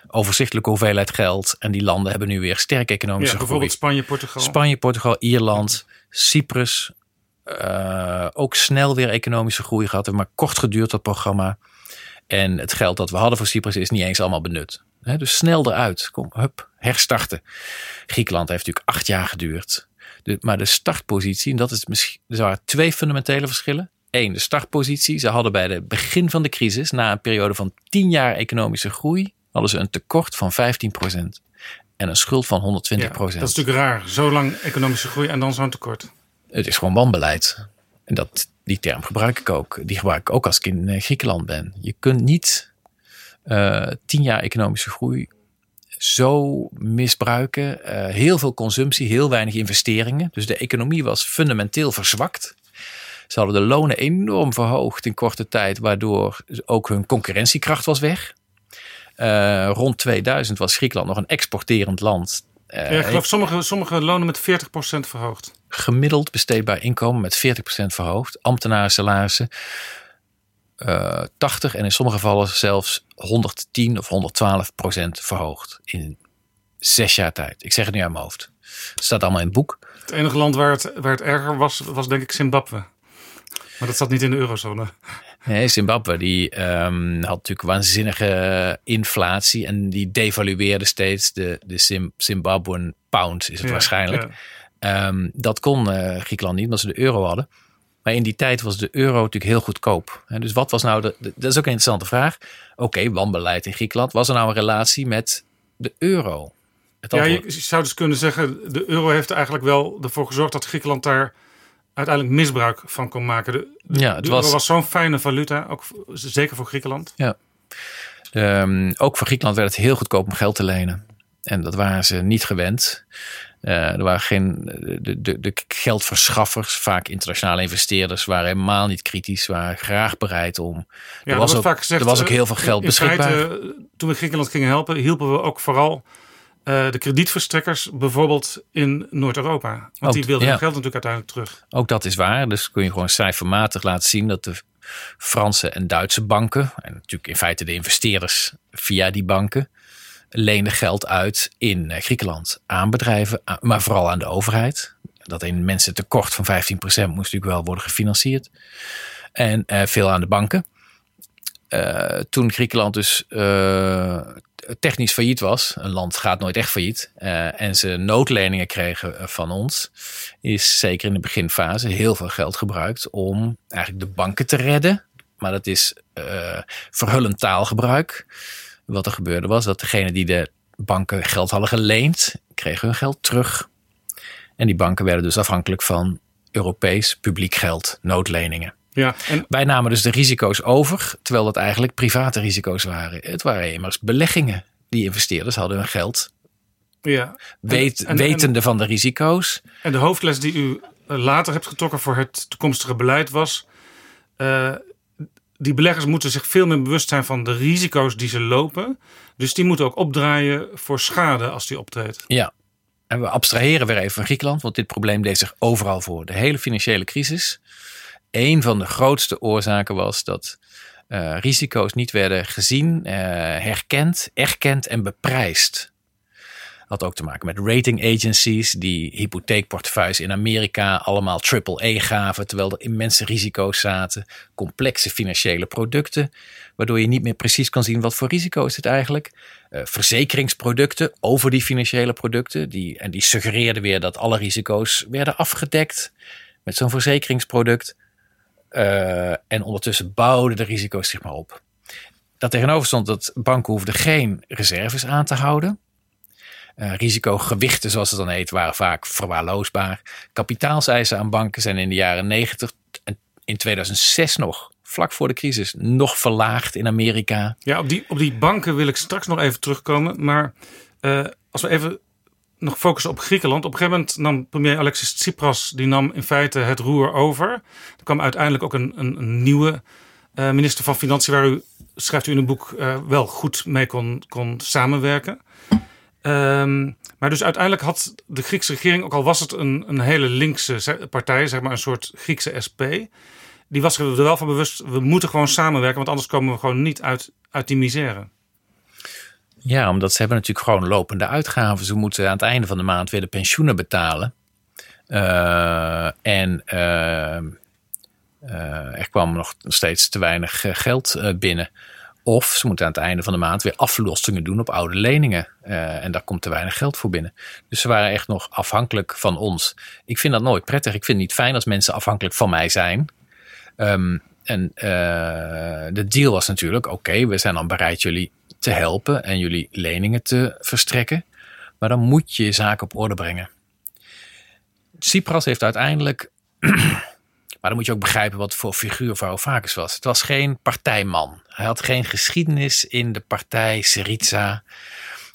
overzichtelijke hoeveelheid geld. En die landen hebben nu weer sterke economische ja, bijvoorbeeld groei. Spanje, Portugal. Spanje, Portugal, Ierland, Cyprus. Uh, ook snel weer economische groei gehad. Maar kort geduurd dat programma. En het geld dat we hadden voor Cyprus is niet eens allemaal benut. He, dus snel eruit. Kom, hup, herstarten. Griekenland heeft natuurlijk acht jaar geduurd. De, maar de startpositie, en dat is misschien, er waren twee fundamentele verschillen. Eén, de startpositie. Ze hadden bij het begin van de crisis, na een periode van tien jaar economische groei, hadden ze een tekort van 15% en een schuld van 120%. Ja, dat is natuurlijk raar. Zo lang economische groei en dan zo'n tekort. Het is gewoon wanbeleid. En dat, die term gebruik ik ook. Die gebruik ik ook als ik in Griekenland ben. Je kunt niet uh, tien jaar economische groei zo misbruiken. Uh, heel veel consumptie, heel weinig investeringen. Dus de economie was fundamenteel verzwakt. Ze hadden de lonen enorm verhoogd in korte tijd, waardoor ook hun concurrentiekracht was weg. Uh, rond 2000 was Griekenland nog een exporterend land. Uh, ja, ik geloof sommige, sommige lonen met 40% verhoogd gemiddeld besteedbaar inkomen met 40% verhoogd. Ambtenaren salarissen uh, 80 en in sommige gevallen zelfs 110 of 112% verhoogd in zes jaar tijd. Ik zeg het nu uit mijn hoofd. Het staat allemaal in het boek. Het enige land waar het, waar het erger was, was denk ik Zimbabwe. Maar dat zat niet in de eurozone. Nee, Zimbabwe die um, had natuurlijk waanzinnige inflatie en die devalueerde steeds de, de Zimbabwean pound is het ja, waarschijnlijk. Ja. Um, dat kon uh, Griekenland niet, omdat ze de euro hadden. Maar in die tijd was de euro natuurlijk heel goedkoop. Dus wat was nou de. de dat is ook een interessante vraag. Oké, okay, wanbeleid in Griekenland. Was er nou een relatie met de euro? ja, je zou dus kunnen zeggen. De euro heeft eigenlijk wel ervoor gezorgd dat Griekenland daar uiteindelijk misbruik van kon maken. De, de, ja, het de was, was zo'n fijne valuta, ook zeker voor Griekenland. Ja. Um, ook voor Griekenland werd het heel goedkoop om geld te lenen. En dat waren ze niet gewend. Uh, er waren geen, de, de, de geldverschaffers, vaak internationale investeerders, waren helemaal niet kritisch, waren graag bereid om. Ja, er, was ook, vaak gezegd, er was ook heel veel geld in beschikbaar. Feite, toen we Griekenland gingen helpen, hielpen we ook vooral uh, de kredietverstrekkers, bijvoorbeeld in Noord-Europa. Want ook, die wilden ja. hun geld natuurlijk uiteindelijk terug. Ook dat is waar. Dus kun je gewoon cijfermatig laten zien dat de Franse en Duitse banken, en natuurlijk in feite de investeerders via die banken, leenden geld uit in Griekenland aan bedrijven, maar vooral aan de overheid. Dat een mensen tekort van 15% moest natuurlijk wel worden gefinancierd. En uh, veel aan de banken. Uh, toen Griekenland dus technisch failliet was, een land gaat nooit echt failliet, en ze noodleningen kregen van ons, is zeker in de beginfase heel veel geld gebruikt om eigenlijk de banken te redden. Maar dat is verhullend taalgebruik wat er gebeurde was dat degene die de banken geld hadden geleend, kregen hun geld terug. En die banken werden dus afhankelijk van Europees publiek geld, noodleningen. Ja, en Wij namen dus de risico's over, terwijl dat eigenlijk private risico's waren. Het waren immers beleggingen. Die investeerders hadden hun geld, ja. weet, en- en- wetende van de risico's. En de hoofdles die u eh, later hebt getrokken voor het toekomstige beleid was. eh, die beleggers moeten zich veel meer bewust zijn van de risico's die ze lopen. Dus die moeten ook opdraaien voor schade als die optreedt. Ja. En we abstraheren weer even van Griekenland, want dit probleem deed zich overal voor. De hele financiële crisis. Een van de grootste oorzaken was dat eh, risico's niet werden gezien, eh, herkend, erkend en beprijsd. Had ook te maken met rating agencies die hypotheekportefeuilles in Amerika allemaal triple-A gaven, terwijl er immense risico's zaten. Complexe financiële producten, waardoor je niet meer precies kan zien wat voor risico is het eigenlijk. Eh, verzekeringsproducten over die financiële producten. Die, en die suggereerden weer dat alle risico's werden afgedekt met zo'n verzekeringsproduct. Eh, en ondertussen bouwden de risico's zich maar op. Dat tegenover stond dat banken hoefden geen reserves aan te houden. Eh, risicogewichten, zoals het dan heet, waren vaak verwaarloosbaar. Kapitaalseisen aan banken zijn in de jaren 90 en in 2006 nog, vlak voor de crisis, nog verlaagd in Amerika. Ja, op die, op die banken wil ik straks nog even terugkomen. Maar eh, als we even nog focussen op Griekenland. Op een gegeven moment nam premier Alexis Tsipras... die nam in feite het roer over. Er kwam uiteindelijk ook een, een, nieuwe eh, minister van Financiën... waar u, schrijft u in een boek, wel goed mee kon, kon samenwerken. Ehm, maar dus uiteindelijk had de Griekse regering... ook al was het een, een hele linkse partij... zeg maar een soort Griekse SP... die was er wel van bewust... we moeten gewoon samenwerken... want anders komen we gewoon niet uit, uit die misère. Ja, omdat ze hebben natuurlijk gewoon lopende uitgaven. Ze moeten aan het einde van de maand weer de pensioenen betalen. Eh, en eh, eh, er kwam nog steeds te weinig geld binnen. Of ze moeten aan het einde van de maand weer aflossingen doen op oude leningen. Eh, en daar komt te weinig geld voor binnen. Dus ze waren echt nog afhankelijk van ons. Ik vind dat nooit prettig. Ik vind het niet fijn als mensen afhankelijk van mij zijn. Ehm, en eh, de deal was natuurlijk: oké, we zijn dan bereid jullie te helpen en jullie leningen te verstrekken. Maar dan moet je je zaak op orde brengen. Tsipras heeft uiteindelijk. Maar dan moet je ook begrijpen wat voor figuur Varoufakis was. Het was geen partijman. Hij had geen geschiedenis in de partij Syriza.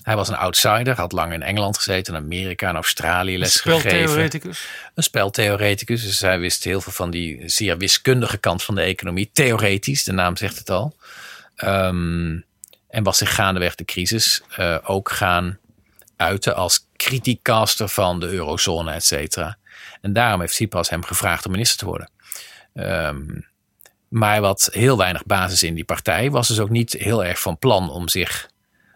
Hij was een outsider, had lang in Engeland gezeten, in Amerika en Australië les gegeven Speltheoreticus. een speltheoreticus. Dus hij wist heel veel van die zeer wiskundige kant van de economie. Theoretisch, de naam zegt het al. Ehm, en was zich gaandeweg de crisis eh, ook gaan uiten als criticaster van de eurozone, et cetera. En daarom heeft Tsipras hem gevraagd om minister te worden. Ehm, maar wat heel weinig basis in die partij was dus ook niet heel erg van plan om zich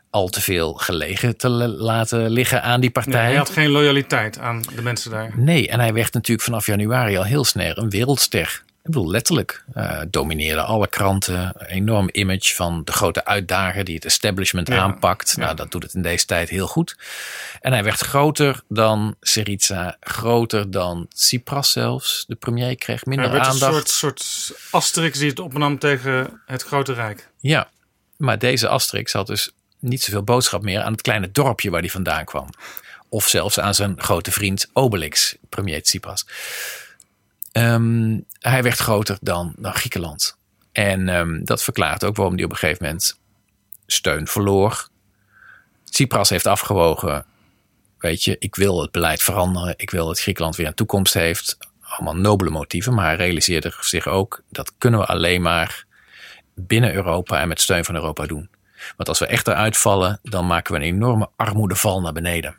al te veel gelegen te la- laten liggen aan die partij. Nee, hij had geen loyaliteit aan de mensen daar. Nee, en hij werd natuurlijk vanaf januari al heel snel een wereldster. Ik bedoel, letterlijk. eh domineerde alle kranten. Een enorm image van de grote uitdager die het establishment Ja, aanpakt. Nou, dat doet het in deze tijd heel goed. En hij werd groter dan Syriza, groter dan Tsipras zelfs. De premier kreeg minder Hij werd een aandacht. soort, soort Asterix die het opnam tegen het grote rijk. Ja, maar deze Asterix had dus niet zoveel boodschap meer aan het kleine dorpje waar hij vandaan kwam. Of zelfs aan zijn grote vriend Obelix, premier Tsipras. Ehm, hij werd groter dan, Griekenland. En ehm, dat verklaart ook waarom hij op een gegeven moment steun verloor. Tsipras heeft afgewogen, weet je, ik wil het beleid veranderen. Ik wil dat Griekenland weer een toekomst heeft. Allemaal nobele motieven, maar hij realiseerde zich ook, dat kunnen we alleen maar binnen Europa en met steun van Europa doen. Want als we echt eruit vallen, dan maken we een enorme armoedeval naar beneden.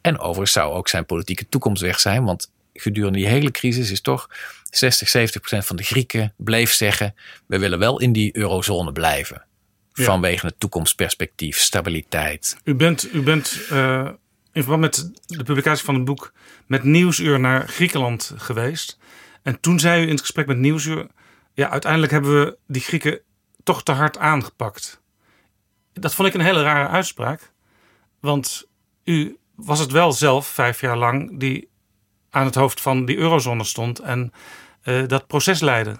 En overigens zou ook zijn politieke toekomst weg zijn, want gedurende die hele crisis is toch 60, 70 procent van de Grieken bleef zeggen: we willen wel in die eurozone blijven. Ja. Vanwege het toekomstperspectief, stabiliteit. U bent, u bent eh, in verband met de publicatie van het boek met Nieuwsuur naar Griekenland geweest. En toen zei u in het gesprek met Nieuwsuur: ja, uiteindelijk hebben we die Grieken toch te hard aangepakt. Dat vond ik een hele rare uitspraak. Want u was het wel zelf vijf jaar lang die aan het hoofd van die eurozone stond en eh, dat proces leidde.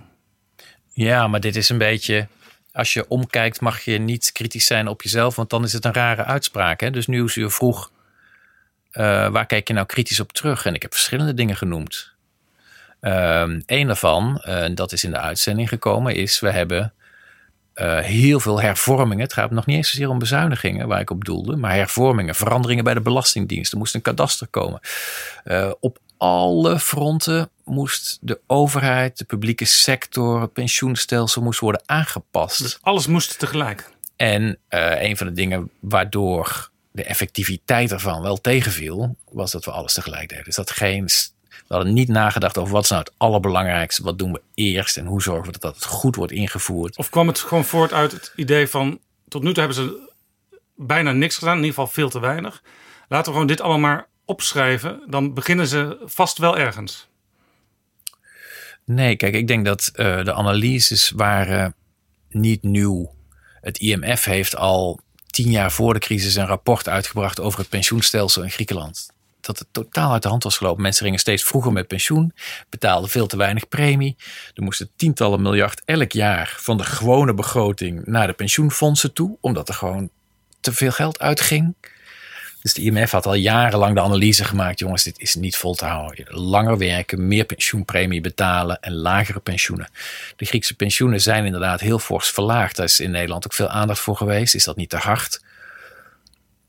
Ja, maar dit is een beetje. Als je omkijkt, mag je niet kritisch zijn op jezelf, want dan is het een rare uitspraak. Hè? Dus Nieuwsuur vroeg: eh, waar kijk je nou kritisch op terug? En ik heb verschillende dingen genoemd. Eén um, daarvan, uh, dat is in de uitzending gekomen, is we hebben heel veel hervormingen. Het gaat nog niet eens zozeer om bezuinigingen waar ik op doelde, maar hervormingen, veranderingen bij de Belastingdienst. Er moest een kadaster komen. Op alle fronten moest de overheid, de publieke sector, het pensioenstelsel moest worden aangepast. Dus alles moest tegelijk. En uh, een van de dingen waardoor de effectiviteit ervan wel tegenviel, was dat we alles tegelijk deden. Dus dat geen. We hadden niet nagedacht over wat is nou het allerbelangrijkste, wat doen we eerst en hoe zorgen we dat het goed wordt ingevoerd. Of kwam het gewoon voort uit het idee van tot nu toe hebben ze bijna niks gedaan, in ieder geval veel te weinig. Laten we gewoon dit allemaal maar opschrijven, dan beginnen ze vast wel ergens. Nee, kijk, ik denk dat uh, de analyses waren niet nieuw. Het IMF heeft al tien jaar voor de crisis een rapport uitgebracht over het pensioenstelsel in Griekenland. Dat het totaal uit de hand was gelopen. Mensen gingen steeds vroeger met pensioen, betaalden veel te weinig premie. Er moesten tientallen miljard elk jaar van de gewone begroting naar de pensioenfondsen toe, omdat er gewoon te veel geld uitging. Dus de IMF had al jarenlang de analyse gemaakt: jongens, dit is niet vol te houden. Langer werken, meer pensioenpremie betalen en lagere pensioenen. De Griekse pensioenen zijn inderdaad heel fors verlaagd. Daar is in Nederland ook veel aandacht voor geweest. Is dat niet te hard?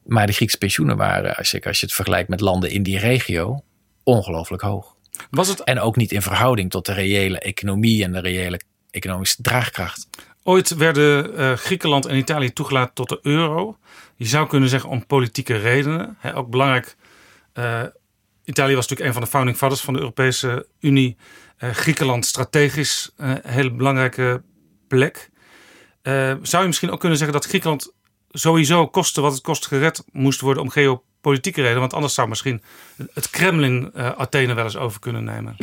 Maar de Griekse pensioenen waren, als je, als je het vergelijkt met landen in die regio, ongelooflijk hoog. Was het... En ook niet in verhouding tot de reële economie en de reële economische draagkracht. Ooit werden uh, Griekenland en Italië toegelaten tot de euro. Je zou kunnen zeggen om politieke redenen. Ook belangrijk. Uh, Italië was natuurlijk een van de founding fathers van de Europese Unie. Uh, Griekenland strategisch een hele belangrijke plek. zou je misschien ook kunnen zeggen dat Griekenland sowieso koste wat het kost gered moest worden om geopolitieke redenen? Want anders zou misschien het Kremlin Athene wel eens over kunnen nemen.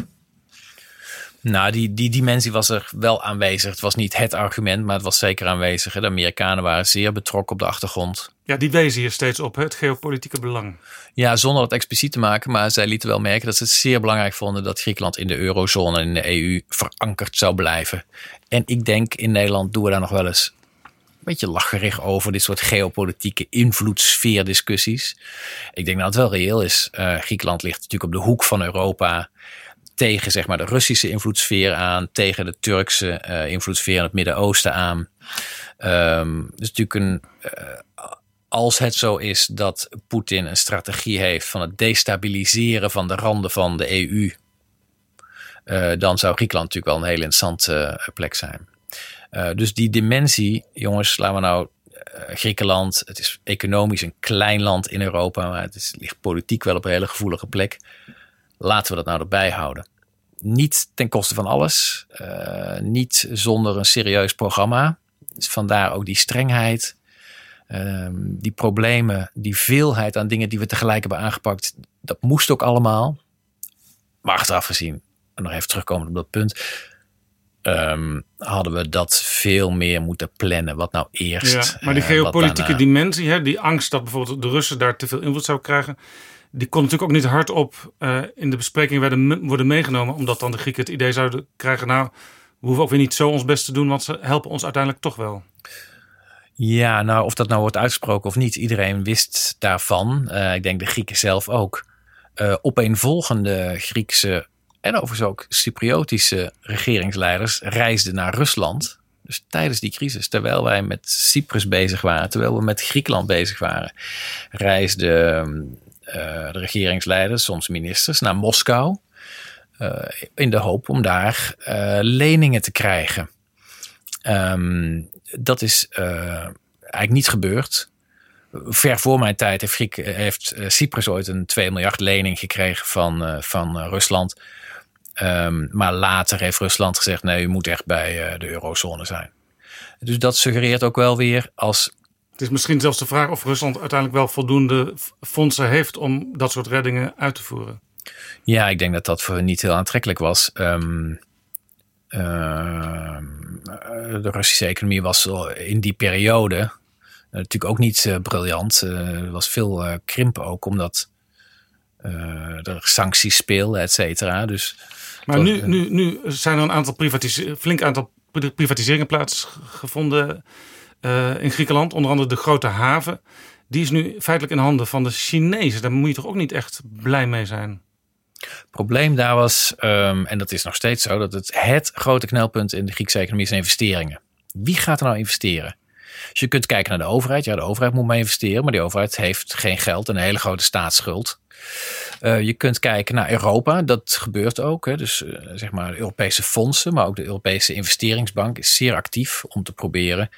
Nou, die, die dimensie was er wel aanwezig. Het was niet het argument, maar het was zeker aanwezig. De Amerikanen waren zeer betrokken op de achtergrond. Ja, die wezen hier steeds op, het geopolitieke belang. Ja, zonder het expliciet te maken, maar zij lieten wel merken dat ze het zeer belangrijk vonden dat Griekenland in de eurozone en in de EU verankerd zou blijven. En ik denk in Nederland doen we daar nog wel eens een beetje lacherig over, dit soort geopolitieke invloedssfeerdiscussies. Ik denk dat het wel reëel is. Uh, Griekenland ligt natuurlijk op de hoek van Europa tegen zeg maar, de Russische invloedssfeer aan, tegen de Turkse uh, invloedssfeer in het Midden-Oosten aan. Um, dus natuurlijk een. Uh, als het zo is dat Poetin een strategie heeft van het destabiliseren van de randen van de EU, uh, dan zou Griekenland natuurlijk wel een hele interessante plek zijn. dus die dimensie, jongens, laten we nou Griekenland, het is economisch een klein land in Europa, maar het is, ligt politiek wel op een hele gevoelige plek. Laten we dat nou erbij houden. Niet ten koste van alles. Niet zonder een serieus programma. Dus vandaar ook die strengheid. Uh, die problemen, die veelheid aan dingen die we tegelijk hebben aangepakt. Dat moest ook allemaal. Maar achteraf gezien, en nog even terugkomen op dat punt. Um, hadden we dat veel meer moeten plannen. Wat nou eerst. Ja, maar die geopolitieke uh, dimensie, hè, die angst dat bijvoorbeeld de Russen daar te veel invloed zouden krijgen die kon natuurlijk ook niet hardop uh, in de bespreking werden, worden meegenomen. Omdat dan de Grieken het idee zouden krijgen, nou, we hoeven ook weer niet zo ons best te doen, want ze helpen ons uiteindelijk toch wel. Ja, nou, of dat nou wordt uitgesproken of niet, iedereen wist daarvan. Uh, ik denk de Grieken zelf ook. Uh, opeenvolgende Griekse en overigens ook Cypriotische regeringsleiders reisden naar Rusland. Dus tijdens die crisis, terwijl wij met Cyprus bezig waren, terwijl we met Griekenland bezig waren, reisden uh, de regeringsleiders, soms ministers, naar Moskou. In de hoop om daar leningen te krijgen. Um, dat is eigenlijk niet gebeurd. Ver voor mijn tijd heeft, Griek, heeft Cyprus ooit een 2 miljard lening gekregen van, van Rusland. Um, maar later heeft Rusland gezegd: nee, u moet echt bij de eurozone zijn. Dus dat suggereert ook wel weer als het is misschien zelfs de vraag of Rusland uiteindelijk wel voldoende fondsen heeft om dat soort reddingen uit te voeren. Ja, ik denk dat dat voor hen niet heel aantrekkelijk was. Um, de Russische economie was in die periode uh, natuurlijk ook niet uh, briljant. er was veel krimp ook, omdat er sancties speelden, et cetera. Dus maar nu, nu, nu zijn er een aantal privatiseringen, flink aantal privatiseringen plaatsgevonden uh, in Griekenland, onder andere de grote haven. Die is nu feitelijk in handen van de Chinezen. Daar moet je toch ook niet echt blij mee zijn? Probleem daar was, ehm, en dat is nog steeds zo, dat het het grote knelpunt in de Griekse economie is investeringen. Wie gaat er nou investeren? Dus je kunt kijken naar de overheid. Ja, de overheid moet mee investeren, maar die overheid heeft geen geld en een hele grote staatsschuld. Uh, je kunt kijken naar Europa, dat gebeurt ook. Hè. Dus uh, zeg maar Europese fondsen, maar ook de Europese investeringsbank is zeer actief om te proberen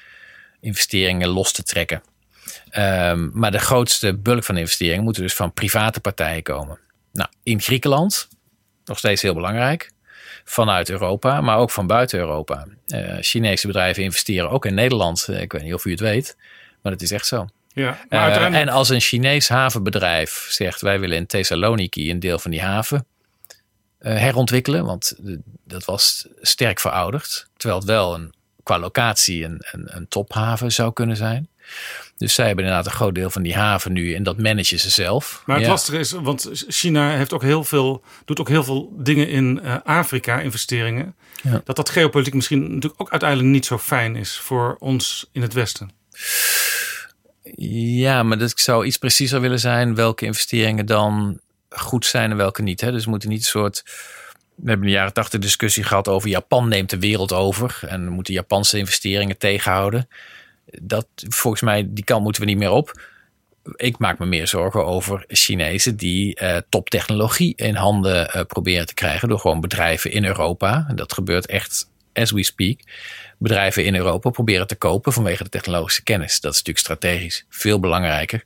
investeringen los te trekken. Um, maar de grootste bulk van de investeringen moeten dus van private partijen komen. Nou, in Griekenland, nog steeds heel belangrijk, vanuit Europa, maar ook van buiten Europa. Uh, Chinese bedrijven investeren ook in Nederland. Ik weet niet of u het weet, maar het is echt zo. Ja, maar uiteindelijk... En als een Chinees havenbedrijf zegt: wij willen in Thessaloniki een deel van die haven uh, herontwikkelen, want dat was sterk verouderd, terwijl het wel een, qua locatie een, een, een tophaven zou kunnen zijn. Dus zij hebben inderdaad een groot deel van die haven nu en dat managen ze zelf. Maar het Ja. lastige is, want China heeft ook heel veel, doet ook heel veel dingen in eh, Afrika, investeringen. Ja. Dat dat geopolitiek misschien natuurlijk ook uiteindelijk niet zo fijn is voor ons in het Westen. Ja, maar dat ik zou iets preciezer willen zijn welke investeringen dan goed zijn en welke niet. Hè? Dus we moeten niet een soort. We hebben in de jaren tachtig discussie gehad over Japan neemt de wereld over en we moeten Japanse investeringen tegenhouden. Dat volgens mij die kant moeten we niet meer op. Ik maak me meer zorgen over Chinezen die eh, toptechnologie in handen eh, proberen te krijgen door gewoon bedrijven in Europa. En dat gebeurt echt as we speak. Bedrijven in Europa proberen te kopen vanwege de technologische kennis. Dat is natuurlijk strategisch veel belangrijker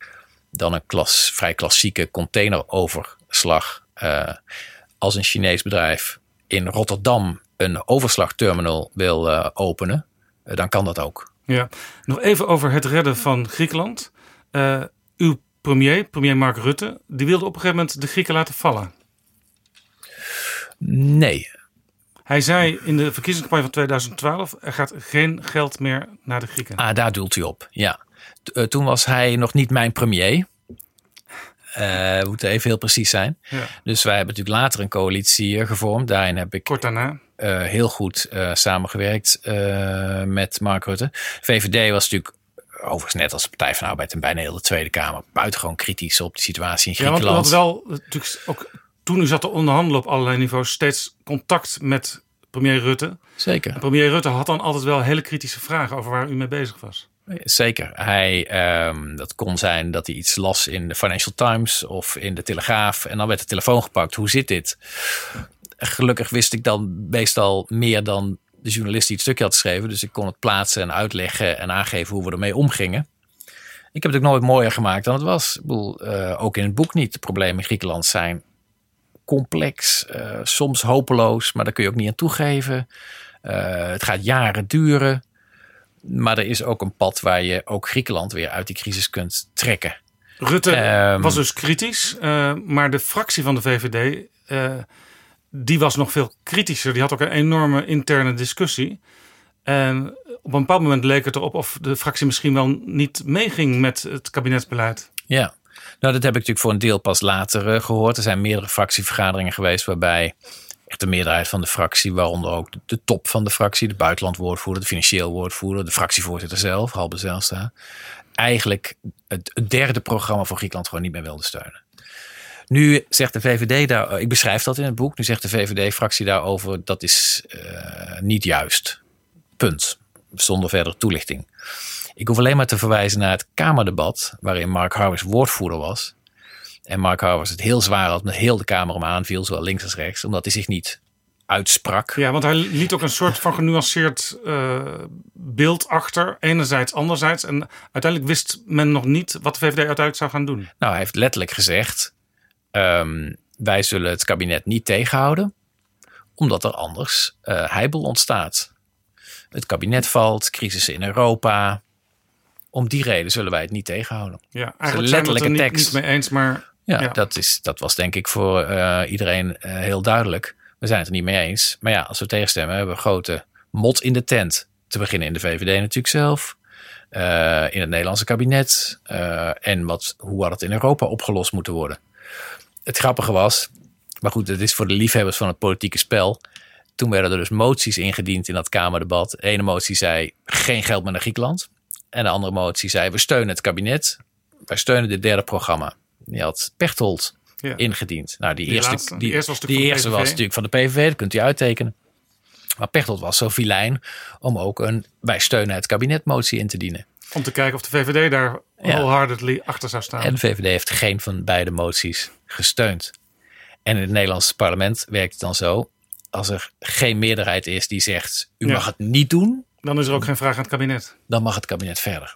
dan een klas, vrij klassieke containeroverslag. Eh, als een Chinees bedrijf in Rotterdam een overslagterminal wil openen, dan kan dat ook. Ja, nog even over het redden van Griekenland. Eh, uw premier, premier Mark Rutte, die wilde op een gegeven moment de Grieken laten vallen. Nee, Hij zei in de verkiezingscampagne van 2012: er gaat geen geld meer naar de Grieken. Ah, daar doelt u op. Ja. Eh, toen was hij nog niet mijn premier. Eh, we moeten even heel precies zijn. Ja. Dus wij hebben natuurlijk later een coalitie gevormd. Daarin heb ik Kort daarna. Eh, heel goed eh, samengewerkt eh, met Mark Rutte. VVD was natuurlijk, overigens net als de Partij van de Arbeid en bijna heel de Tweede Kamer, buitengewoon kritisch op de situatie in Ja, want Griekenland. had wel natuurlijk ook toen u zat te onderhandelen op allerlei niveaus steeds contact met premier Rutte. Zeker. En premier Rutte had dan altijd wel hele kritische vragen over waar u mee bezig was. Zeker. Hij, ehm, dat kon zijn dat hij iets las in de Financial Times of in de Telegraaf. En dan werd de telefoon gepakt. Hoe zit dit? Gelukkig wist ik dan meestal meer dan de journalist die het stukje had geschreven. Dus ik kon het plaatsen en uitleggen en aangeven hoe we ermee omgingen. Ik heb het ook nooit mooier gemaakt dan het was. Ik bedoel, eh, ook in het boek niet. De problemen in Griekenland zijn complex, eh, soms hopeloos, maar daar kun je ook niet aan toegeven. Eh, het gaat jaren duren. Maar er is ook een pad waar je ook Griekenland weer uit die crisis kunt trekken. Rutte Ehm. was dus kritisch, maar de fractie van de VVD die was nog veel kritischer. Die had ook een enorme interne discussie. En op een bepaald moment leek het erop of de fractie misschien wel niet meeging met het kabinetsbeleid. Ja, nou dat heb ik natuurlijk voor een deel pas later eh, gehoord. Er zijn meerdere fractievergaderingen geweest waarbij echt de meerderheid van de fractie, waaronder ook de, top van de fractie, de buitenlandwoordvoerder, de financieel woordvoerder, de fractievoorzitter zelf, Halbe Zijlstra, eigenlijk het, derde programma voor Griekenland gewoon niet meer wilde steunen. Nu zegt de VVD daar, ik beschrijf dat in het boek, nu zegt de VVD-fractie daarover dat is eh, niet juist. Punt. Zonder verdere toelichting. Ik hoef alleen maar te verwijzen naar het Kamerdebat, waarin Mark Harvers woordvoerder was. En Mark Harvers het heel zwaar had met heel de Kamer hem aanviel, zowel links als rechts, omdat hij zich niet uitsprak. Ja, want hij liet ook een soort van genuanceerd eh, beeld achter. Enerzijds, anderzijds. En uiteindelijk wist men nog niet wat de VVD uiteindelijk zou gaan doen. Nou, hij heeft letterlijk gezegd: ehm, wij zullen het kabinet niet tegenhouden, omdat er anders eh heibel ontstaat. Het kabinet valt, crisis in Europa. Om die reden zullen wij het niet tegenhouden. Ja, eigenlijk zijn we het er letterlijke niet, mee eens, maar Ja, Ja. Dat, is, dat was denk ik voor eh, iedereen eh, heel duidelijk. We zijn het er niet mee eens. Maar ja, als we tegenstemmen, hebben we een grote mot in de tent. Te beginnen in de VVD natuurlijk zelf. in het Nederlandse kabinet. en wat, hoe had het in Europa opgelost moeten worden. Het grappige was, maar goed, het is voor de liefhebbers van het politieke spel. Toen werden er dus moties ingediend in dat Kamerdebat. De ene motie zei geen geld meer naar Griekenland. En de andere motie zei we steunen het kabinet. Wij steunen dit derde programma. Je had Pechtold Ja. ingediend. Nou, die, Die eerste, laatste? die, Die eerste was die natuurlijk eerste van de was PVV. natuurlijk van de PVV, dat kunt u uittekenen. Maar Pechtold was zo filijn om ook een wij steunen het kabinetmotie in te dienen. Om te kijken of de VVD daar Ja. wholeheartedly achter zou staan. En de VVD heeft geen van beide moties gesteund. En in het Nederlandse parlement werkt het dan zo. Als er geen meerderheid is die zegt: u Ja. mag het niet doen, Dan is er ook geen vraag aan het kabinet. dan mag het kabinet verder.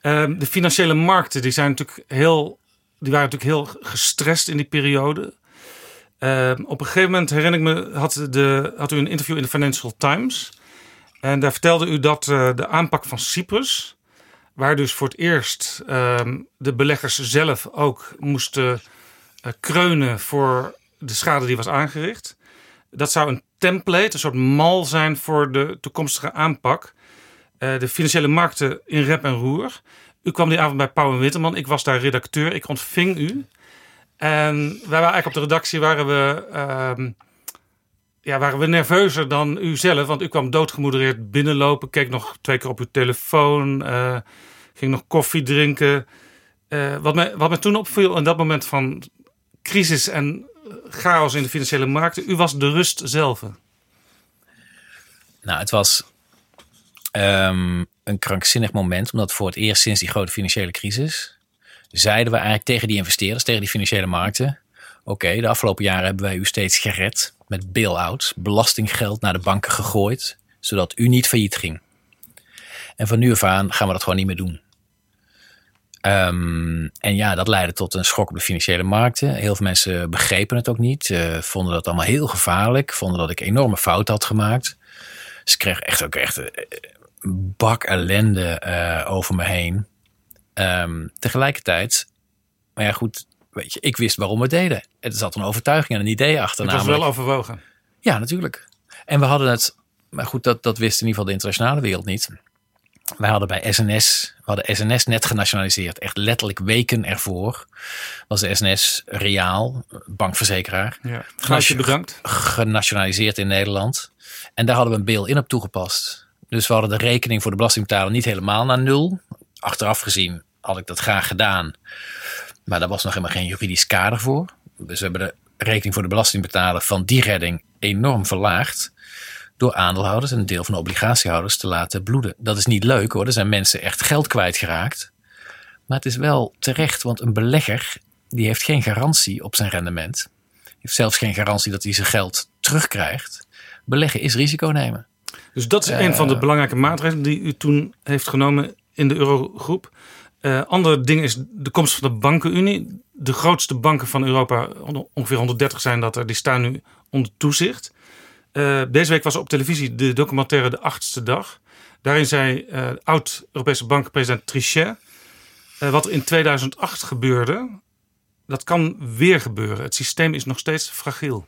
Ehm, de financiële markten die zijn natuurlijk heel, die waren natuurlijk heel gestrest in die periode. Ehm, op een gegeven moment herinner ik me, had, de, had u een interview in de Financial Times. En daar vertelde u dat eh, de aanpak van Cyprus, waar dus voor het eerst ehm, de beleggers zelf ook moesten eh, kreunen voor de schade die was aangericht. Dat zou een template, een soort mal zijn voor de toekomstige aanpak. Eh, de financiële markten in rep en roer. U kwam die avond bij Pauw en Witteman. Ik was daar redacteur. Ik ontving u. En wij waren eigenlijk op de redactie waren we, ehm, ja, waren we nerveuzer dan u zelf. Want u kwam doodgemoedereerd binnenlopen. Keek nog twee keer op uw telefoon. eh, ging nog koffie drinken. Eh, wat, mij, wat me toen opviel in dat moment van crisis en chaos in de financiële markten. U was de rust zelf. Nou, het was ehm, een krankzinnig moment, omdat voor het eerst sinds die grote financiële crisis zeiden we eigenlijk tegen die investeerders, tegen die financiële markten: Oké, de afgelopen jaren hebben wij u steeds gered met bail-outs, belastinggeld naar de banken gegooid, zodat u niet failliet ging. En van nu af aan gaan we dat gewoon niet meer doen. Ehm, en ja, dat leidde tot een schok op de financiële markten. Heel veel mensen begrepen het ook niet, eh, vonden dat allemaal heel gevaarlijk, vonden dat ik enorme fouten had gemaakt. Ze kreeg echt ook echt een bak ellende eh, over me heen. Ehm, tegelijkertijd, maar ja goed, weet je, ik wist waarom we het deden. Er zat een overtuiging en een idee achter. Het was namelijk- wel overwogen. ja, natuurlijk. En we hadden het, maar goed, dat, dat wist in ieder geval de internationale wereld niet. Wij hadden bij SNS, we hadden SNS net genationaliseerd. Echt letterlijk weken ervoor was de SNS Reaal, bankverzekeraar, Ja. Glaasje bedankt. genationaliseerd in Nederland. En daar hadden we een bail-in op toegepast. Dus we hadden de rekening voor de belastingbetaler niet helemaal naar nul. Achteraf gezien had ik dat graag gedaan. Maar daar was nog helemaal geen juridisch kader voor. Dus we hebben de rekening voor de belastingbetaler van die redding enorm verlaagd. Door aandeelhouders en een deel van de obligatiehouders te laten bloeden. Dat is niet leuk hoor. Er zijn mensen echt geld kwijtgeraakt. Maar het is wel terecht, want een belegger die heeft geen garantie op zijn rendement. Heeft zelfs geen garantie dat hij zijn geld terugkrijgt. Beleggen is risico nemen. Dus dat is een van de belangrijke maatregelen die u toen heeft genomen in de Eurogroep. Eh andere ding is de komst van de bankenunie. De grootste banken van Europa, ongeveer 130 zijn dat er, die staan nu onder toezicht. Eh, deze week was op televisie de documentaire De Achtste Dag. Daarin zei eh, oud-Europese bankpresident Trichet... wat er in 2008 gebeurde, dat kan weer gebeuren. Het systeem is nog steeds fragiel.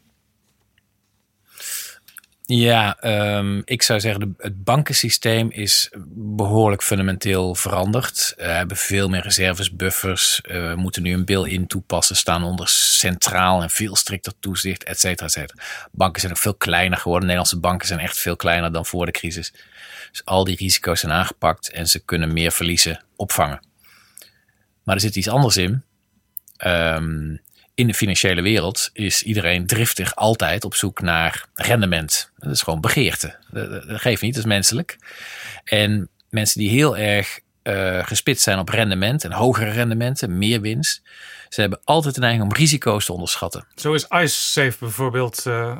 Ja, ehm, ik zou zeggen, het bankensysteem is behoorlijk fundamenteel veranderd. Eh, We hebben veel meer reserves, buffers. Eh, we moeten nu een bail-in toepassen, staan onder centraal en veel strikter toezicht, et cetera, et cetera. Banken zijn ook veel kleiner geworden. Nederlandse banken zijn echt veel kleiner dan voor de crisis. Dus al die risico's zijn aangepakt en ze kunnen meer verliezen opvangen. Maar er zit iets anders in. Ehm, in de financiële wereld is iedereen driftig altijd op zoek naar rendement. Dat is gewoon begeerte. Dat, geeft niet, dat is menselijk. En mensen die heel erg eh, gespitst zijn op rendement en hogere rendementen, meer winst. Ze hebben altijd de neiging om risico's te onderschatten. Zo is IceSafe bijvoorbeeld eh,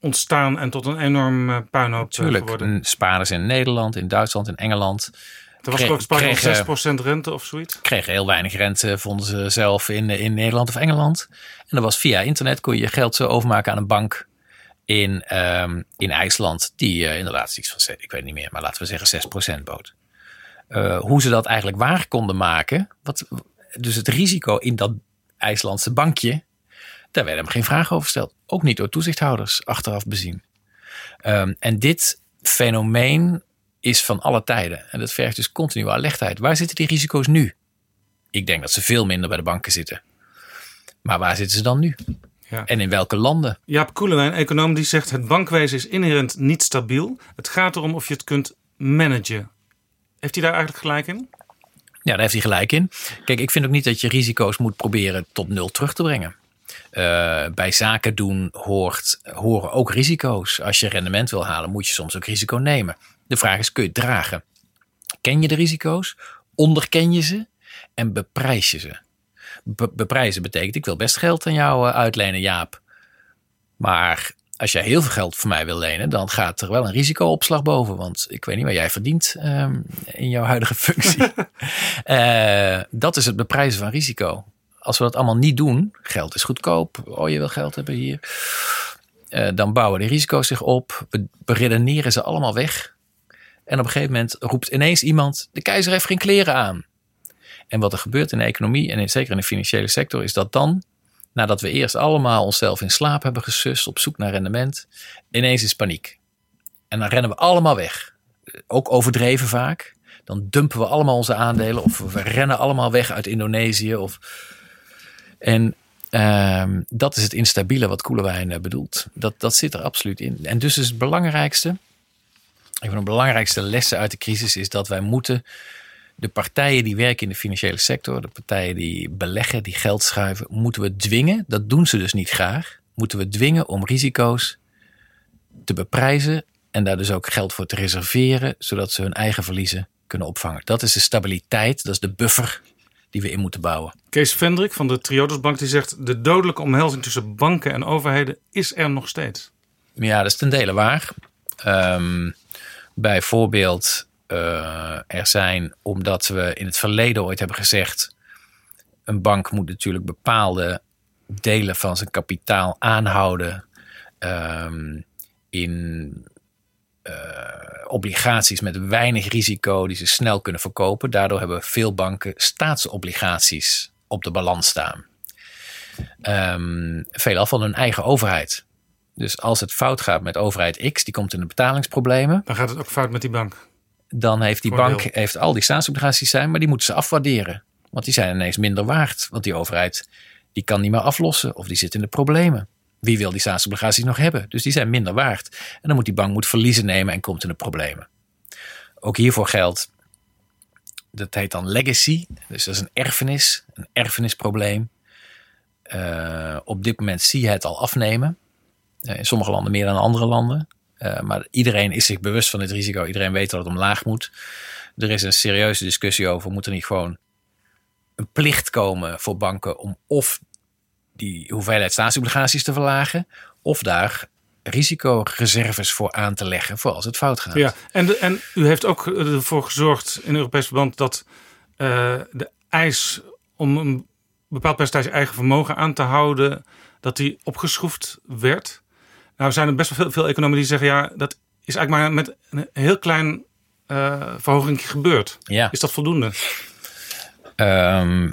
ontstaan en tot een enorm eh, puinhoop eh, Natuurlijk, geworden. een spaarders in Nederland, in Duitsland, in Engeland Er was kreeg- ook sprake kregen- van 6% rente of zoiets. kregen heel weinig rente, vonden ze zelf in, in Nederland of Engeland. En dat was via internet kon je je geld zo overmaken aan een bank in, ehm, in IJsland. Die eh, inderdaad iets van, ik weet niet meer, maar laten we zeggen 6% bood. Eh, hoe ze dat eigenlijk waar konden maken. Wat, dus het risico in dat IJslandse bankje. Daar werden hem geen vragen over gesteld. Ook niet door toezichthouders achteraf bezien. Ehm, en dit fenomeen is van alle tijden. En dat vergt dus continue alertheid. Waar zitten die risico's nu? Ik denk dat ze veel minder bij de banken zitten. Maar waar zitten ze dan nu? Ja. En in welke landen? Jaap Koelewijn, econoom, die zegt het bankwezen is inherent niet stabiel. Het gaat erom of je het kunt managen. Heeft hij daar eigenlijk gelijk in? Ja, daar heeft hij gelijk in. Kijk, ik vind ook niet dat je risico's moet proberen tot nul terug te brengen. Eh, bij zaken doen hoort, horen ook risico's. Als je rendement wil halen, moet je soms ook risico nemen. De vraag is, kun je het dragen? Ken je de risico's? Onderken je ze? En beprijs je ze? Be- beprijzen betekent, ik wil best geld aan jou eh, uitlenen, Jaap. Maar als jij heel veel geld voor mij wil lenen, dan gaat er wel een risicoopslag boven. Want ik weet niet wat jij verdient ehm, in jouw huidige functie. Eh, dat is het beprijzen van risico. Als we dat allemaal niet doen, geld is goedkoop. Oh, je wil geld hebben hier. Eh, dan bouwen de risico's zich op. We beredeneren ze allemaal weg. En op een gegeven moment roept ineens iemand: de keizer heeft geen kleren aan. En wat er gebeurt in de economie en in- zeker in de financiële sector, is dat dan, nadat we eerst allemaal onszelf in slaap hebben gesust op zoek naar rendement, ineens is paniek. En dan rennen we allemaal weg. Ook overdreven vaak. Dan dumpen we allemaal onze aandelen of we rennen allemaal weg uit Indonesië. Of... En ehm, dat is het instabiele wat Koelewijn eh, bedoelt. Dat, dat zit er absoluut in. En dus is het belangrijkste, een van de belangrijkste lessen uit de crisis is dat wij moeten de partijen die werken in de financiële sector, de partijen die beleggen, die geld schuiven, moeten we dwingen, dat doen ze dus niet graag, moeten we dwingen om risico's te beprijzen en daar dus ook geld voor te reserveren, zodat ze hun eigen verliezen kunnen opvangen. Dat is de stabiliteit, dat is de buffer die we in moeten bouwen. Kees Vendrik van de Triodosbank die zegt... de dodelijke omhelzing tussen banken en overheden is er nog steeds. Ja, dat is ten dele waar. Ehm, bijvoorbeeld, eh, er zijn, omdat we in het verleden ooit hebben gezegd... een bank moet natuurlijk bepaalde delen van zijn kapitaal aanhouden... ehm, in eh, obligaties met weinig risico die ze snel kunnen verkopen. Daardoor hebben veel banken staatsobligaties op de balans staan. Ehm, veelal van hun eigen overheid. Dus als het fout gaat met overheid X, die komt in de betalingsproblemen, Dan gaat het ook fout met die bank. dan heeft die Voordeel. bank heeft al die staatsobligaties zijn, maar die moeten ze afwaarderen. Want die zijn ineens minder waard. Want die overheid die kan niet meer aflossen of die zit in de problemen. Wie wil die staatsobligaties nog hebben? Dus die zijn minder waard. En dan moet die bank moet verliezen nemen en komt in de problemen. Ook hiervoor geldt, dat heet dan legacy. Dus dat is een erfenis, een erfenisprobleem. Eh, op dit moment zie je het al afnemen. Eh, in sommige landen meer dan andere landen. Eh, maar iedereen is zich bewust van dit risico. Iedereen weet dat het omlaag moet. Er is een serieuze discussie over. Moet er niet gewoon een plicht komen voor banken om of die hoeveelheid staatsobligaties te verlagen, of daar risicoreserves voor aan te leggen voor als het fout gaat. Ja, en, en u heeft ook ervoor gezorgd in Europees verband dat eh, de eis om een bepaald percentage eigen vermogen aan te houden, dat die opgeschroefd werd. Nou zijn er best wel veel, veel economen die zeggen, ja, dat is eigenlijk maar met een heel klein eh verhoging gebeurd. Ja. Is dat voldoende? Ehm,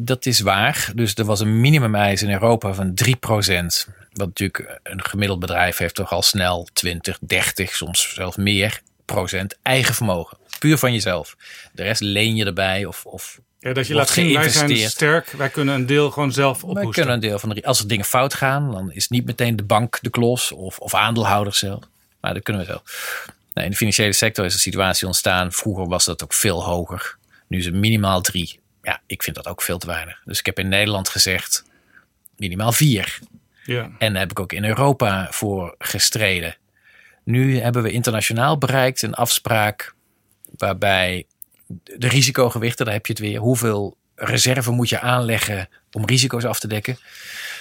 dat is waar. Dus er was een minimumeis in Europa van 3%. Wat natuurlijk een gemiddeld bedrijf heeft toch al snel 20, 30, soms zelfs meer procent eigen vermogen. Puur van jezelf. De rest leen je erbij of, of Ja, dat je laat zien, wij zijn sterk, wij kunnen een deel gewoon zelf Wij ophoesten. kunnen een deel van de. Als er dingen fout gaan, dan is niet meteen de bank de klos of, of aandeelhouders zelf. Maar dat kunnen we zelf. Nou, in de financiële sector is de situatie ontstaan. Vroeger was dat ook veel hoger. Nu is het minimaal drie. Ja, ik vind dat ook veel te weinig. Dus ik heb in Nederland gezegd minimaal vier. Ja. En daar heb ik ook in Europa voor gestreden. Nu hebben we internationaal bereikt een afspraak waarbij de risicogewichten, daar heb je het weer. Hoeveel reserve moet je aanleggen om risico's af te dekken?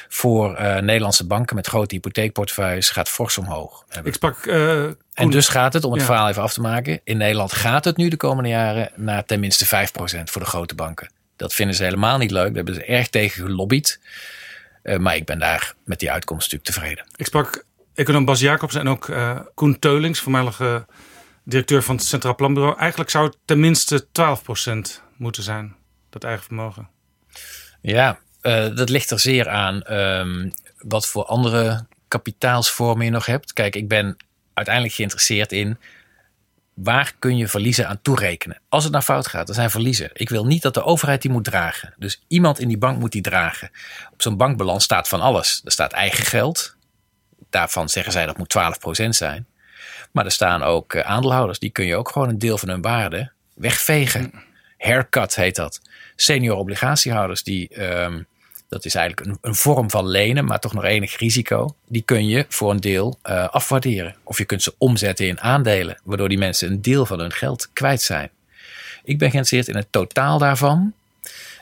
Voor eh, Nederlandse banken met grote hypotheekportefeuilles gaat fors omhoog. Ik sprak eh, En dus gaat het, om het Ja. verhaal even af te maken. In Nederland gaat het nu de komende jaren naar tenminste 5% voor de grote banken. Dat vinden ze helemaal niet leuk. Daar hebben ze erg tegen gelobbyd. Eh, maar ik ben daar met die uitkomst natuurlijk tevreden. Ik sprak econoom Bas Jacobs en ook Koen Teulings, voormalige directeur van het Centraal Planbureau. Eigenlijk zou het tenminste 12% moeten zijn, dat eigen vermogen. Ja, eh, dat ligt er zeer aan ehm, wat voor andere kapitaalsvormen je nog hebt. Kijk, ik ben uiteindelijk geïnteresseerd in waar kun je verliezen aan toerekenen. Als het nou fout gaat, er zijn verliezen. Ik wil niet dat de overheid die moet dragen. Dus iemand in die bank moet die dragen. Op zo'n bankbalans staat van alles. Er staat eigen geld. Daarvan zeggen zij dat moet 12% zijn. Maar er staan ook eh, aandeelhouders. Die kun je ook gewoon een deel van hun waarde wegvegen. Haircut heet dat. Senior obligatiehouders die, ehm, Dat is eigenlijk een, een vorm van lenen, maar toch nog enig risico. Die kun je voor een deel uh, afwaarderen. Of je kunt ze omzetten in aandelen, waardoor die mensen een deel van hun geld kwijt zijn. Ik ben geïnteresseerd in het totaal daarvan.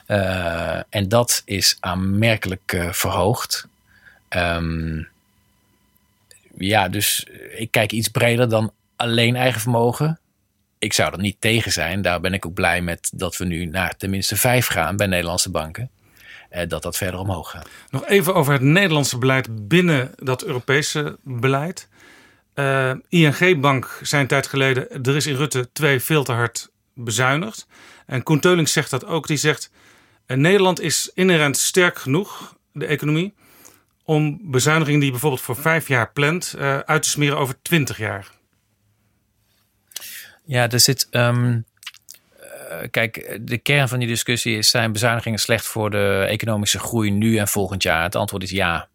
Uh, en dat is aanmerkelijk uh, verhoogd. Um, ja, dus ik kijk iets breder dan alleen eigen vermogen. Ik zou er niet tegen zijn. Daar ben ik ook blij met dat we nu naar tenminste vijf gaan bij Nederlandse banken. Eh, dat dat verder omhoog gaat. Nog even over het Nederlandse beleid binnen dat Europese beleid. Uh, ING-bank zei een tijd geleden: er is in Rutte 2 veel te hard bezuinigd. En Koen Teulings zegt dat ook. Die zegt: Nederland is inherent sterk genoeg, de economie, om bezuinigingen die je bijvoorbeeld voor vijf jaar plant, uh, uit te smeren over twintig jaar. Ja, er zit. Um, kijk, de kern van die discussie is: zijn bezuinigingen slecht voor de economische groei nu en volgend jaar? Het antwoord is ja.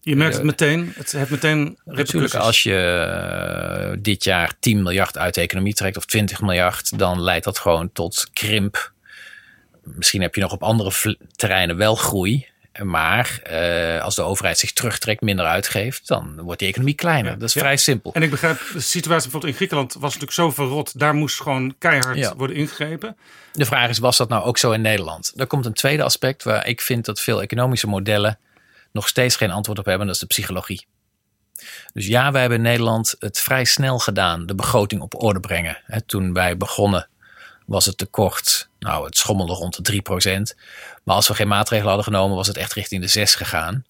Je merkt het meteen. Het heeft meteen Natuurlijk, als je uh, dit jaar 10 miljard uit de economie trekt of 20 miljard, dan leidt dat gewoon tot krimp. Misschien heb je nog op andere terreinen wel groei. Maar uh, als de overheid zich terugtrekt, minder uitgeeft, dan wordt die economie kleiner. Ja, dat is ja. vrij simpel. En ik begrijp, de situatie bijvoorbeeld in Griekenland was natuurlijk zo verrot. Daar moest gewoon keihard ja. worden ingegrepen. De vraag is, was dat nou ook zo in Nederland? Daar komt een tweede aspect waar ik vind dat veel economische modellen nog steeds geen antwoord op hebben. Dat is de psychologie. Dus ja, wij hebben in Nederland het vrij snel gedaan, de begroting op orde brengen. He, toen wij begonnen was het tekort, nou het schommelde rond de 3%. Maar als we geen maatregelen hadden genomen, was het echt richting de 6 gegaan.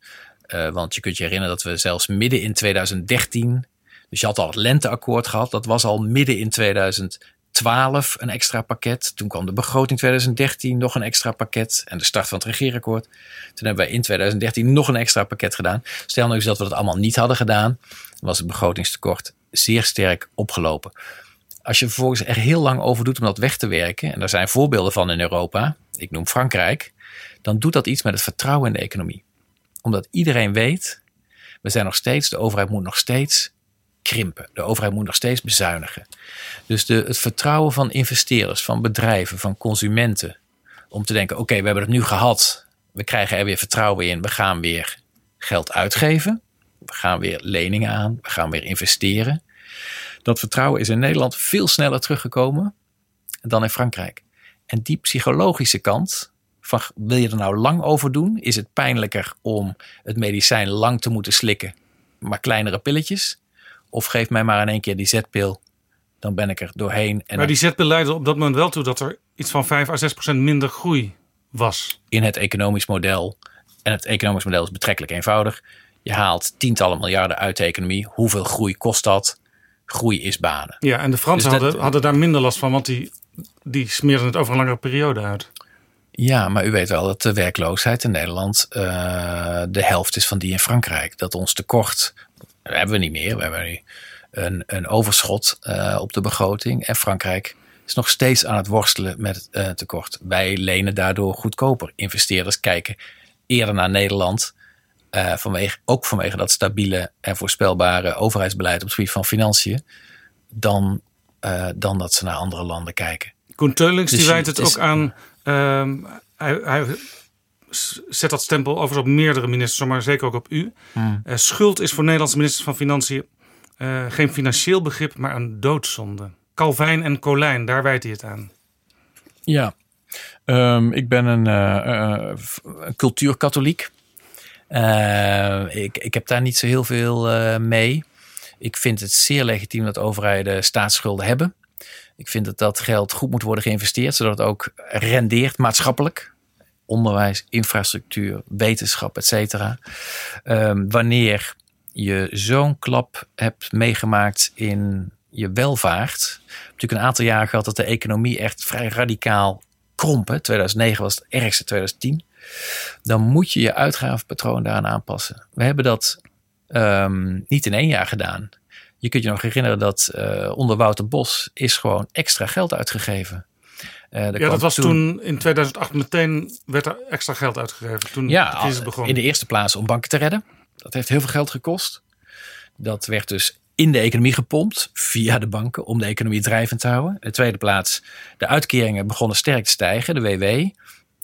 Uh, want je kunt je herinneren dat we zelfs midden in 2013, dus je had al het lenteakkoord gehad, dat was al midden in 2012 een extra pakket. Toen kwam de begroting 2013 nog een extra pakket en de start van het regeerakkoord. Toen hebben wij in 2013 nog een extra pakket gedaan. Stel nou eens dat we dat allemaal niet hadden gedaan, was het begrotingstekort zeer sterk opgelopen. Als je vervolgens er heel lang over doet om dat weg te werken, en daar zijn voorbeelden van in Europa, ik noem Frankrijk, dan doet dat iets met het vertrouwen in de economie. Omdat iedereen weet, we zijn nog steeds, de overheid moet nog steeds krimpen. De overheid moet nog steeds bezuinigen. Dus de, het vertrouwen van investeerders, van bedrijven, van consumenten, om te denken, oké, we hebben het nu gehad, we krijgen er weer vertrouwen in, we gaan weer geld uitgeven, we gaan weer leningen aan, we gaan weer investeren. Dat vertrouwen is in Nederland veel sneller teruggekomen dan in Frankrijk. En die psychologische kant, van wil je er nou lang over doen? Is het pijnlijker om het medicijn lang te moeten slikken, maar kleinere pilletjes? Of geef mij maar in één keer die zetpil, dan ben ik er doorheen. En maar die zetpil leidde op dat moment wel toe dat er iets van 5 à 6 procent minder groei was. In het economisch model. En het economisch model is betrekkelijk eenvoudig. Je haalt tientallen miljarden uit de economie. Hoeveel groei kost dat? Groei is banen. Ja, en de Fransen dus hadden, hadden daar minder last van, want die, die smeerden het over een langere periode uit. Ja, maar u weet wel dat de werkloosheid in Nederland uh, de helft is van die in Frankrijk. Dat ons tekort, dat hebben we niet meer. We hebben nu een, een overschot uh, op de begroting. En Frankrijk is nog steeds aan het worstelen met uh, tekort. Wij lenen daardoor goedkoper. Investeerders kijken eerder naar Nederland. vanwege, ook vanwege dat stabiele en voorspelbare overheidsbeleid op het gebied van financiën. Dan, dan dat ze naar andere landen kijken. Koen Teulings dus die wijt het, het ook aan Um, hij, hij, zet dat stempel overigens op meerdere ministers, maar zeker ook op u. Hmm. Uh, schuld is voor Nederlandse ministers van Financiën uh, geen financieel begrip, maar een doodzonde. Calvijn en Colijn, daar wijt hij het aan. Ja, um, ik ben een uh, cultuurkatholiek. ik, ik heb daar niet zo heel veel mee. Ik vind het zeer legitiem dat overheden staatsschulden hebben. Ik vind dat dat geld goed moet worden geïnvesteerd, zodat het ook rendeert maatschappelijk. Onderwijs, infrastructuur, wetenschap, et cetera. Um, wanneer je zo'n klap hebt meegemaakt in je welvaart. Natuurlijk een aantal jaar gehad dat de economie echt vrij radicaal krompen. 2009 was het ergste, 2010. Dan moet je je uitgavenpatroon daaraan aanpassen. We hebben dat um, niet in één jaar gedaan. Je kunt je nog herinneren dat uh, onder Wouter Bos is gewoon extra geld uitgegeven. Uh, ja, dat was toen, in 2008 meteen werd er extra geld uitgegeven. Toen ja, de crisis begon. In de eerste plaats om banken te redden. Dat heeft heel veel geld gekost. Dat werd dus in de economie gepompt via de banken om de economie drijvend te houden. In de tweede plaats, de uitkeringen begonnen sterk te stijgen, de WW.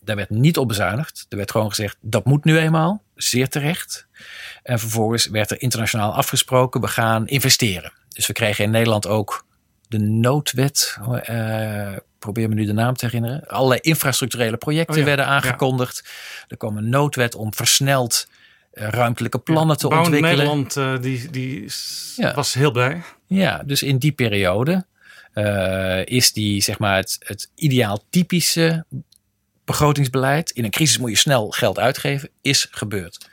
Daar werd niet op bezuinigd. Er werd gewoon gezegd, dat moet nu eenmaal. Zeer terecht. En vervolgens werd er internationaal afgesproken, we gaan investeren. Dus we kregen in Nederland ook de noodwet. eh, probeer me nu de naam te herinneren. Allerlei infrastructurele projecten Oh ja, werden ja. aangekondigd. Er kwam een noodwet om versneld eh, ruimtelijke plannen te ontwikkelen. Nederland eh, die, die was heel blij. Ja, dus in die periode is die, zeg maar, het, het ideaal typische begrotingsbeleid. In een crisis moet je snel geld uitgeven, is gebeurd.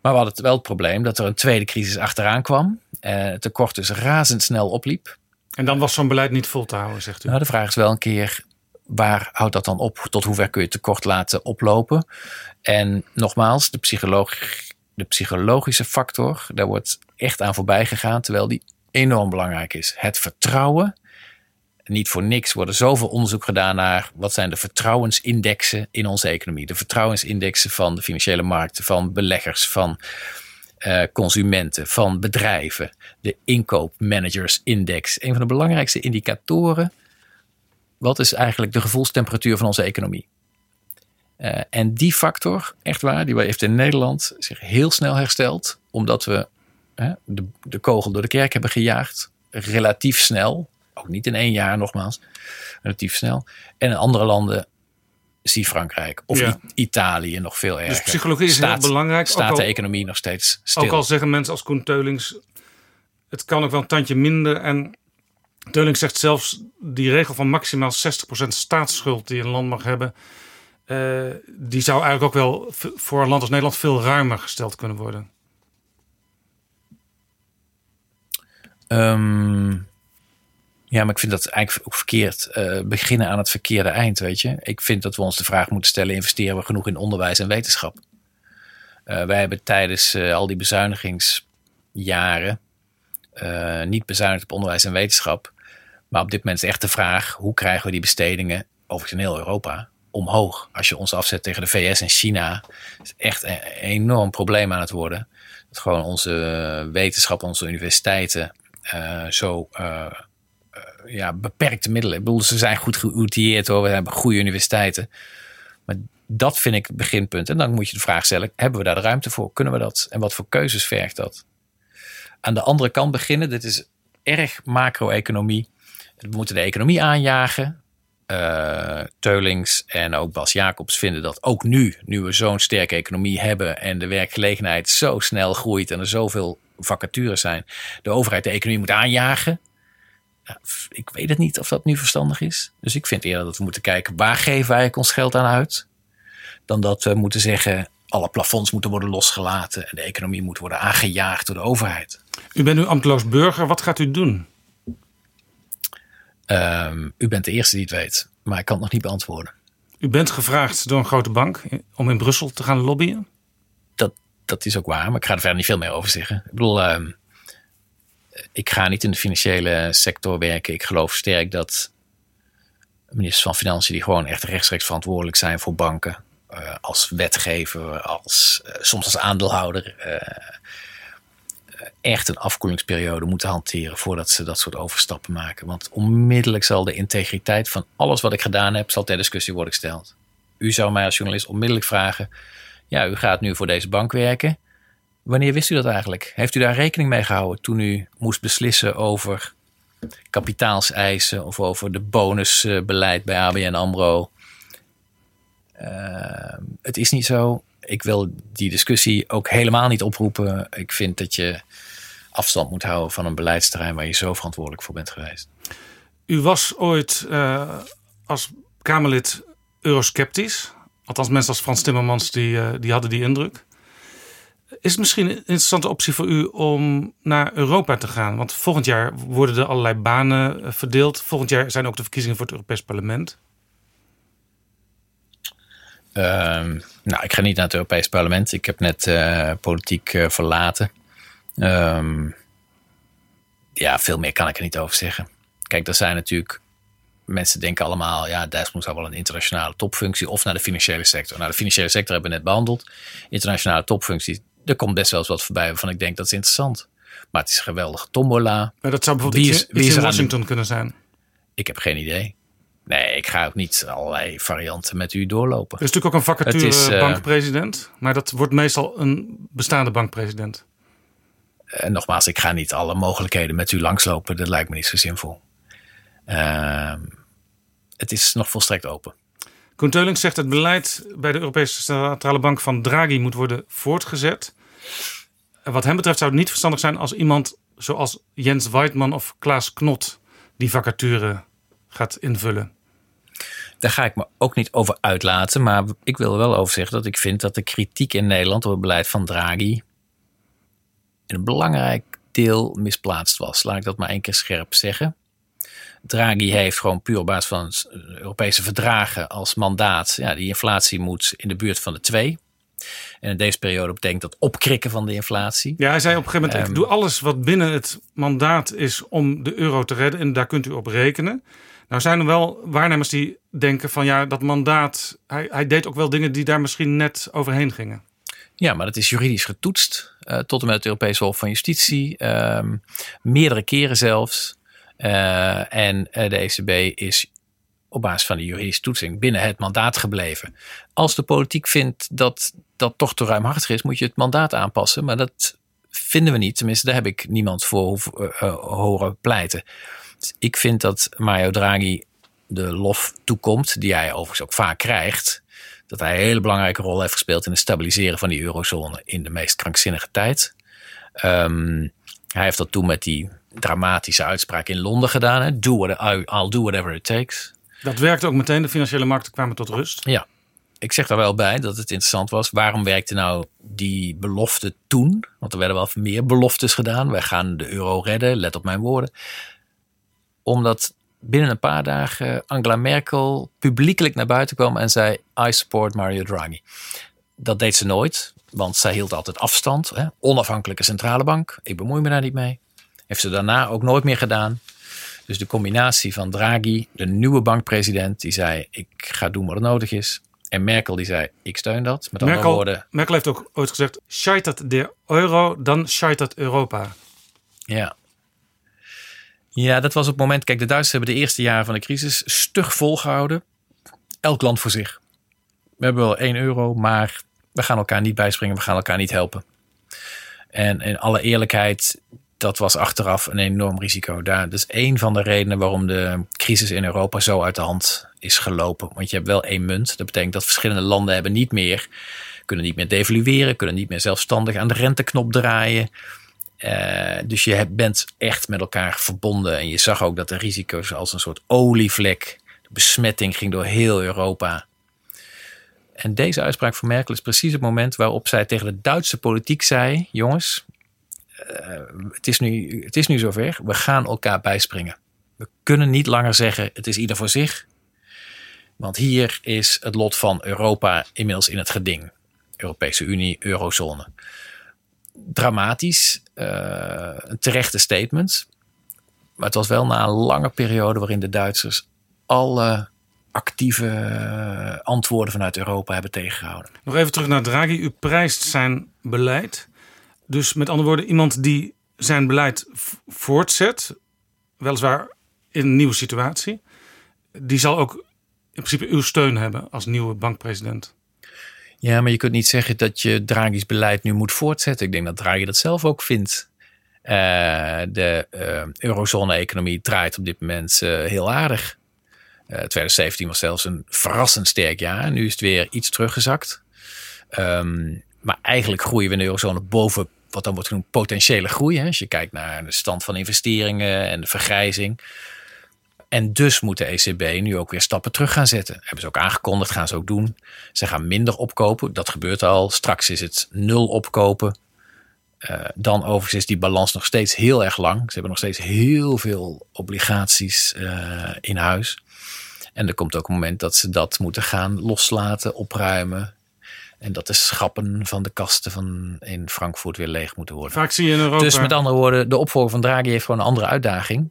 Maar we hadden wel het probleem dat er een tweede crisis achteraan kwam. Eh, het tekort dus razendsnel opliep. En dan was zo'n beleid niet vol te houden, zegt u. Nou, de vraag is wel een keer, waar houdt dat dan op? Tot hoever kun je tekort laten oplopen? En nogmaals, de, psycholoog, de psychologische factor, daar wordt echt aan voorbij gegaan, terwijl die enorm belangrijk is. Het vertrouwen. Niet voor niks worden zoveel onderzoek gedaan naar wat zijn de vertrouwensindexen in onze economie. De vertrouwensindexen van de financiële markten, van beleggers, van eh, consumenten, van bedrijven. De inkoopmanagersindex. Een van de belangrijkste indicatoren. Wat is eigenlijk de gevoelstemperatuur van onze economie? Eh, en die factor, echt waar, die heeft in Nederland zich heel snel hersteld. Omdat we de, de kogel door de kerk hebben gejaagd. Relatief snel. Ook niet in één jaar nogmaals. Relatief snel. En in andere landen zie Frankrijk of Ja. Italië nog veel erger. Dus psychologie is heel belangrijk, Staat al- de economie nog steeds stil. Ook al zeggen mensen als Koen Teulings, het kan ook wel een tandje minder. En Teulings zegt zelfs, die regel van maximaal 60% staatsschuld die een land mag hebben... eh, die zou eigenlijk ook wel voor een land als Nederland veel ruimer gesteld kunnen worden. Ehm, ja, maar ik vind dat eigenlijk ook verkeerd. eh, beginnen aan het verkeerde eind, weet je. Ik vind dat we ons de vraag moeten stellen: investeren we genoeg in onderwijs en wetenschap? Eh, wij hebben tijdens eh, al die bezuinigingsjaren niet bezuinigd op onderwijs en wetenschap. Maar op dit moment is echt de vraag: hoe krijgen we die bestedingen, overigens heel Europa, omhoog? Als je ons afzet tegen de VS en China, is echt een enorm probleem aan het worden. Dat gewoon onze wetenschap, onze universiteiten zo ja, beperkte middelen. Ik bedoel, ze zijn goed geoutilleerd hoor. We hebben goede universiteiten. Maar dat vind ik het beginpunt. En dan moet je de vraag stellen: hebben we daar de ruimte voor? Kunnen we dat? En wat voor keuzes vergt dat? Aan de andere kant beginnen. Dit is erg macro-economie. We moeten de economie aanjagen. Eh, Teulings en ook Bas Jacobs vinden dat ook nu, nu we zo'n sterke economie hebben en de werkgelegenheid zo snel groeit en er zoveel vacatures zijn, de overheid de economie moet aanjagen. Ja, ik weet het niet of dat nu verstandig is. Dus ik vind eerder dat we moeten kijken waar geven wij eigenlijk ons geld aan uit, dan dat we moeten zeggen alle plafonds moeten worden losgelaten en de economie moet worden aangejaagd door de overheid. U bent nu ambteloos burger. Wat gaat u doen? Ehm, u bent de eerste die het weet, maar ik kan het nog niet beantwoorden. U bent gevraagd door een grote bank om in Brussel te gaan lobbyen. dat, dat is ook waar, maar ik ga er verder niet veel meer over zeggen. Ik bedoel, ehm, ik ga niet in de financiële sector werken. Ik geloof sterk dat ministers van Financiën die gewoon echt rechtstreeks verantwoordelijk zijn voor banken, eh, als wetgever, als, eh, soms als aandeelhouder, eh, echt een afkoelingsperiode moeten hanteren voordat ze dat soort overstappen maken. Want onmiddellijk zal de integriteit van alles wat ik gedaan heb, zal ter discussie worden gesteld. U zou mij als journalist onmiddellijk vragen: ja, u gaat nu voor deze bank werken. Wanneer wist u dat eigenlijk? Heeft u daar rekening mee gehouden toen u moest beslissen over kapitaalseisen of over de bonusbeleid bij ABN AMRO? Uh, het is niet zo. Ik wil die discussie ook helemaal niet oproepen. Ik vind dat je afstand moet houden van een beleidsterrein waar je zo verantwoordelijk voor bent geweest. U was ooit uh, als Kamerlid eurosceptisch. Althans, mensen als Frans Timmermans die, uh, die hadden die indruk. Is het misschien een interessante optie voor u om naar Europa te gaan? Want volgend jaar worden er allerlei banen verdeeld. Volgend jaar zijn ook de verkiezingen voor het Europees Parlement. Um, nou, ik ga niet naar het Europees Parlement. Ik heb net uh, politiek uh, verlaten. Um, ja, veel meer kan ik er niet over zeggen. Kijk, er zijn natuurlijk. Mensen denken allemaal, ja, Dijsselbloem zou wel een internationale topfunctie of naar de financiële sector. Nou, de financiële sector hebben we net behandeld. Internationale topfunctie, er komt best wel eens wat voorbij waarvan ik denk dat is interessant. Maar het is een geweldige tombola. Maar dat zou bijvoorbeeld wie is, iets, iets in Washington de... kunnen zijn. Ik heb geen idee. Nee, ik ga ook niet allerlei varianten met u doorlopen. Er is natuurlijk ook een vacature eh, bankpresident. Maar dat wordt meestal een bestaande bankpresident. En nogmaals, ik ga niet alle mogelijkheden met u langslopen. Dat lijkt me niet zo zinvol. Ehm, het is nog volstrekt open. Koen Teulings zegt het beleid bij de Europese Centrale Bank van Draghi moet worden voortgezet. Wat hem betreft zou het niet verstandig zijn als iemand zoals Jens Weidmann of Klaas Knot die vacature gaat invullen. Daar ga ik me ook niet over uitlaten. Maar ik wil er wel over zeggen dat ik vind dat de kritiek in Nederland op het beleid van Draghi een belangrijk deel misplaatst was. Laat ik dat maar één keer scherp zeggen. Draghi heeft gewoon puur op basis van Europese verdragen als mandaat. Ja, die inflatie moet in de buurt van de 2. En in deze periode betekent dat opkrikken van de inflatie. Ja, hij zei op een gegeven moment: Ehm. ik doe alles wat binnen het mandaat is om de euro te redden. En daar kunt u op rekenen. Nou zijn er wel waarnemers die denken van ja, dat mandaat. Hij, hij deed ook wel dingen die daar misschien net overheen gingen. Ja, maar dat is juridisch getoetst. eh, tot en met het Europese Hof van Justitie. ehm, meerdere keren zelfs. Eh, en eh, de ECB is op basis van de juridische toetsing binnen het mandaat gebleven. Als de politiek vindt dat dat toch te ruimhartig is, moet je het mandaat aanpassen. Maar dat vinden we niet. Tenminste, daar heb ik niemand voor eh, eh, horen pleiten. Dus ik vind dat Mario Draghi de lof toekomt, die hij overigens ook vaak krijgt. Dat hij een hele belangrijke rol heeft gespeeld in het stabiliseren van die eurozone in de meest krankzinnige tijd. Ehm, hij heeft dat toen met die dramatische uitspraak in Londen gedaan. Hè? Do what, I'll do whatever it takes. Dat werkte ook meteen. De financiële markten kwamen tot rust. Ja, ik zeg daar wel bij dat het interessant was. Waarom werkte nou die belofte toen? Want er werden wel meer beloftes gedaan. Wij gaan de euro redden, let op mijn woorden. Omdat binnen een paar dagen Angela Merkel publiekelijk naar buiten kwam en zei: I support Mario Draghi. Dat deed ze nooit, want zij hield altijd afstand. Hè? Onafhankelijke centrale bank, ik bemoei me daar niet mee. Heeft ze daarna ook nooit meer gedaan. Dus de combinatie van Draghi, de nieuwe bankpresident, die zei: Ik ga doen wat er nodig is. En Merkel die zei: Ik steun dat. Met andere Merkel, woorden, Merkel heeft ook ooit gezegd: scheitert de euro, dan scheitert Europa. Ja. Ja, dat was op het moment. Kijk, de Duitsers hebben de eerste jaren van de crisis stug volgehouden. Elk land voor zich. We hebben wel 1 euro, maar we gaan elkaar niet bijspringen. We gaan elkaar niet helpen. En in alle eerlijkheid, dat was achteraf een enorm risico. Daar, dat is één van de redenen waarom de crisis in Europa zo uit de hand is gelopen. Want je hebt wel één munt. Dat betekent dat verschillende landen hebben niet meer, kunnen niet meer devalueren, kunnen niet meer zelfstandig aan de renteknop draaien. Eh, dus je bent echt met elkaar verbonden. En je zag ook dat de risico's als een soort olievlek. De besmetting ging door heel Europa. En deze uitspraak van Merkel is precies het moment waarop zij tegen de Duitse politiek zei: Jongens, het, is nu, het is nu zover. We gaan elkaar bijspringen. We kunnen niet langer zeggen: het is ieder voor zich. Want hier is het lot van Europa inmiddels in het geding. Europese Unie, eurozone dramatisch, eh, een terechte statement. Maar het was wel na een lange periode waarin de Duitsers alle actieve eh, antwoorden vanuit Europa hebben tegengehouden. Nog even terug naar Draghi. U prijst zijn beleid. Dus met andere woorden, iemand die zijn beleid voortzet, weliswaar in een nieuwe situatie, die zal ook in principe uw steun hebben als nieuwe bankpresident. Ja, maar je kunt niet zeggen dat je Draghi's beleid nu moet voortzetten. Ik denk dat Draghi dat zelf ook vindt. Eh, de eh, eurozone-economie draait op dit moment eh, heel aardig. Eh 2017 was zelfs een verrassend sterk jaar. Nu is het weer iets teruggezakt. Ehm, maar eigenlijk groeien we in de eurozone boven wat dan wordt genoemd potentiële groei. Hè? Als je kijkt naar de stand van investeringen en de vergrijzing. En dus moet de ECB nu ook weer stappen terug gaan zetten. Hebben ze ook aangekondigd, gaan ze ook doen. Ze gaan minder opkopen, dat gebeurt al. Straks is het nul opkopen. Eh, dan overigens is die balans nog steeds heel erg lang. Ze hebben nog steeds heel veel obligaties eh, in huis. En er komt ook een moment dat ze dat moeten gaan loslaten, opruimen. En dat de schappen van de kasten van in Frankfurt weer leeg moeten worden. Vaak zie je in Europa. Dus met andere woorden, de opvolger van Draghi heeft gewoon een andere uitdaging.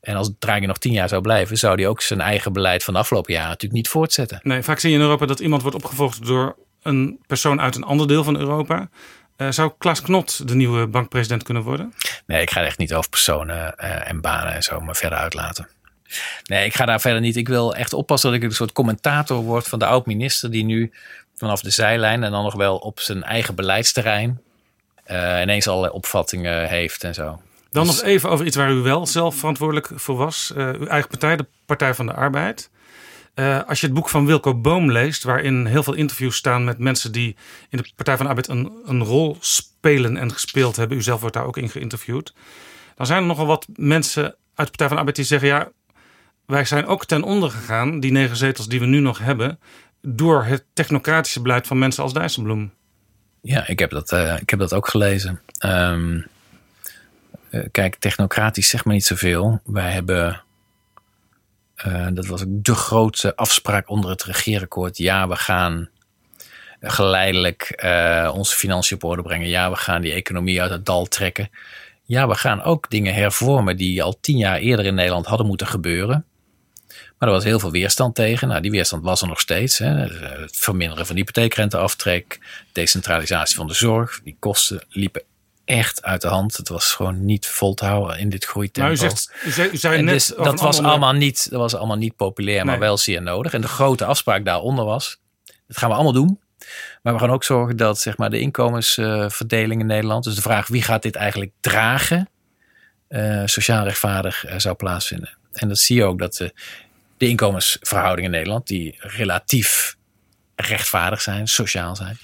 En als Draghi nog tien jaar zou blijven, zou hij ook zijn eigen beleid van de afgelopen jaren natuurlijk niet voortzetten. Nee, vaak zie je in Europa dat iemand wordt opgevolgd door een persoon uit een ander deel van Europa. Eh, zou Klaas Knot de nieuwe bankpresident kunnen worden? Nee, ik ga echt niet over personen eh, en banen en zo maar verder uitlaten. Nee, ik ga daar verder niet. Ik wil echt oppassen dat ik een soort commentator word van de oud-minister die nu vanaf de zijlijn en dan nog wel op zijn eigen beleidsterrein uh, ineens allerlei opvattingen heeft en zo. Dan dus... nog even over iets waar u wel zelf verantwoordelijk voor was. Uh, uw eigen partij, de Partij van de Arbeid. Uh, als je het boek van Wilco Boom leest, waarin heel veel interviews staan met mensen die in de Partij van de Arbeid een, een rol spelen en gespeeld hebben. U zelf wordt daar ook in geïnterviewd. Dan zijn er nogal wat mensen uit de Partij van de Arbeid die zeggen: ja, wij zijn ook ten onder gegaan, die negen zetels die we nu nog hebben, door het technocratische beleid van mensen als Dijsselbloem. Ja, ik heb dat, uh, ik heb dat ook gelezen. Um, uh, kijk, technocratisch zeg maar niet zoveel. Wij hebben, uh, dat was de grootste afspraak onder het regeerakkoord. Ja, we gaan geleidelijk onze financiën op orde brengen. Ja, we gaan die economie uit het dal trekken. Ja, we gaan ook dingen hervormen die al tien jaar eerder in Nederland hadden moeten gebeuren. Maar er was heel veel weerstand tegen. Nou, die weerstand was er nog steeds. Hè. Het verminderen van de hypotheekrenteaftrek, decentralisatie van de zorg. Die kosten liepen echt uit de hand. Het was gewoon niet vol te houden in dit groeitempo. Maar u, zegt, u zei, u zei net dus dat, was allemaal niet, dat was allemaal niet populair, nee. maar wel zeer nodig. En de grote afspraak daaronder was, dat gaan we allemaal doen. Maar we gaan ook zorgen dat zeg maar, de inkomensverdeling in Nederland, dus de vraag wie gaat dit eigenlijk dragen, uh, sociaal rechtvaardig uh, zou plaatsvinden. En dat zie je ook dat de de inkomensverhoudingen in Nederland, die relatief rechtvaardig zijn, sociaal zijn,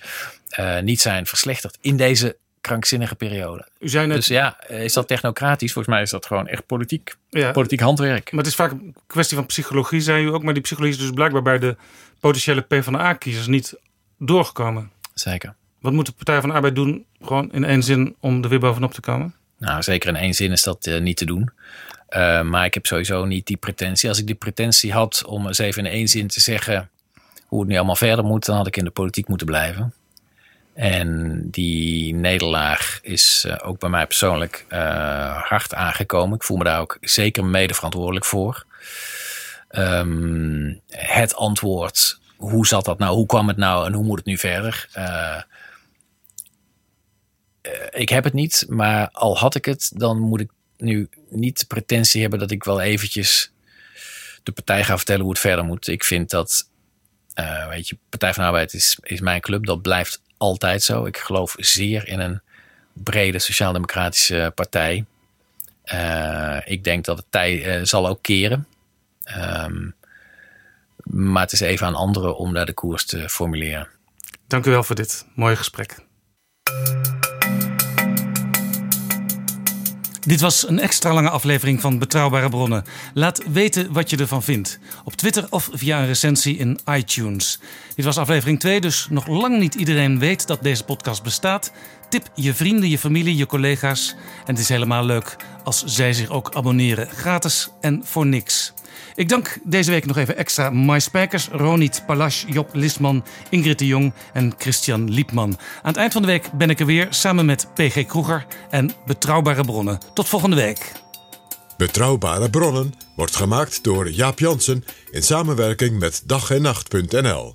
uh, niet zijn verslechterd in deze krankzinnige periode. U zei net, dus ja, is dat technocratisch? Volgens mij is dat gewoon echt politiek. Ja, politiek handwerk. Maar het is vaak een kwestie van psychologie, zei u ook. Maar die psychologie is dus blijkbaar bij de potentiële PvdA-kiezers niet doorgekomen. Zeker. Wat moet de Partij van de Arbeid doen, gewoon in één zin, om er weer bovenop te komen? Nou, zeker in één zin is dat uh, niet te doen. Uh, maar ik heb sowieso niet die pretentie. Als ik die pretentie had om eens even in één zin te zeggen hoe het nu allemaal verder moet, dan had ik in de politiek moeten blijven. En die nederlaag is uh, ook bij mij persoonlijk uh, hard aangekomen. Ik voel me daar ook zeker mede verantwoordelijk voor. Um, het antwoord, hoe zat dat nou, hoe kwam het nou en hoe moet het nu verder? ik heb het niet, maar al had ik het, dan moet ik nu niet de pretentie hebben dat ik wel eventjes de partij ga vertellen hoe het verder moet. Ik vind dat, uh, weet je, Partij van Arbeid is, is mijn club. Dat blijft altijd zo. Ik geloof zeer in een brede sociaal-democratische partij. Uh, ik denk dat het tijd uh, zal ook keren. Um, maar het is even aan anderen om daar de koers te formuleren. Dank u wel voor dit mooie gesprek. Dit was een extra lange aflevering van Betrouwbare Bronnen. Laat weten wat je ervan vindt. Op Twitter of via een recensie in iTunes. Dit was aflevering 2, dus nog lang niet iedereen weet dat deze podcast bestaat. Tip je vrienden, je familie, je collega's. En het is helemaal leuk als zij zich ook abonneren. Gratis en voor niks. Ik dank deze week nog even extra My Spijkers, Ronit Palash, Job Lisman, Ingrid de Jong en Christian Liepman. Aan het eind van de week ben ik er weer samen met PG Kroeger en Betrouwbare Bronnen. Tot volgende week. Betrouwbare Bronnen wordt gemaakt door Jaap Jansen in samenwerking met dag en nacht.nl.